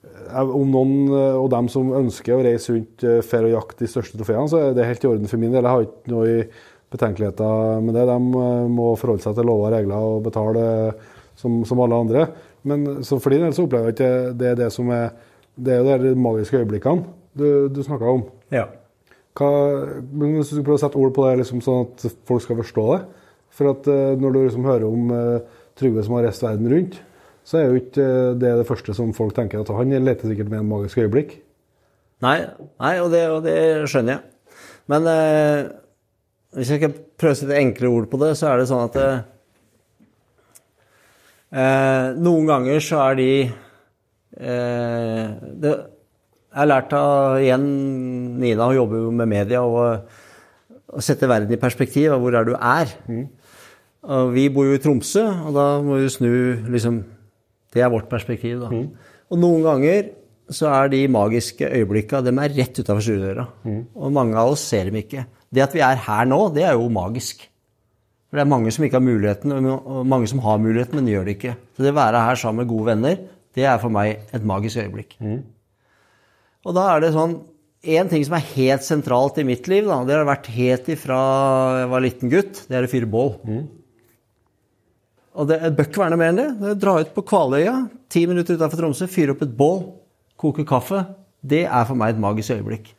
eh, Om noen og dem som ønsker å reise rundt for å jakte de største trofeene, så er det helt i orden for min del. Jeg har ikke noe i betenkeligheter med det. De eh, må forholde seg til lover og regler og betale som, som alle andre. Men så for din del så opplever jeg ikke det er det som er Det er jo de magiske øyeblikkene du, du snakka om. ja. Hva, men hvis du prøver å sette ord på det, liksom, sånn at folk skal forstå det For at eh, når du liksom hører om eh, Trygve som har reist verden rundt, så er jo ikke eh, det det første som folk tenker. at Han leter sikkert med en magisk øyeblikk. Nei, nei og, det, og det skjønner jeg. Men eh, hvis jeg skal prøve å sette enkle ord på det, så er det sånn at det, eh, Noen ganger så er de eh, det, Jeg har lært av igjen Nina, hun jobber jo med media, og, og setter verden i perspektiv. av Hvor er du er? Og vi bor jo i Tromsø, og da må vi snu liksom Det er vårt perspektiv, da. Og noen ganger så er de magiske øyeblikka de er rett utafor stuedøra. Og mange av oss ser dem ikke. Det at vi er her nå, det er jo magisk. For det er mange som ikke har muligheten, og mange som har muligheten, men gjør det ikke. Så det å være her sammen med gode venner, det er for meg et magisk øyeblikk. Og da er det sånn En ting som er helt sentralt i mitt liv, da, det har vært helt ifra jeg var liten gutt, det er å fyre bål. Og det bør ikke være noe mer enn det. det dra ut på Kvaløya, ti minutter utenfor Tromsø, fyre opp et bål, koke kaffe. Det er for meg et magisk øyeblikk.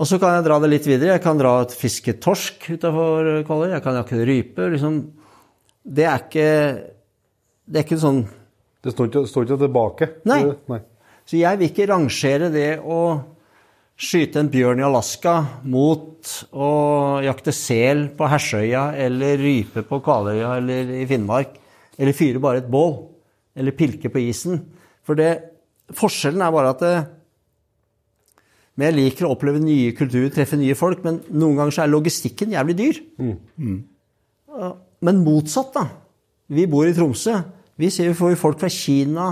Og så kan jeg dra det litt videre. Jeg kan dra et fiske torsk utafor Kvaløy. Jeg kan jakke rype. Liksom. Det er ikke Det er ikke sånn Det står ikke, står ikke tilbake. Nei. Nei. Så jeg vil ikke rangere det å skyte en bjørn i Alaska mot å jakte sel på Hersøya eller rype på Kvaløya eller i Finnmark, eller fyre bare et bål, eller pilke på isen. For det, forskjellen er bare at det, men jeg liker å oppleve nye kulturer, treffe nye folk, men noen ganger så er logistikken jævlig dyr. Mm. Men motsatt, da. Vi bor i Tromsø. Vi ser jo får folk fra Kina,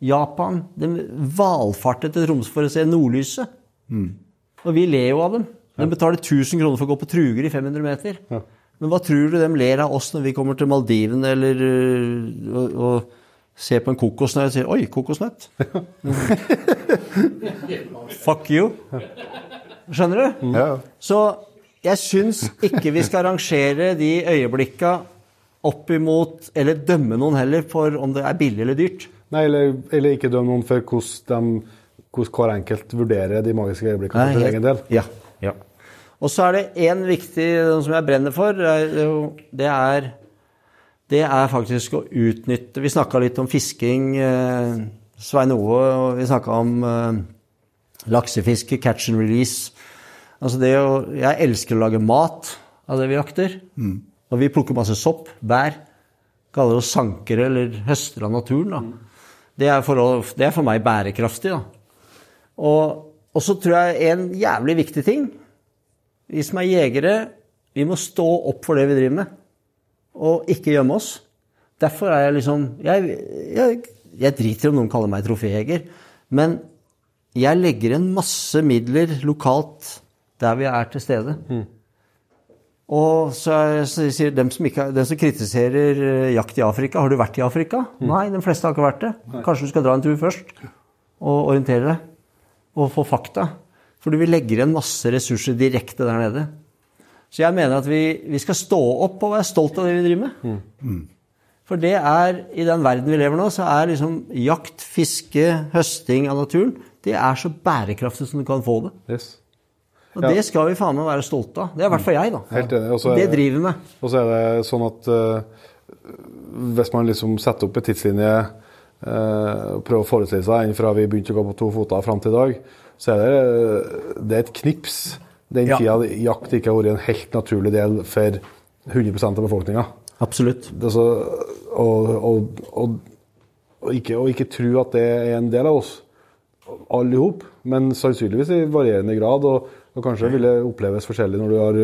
Japan De valfarter til Tromsø for å se nordlyset. Og vi ler jo av dem. De betaler 1000 kroner for å gå på truger i 500 meter. Men hva tror du de ler av oss når vi kommer til Maldivene eller øh, og, og ser på en kokosnøtt og sier 'oi, kokosnøtt'? Fuck you. Skjønner du? Ja. Så jeg syns ikke vi skal rangere de øyeblikka opp imot, eller dømme noen heller, for om det er billig eller dyrt. Nei, eller, eller ikke dømme noen for hvordan, hver enkelt vurderer de magiske øyeblikkene for egen del. Ja. ja. Og så er det én viktig som jeg brenner for. Det det er, det er faktisk å utnytte Vi snakka litt om fisking, eh, Svein Ove, og vi snakka om eh, laksefiske, catch and release. Altså det å, jeg elsker å lage mat av det vi jakter. Og vi plukker masse sopp, bær. Kaller oss sankere eller høster av naturen. Da. Det, er for, det er for meg bærekraftig. Da. Og, og så tror jeg en jævlig viktig ting Vi som er jegere, vi må stå opp for det vi driver med. Og ikke gjemme oss. Derfor er jeg liksom Jeg, jeg, jeg driter om noen kaller meg troféjeger, men jeg legger igjen masse midler lokalt der vi er til stede. Og så, er- så sier dem som, ikke, dem som kritiserer eh, jakt i Afrika Har du vært i Afrika? Nei, de fleste har ikke vært det. Kanskje du skal dra en tur først og orientere deg og få fakta. For vi legger igjen masse ressurser direkte der nede. Så jeg mener at vi, vi skal stå opp og være stolt av det vi driver med. For det er, i den verden vi lever nå, så er liksom jakt, fiske, høsting av naturen Det er så bærekraftig som du kan få det. Yes. Og det skal vi faen meg være stolte av. Det er i hvert fall jeg, da. Helt enig. Og så er Det driver meg. med. Og så er det sånn at uh, hvis man liksom setter opp en tidslinje og og prøver å forestille seg fra vi begynte å gå på to føtter fram til i dag, så er det, det er et knips den Ja. tida jakt ikke har vært en helt naturlig del for 100% av befolkninga. Absolutt. Det er så, og, og, og, og, ikke, og ikke tro at det er en del av oss, alle i hop, men sannsynligvis i varierende grad. Og, og kanskje vil det oppleves forskjellig når du har,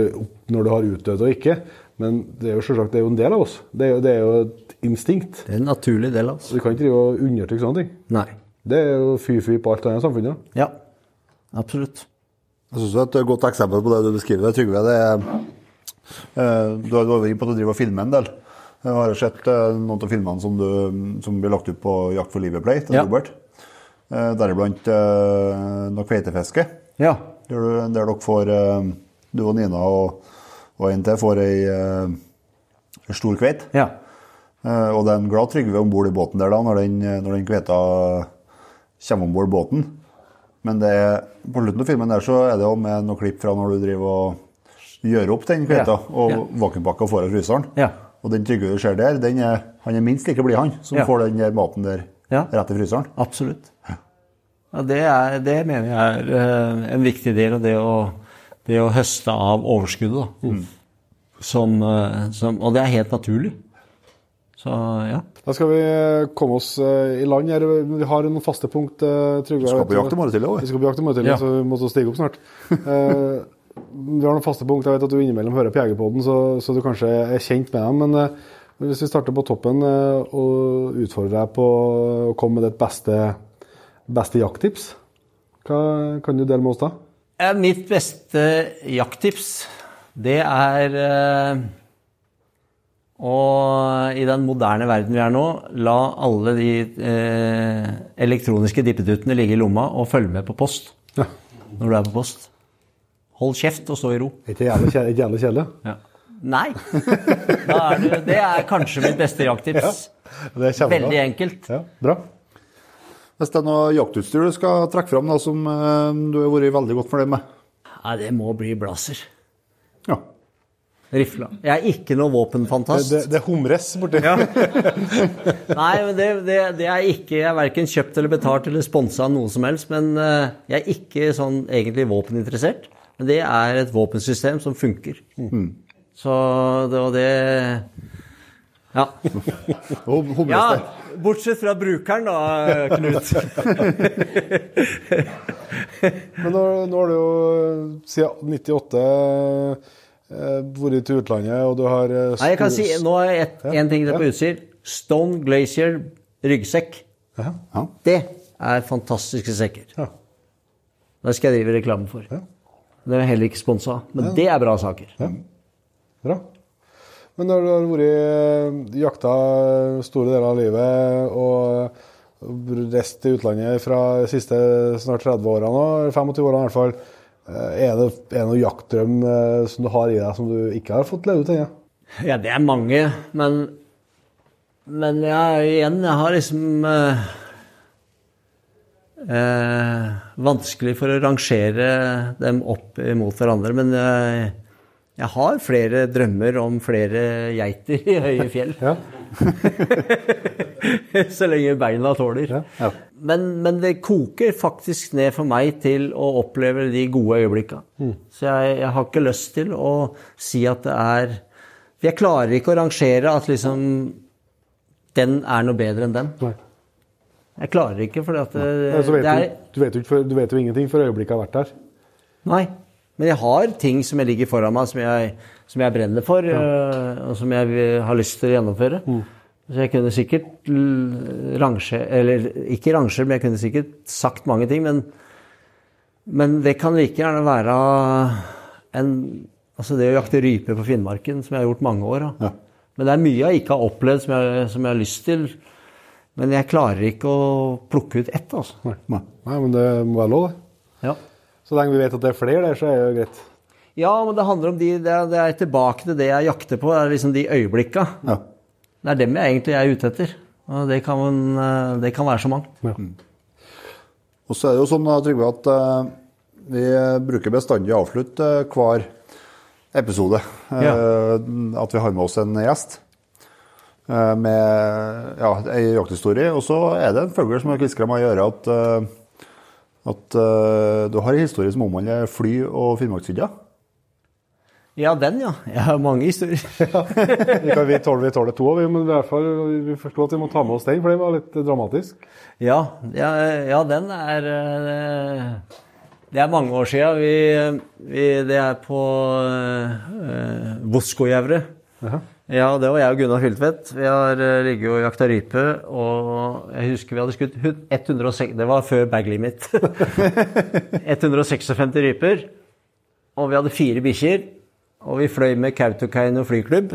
når du har utdødd og ikke. Men det er jo selvsagt det er jo en del av oss. Det er, jo- det er jo et instinkt. Det er en naturlig del av oss. Du kan ikke drive og undertrykke sånne ting. Nei. Det er jo fy-fy på alt annet i samfunnet. Ja. Absolutt. Jeg synes Et godt eksempel på det du beskriver, Trygve, det er eh, Du har vært inne på at du driver og filmer en del. Jeg har sett eh, noen av filmene som, du, som blir lagt ut på Jakt for livet-play til Ja. Robert. Eh, Deriblant eh, noe kveitefiske. Ja. Der, du, der dere får Du og Nina og, og en til får ei stor kveit. Ja. Og det er en glad Trygve om bord i båten der da, når den, når den kveita kommer om bord båten. Men det, er- på slutten av filmen der så er det jo med noen klipp fra når du driver og gjør opp den kveita, Ja, og ja. vakuumpakka foran fryseren. Ja. Og den Trygve du ser der, den er, han er minst like blid, han, som Ja. får den der maten der Ja. rett i fryseren. Absolutt. Ja, det, er, det mener jeg er eh, en viktig del av det å, det å høste av overskuddet. Da. Som, eh, som, og det er helt naturlig. Så ja. Da skal vi komme oss eh, i land her. Vi har noen faste punkt. eh, Vi Skal på jakt i morgen tidlig vi. Vi skal på jakt i morgen tidlig, Ja. så vi må stige opp snart. Vi har noen faste punkt. Jeg vet at du innimellom hører på Jegerpodden, så, så du kanskje er kjent med dem. Men eh, hvis vi starter på toppen eh, og utfordrer deg på å komme med ditt beste, beste jakttips, hva kan du dele med oss da? Mitt beste jakttips, det er eh, å i den moderne verden vi er nå, la alle de eh, elektroniske dippeduttene ligge i lomma og følge med på post Ja. når du er på post. Hold kjeft og stå i ro. Ikke jævlig kje- kjedelig? Ja. Nei. Da er det, det er kanskje mitt beste jakttips. Det er kjempebra. Veldig enkelt. Ja, bra. Hvis det er noe jaktutstyr du skal trekke fram da, som eh, du har vært veldig godt fornøyd med? Ja, det må bli blazer. Ja. Rifla. Jeg er ikke noe våpenfantast. Det, det humres borti. Nei, men det, det, det er ikke Jeg er verken kjøpt eller betalt eller sponsa noe som helst. Men eh, jeg er ikke sånn egentlig våpeninteressert. Men det er et våpensystem som funker. Så det var det Ja. Ja. Bortsett fra brukeren, da, Knut. Men nå, nå har du jo siden 98 eh, vært til utlandet, og du har eh, Nei, jeg kan si, Nå er én en ting til på Ja. utstyr. Stone Glacier ryggsekk. Ja. Ja. Det er fantastiske sekker. Ja. Det skal jeg drive reklame for. Ja. Det er heller ikke sponsa, men det er bra saker. Bra. Men når du har vært jakta store deler av livet og reist til utlandet fra de siste snart 30 årene nå, eller 25 årene i hvert fall, eh, er det, er det noen jaktdrøm eh, som du har i deg som du ikke har fått levd ut ennå? Ja, det er mange, men Men ja, igjen, jeg har liksom eh, eh, Vanskelig for å rangere dem opp mot hverandre, men jeg, jeg har flere drømmer om flere geiter i høye fjell. Så lenge beina tåler. Men, men det koker faktisk ned for meg til å oppleve de gode øyeblikka. Så jeg, jeg har ikke lyst til å si at det er jeg klarer ikke å rangere at liksom den er noe bedre enn den. Nei. Jeg klarer ikke, for det, så vet det er du, du, vet jo du vet jo ingenting før øyeblikket har vært der. Nei. Men jeg har ting som jeg ligger foran meg, som jeg, som jeg brenner for, ja. og som jeg har lyst til å gjennomføre. Så jeg kunne sikkert range, Eller ikke range, men jeg kunne sikkert sagt mange ting. Men, men det kan like gjerne være en Altså det å jakte rype på Finnmarken, som jeg har gjort mange år. Ja. Men det er mye jeg ikke har opplevd som jeg, som jeg har lyst til. Men jeg klarer ikke å plukke ut ett, altså. Nei. Nei, men det må være lov, det. Ja. Så lenge vi vet at det er flere der, så er det jo greit. Ja, men det handler om de Det er, det er tilbake til det jeg jakter på. Det er liksom de øyeblikka. Ja. Det er dem jeg egentlig er ute etter. Og det kan, det kan være så mangt. Ja. Og så er det jo sånn, Trygve, at eh, vi bruker bestandig å avslutte eh, hver episode. eh, At vi har med oss en gjest eh, med ja, ei jakthistorie. Og så er det en fugl som har kviskra meg i øret at, eh, at uh, du har en historie som omhandler fly og Finnmarkshydda. Ja, den, ja. Jeg har mange historier. Vi, vi tåler, vi tåler to, vi, men i hvert fall, vi forsto at vi må ta med oss den, for den var litt dramatisk. Ja, ja, ja den er eh, Det er mange år sia. Vi, vi, det er på uh, Voskojevre. Jaha. Ja, det var jeg og Gunnar Fyltvedt. Vi har uh, ligget og jakta rype, og jeg husker vi hadde skutt 106 Det var før bag limit. 156 ryper. Og vi hadde fire bikkjer. Og vi fløy med Kautokeino flyklubb.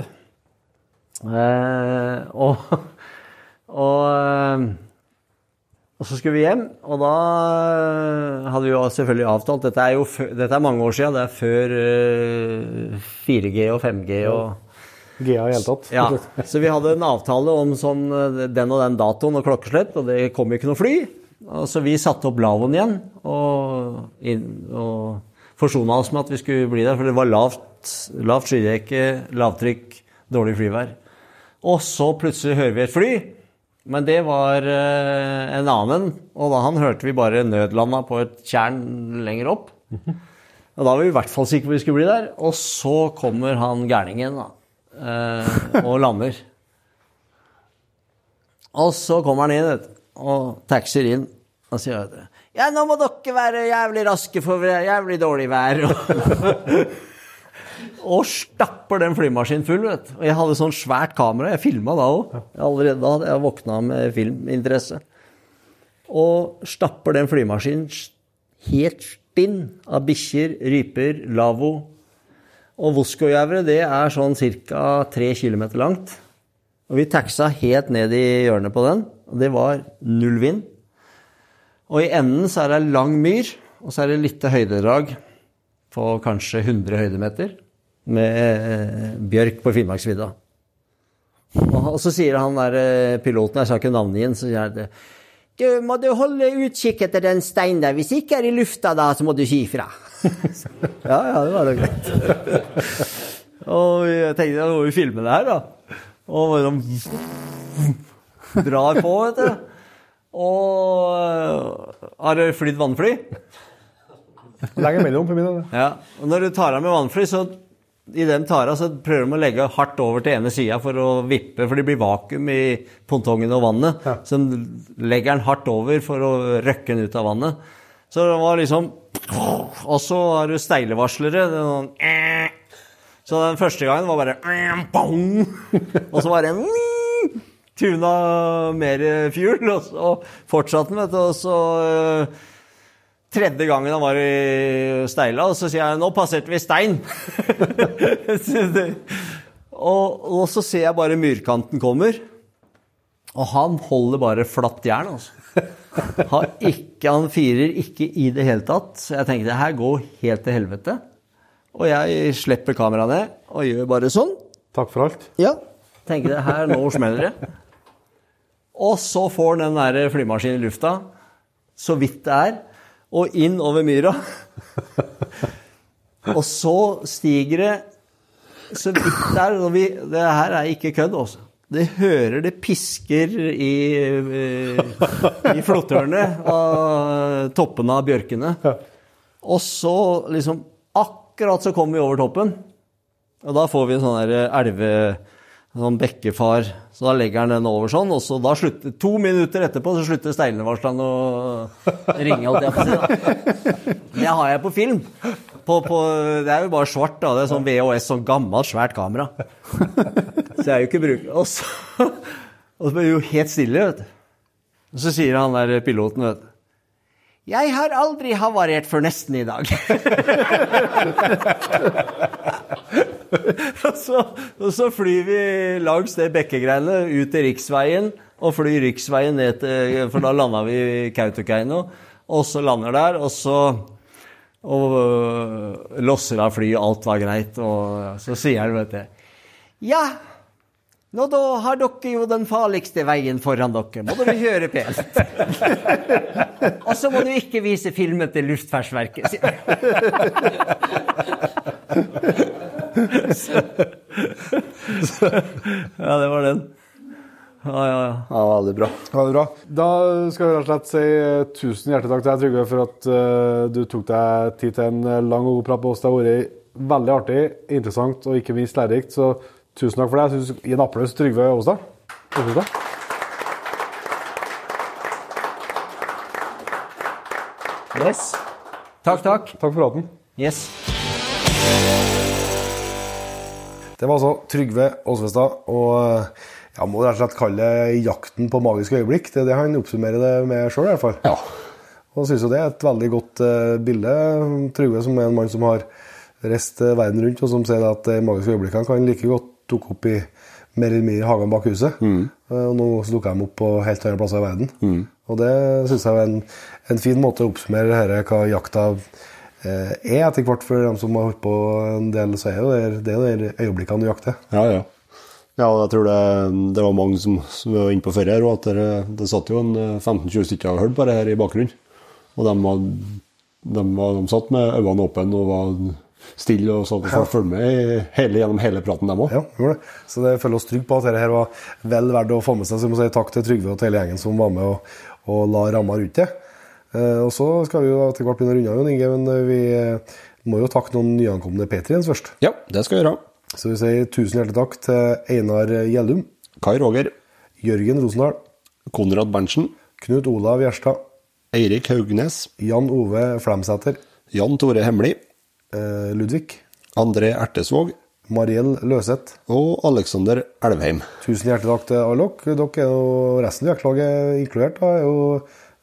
Eh, og, og, eh, og så skulle vi hjem, og da hadde vi jo selvfølgelig avtalt Dette er jo dette er mange år siden, det er før eh, 4G og 5G og GA i hele tatt. ja, så vi hadde en avtale om sånn eh, den og den datoen og klokkeslett, og det kom ikke noe fly. Og så vi satte opp lavvoen igjen og, inn, og forsona oss med at vi skulle bli der, for det var lavt, lavt skydekke, lavtrykk, dårlig flyvær. Og så plutselig hører vi et fly, men det var eh, en annen, og da han hørte vi bare nødlanda på et tjern lenger opp. Og da var vi i hvert fall sikre på at vi skulle bli der. Og så kommer han gærningen da, eh, og lander. Og så kommer han inn og taxier inn og sier at ja, nå må dere være jævlig raske, for det er jævlig dårlig vær. og stapper den flymaskinen full. vet. Og jeg hadde sånn svært kamera. Jeg filma da òg. Allerede da hadde jeg våkna med filminteresse. Og stapper den flymaskinen helt stinn av bikkjer, ryper, lavvo. Og Voskojævre det er sånn ca. tre km langt. Og vi taxa helt ned i hjørnet på den, og det var null vind. Og i enden så er det lang myr, og så er det lite høydedrag på kanskje 100 høydemeter med eh, bjørk på Finnmarksvidda. Og så sier han der eh, piloten, jeg sa ikke navnet igjen, så sier han du må du holde utkikk etter den steinen der. Hvis ikke er i lufta da, så må du si ifra. Ja, ja, det var da greit. Og jeg tenkte jeg må jo filme det her, da. Og bare sånn drar på, vet du. Og har det flydd vannfly? Legg imellom på min. Ja. Og når du tar av med vannfly, så i den tara så prøver de å legge hardt over til ene sida for å vippe, for det blir vakuum i pontongen og vannet. Så de legger den hardt over for å røkke den ut av vannet. Så det var liksom Og så har du eh. Så den første gangen var bare. Og så var det tuna mer fuel, og så fortsatte den, vet du. Og så eh, Tredje gangen han var i Steila, og så sier jeg 'nå passerte vi stein'. Og, og så ser jeg bare myrkanten kommer, og han holder bare flatt jern, altså. Har ikke, han firer ikke i det hele tatt. Så jeg tenkte det her går helt til helvete. Og jeg slipper kameraet ned og gjør bare sånn. Takk for alt. Ja. Tenker det her, nå smeller det. Og så får den der flymaskinen i lufta, så vidt det er, og inn over myra. Og så stiger det så vidt det er. Og vi, det her er ikke kødd, altså. Det hører det pisker i, eh, i flåttørene av toppene av bjørkene. Og så liksom Akkurat så kommer vi over toppen. Og da får vi en sånn der elve... Sånn bekkefar. Så da legger han den over sånn, og så da slutter To minutter etterpå så slutter steilevarslene å ringe, holdt jeg på å si. Det har jeg på film. På, på, det er jo bare svart, da. Det er sånn VHS, sånn gammelt, svært kamera. Så jeg er jo ikke bruker... Og så, og så blir det jo helt stille, vet du. Og så sier han der piloten, vet du. Jeg har aldri havarert før nesten i dag. og, så, og så flyr vi langs det bekkegreiene ut til riksveien, og flyr riksveien ned til For da landa vi i Kautokeino, og så lander der, og så og øh, losser av flyet, alt var greit, og så sier han, vet du Ja, nå da har dere jo den farligste veien foran dere, må dere kjøre pent. Og så må du ikke vise filmen til Luftfartsverket. sier. Ja, det var den. Ja, ja, ja. Ja, veldig bra. Det bra. Da skal vi rett og slett si eh, tusen hjertelig takk til deg, Trygve, for at uh, du tok deg tid til en lang og god prat med oss. Det har vært veldig artig, interessant og ikke minst lærerikt. Så tusen takk for det. Jeg synes Gi en applaus til Trygve Aastad. Yes. Takk, takk. Takk for praten. Yes. Det var altså Trygve Aasvestad, og eh, jeg må rett og slett kalle det 'Jakten på magiske øyeblikk'. Det er det han oppsummerer det med sjøl, i hvert fall. Ja. Og jeg syns jo det er et veldig godt eh, bilde. Trygve som er en mann som har reist eh, verden rundt, og som sier at de magiske øyeblikkene kan like godt dukke opp i mer eller mindre hagen bak huset. Mm. Og nå så dukker de opp på helt andre plasser i verden. Og det syns jeg er en, en fin måte å oppsummere her, hva jakta eh, er etter hvert for dem som har holdt på en del, så er det, det er jo de øyeblikkene du jakter. Ja, ja. Ja, og jeg tror det, det var mange som, som var inne på før her, og at det, det satt jo en eh, 15-20 stykker og hørte på det her i bakgrunnen. Og de, var, de, var, de satt med øynene åpne og var stille og så og følge med hele, gjennom hele praten, dem òg. Ja, gjorde det. Så det føler oss trygge på at dette her var vel verdt å få med seg. Så vi må si takk til Trygve og til hele gjengen som var med og, og la ramma rundt det. Eh, og så skal vi jo etter hvert begynne å runde av, Jon Inge, men vi eh, må jo takke noen nyankomne Patriens først. Ja, det skal vi gjøre. Så vi sier tusen hjertelig takk til Einar Gjellum, Kai Roger, Jørgen Rosendal, Konrad Berntsen, Knut Olav Gjerstad, Eirik Haugnes, Jan Ove Flemsæter, Jan Tore Hemli, eh, Ludvig, André Ertesvåg Mariell Løseth. og Alexander Elvheim. Tusen hjertelig takk til alle dere. Dere er jo resten av jaktlaget inkludert. Da, er jo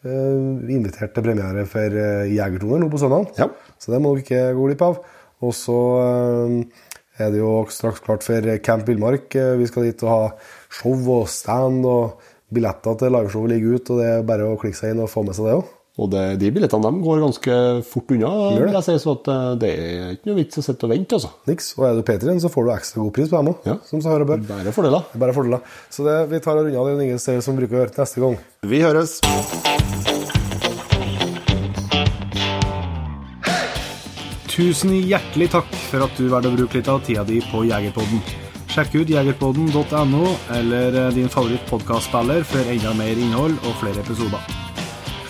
eh, invitert til premiere for eh, Jegertoner nå på søndag. Ja. Så det må dere ikke gå glipp av. Og så eh, er det jo straks klart for Camp Villmark. Eh, Vi skal dit og ha show og stand, og billetter til liveshowet ligger ute. Og det er bare å klikke seg inn og få med seg det òg. Og det, de billettene de går ganske fort unna. Det. vil Jeg si, så at eh, det er ikke noe vits å sitte og vente. altså. Niks. Og er du Patrion, så får du ekstra god pris på dem òg. Ja. Som seg hør og bør. Bare fordeler. Er bare fordeler. Så det, vi tar og runder av det er ingen steder som bruker å høre neste gang. Vi høres. Tusen hjertelig takk for at du valgte å bruke litt av tida di på Jegerpodden. Sjekk ut jegerpodden.no eller eh, din favoritt favorittpodkastspiller for enda mer innhold og flere episoder.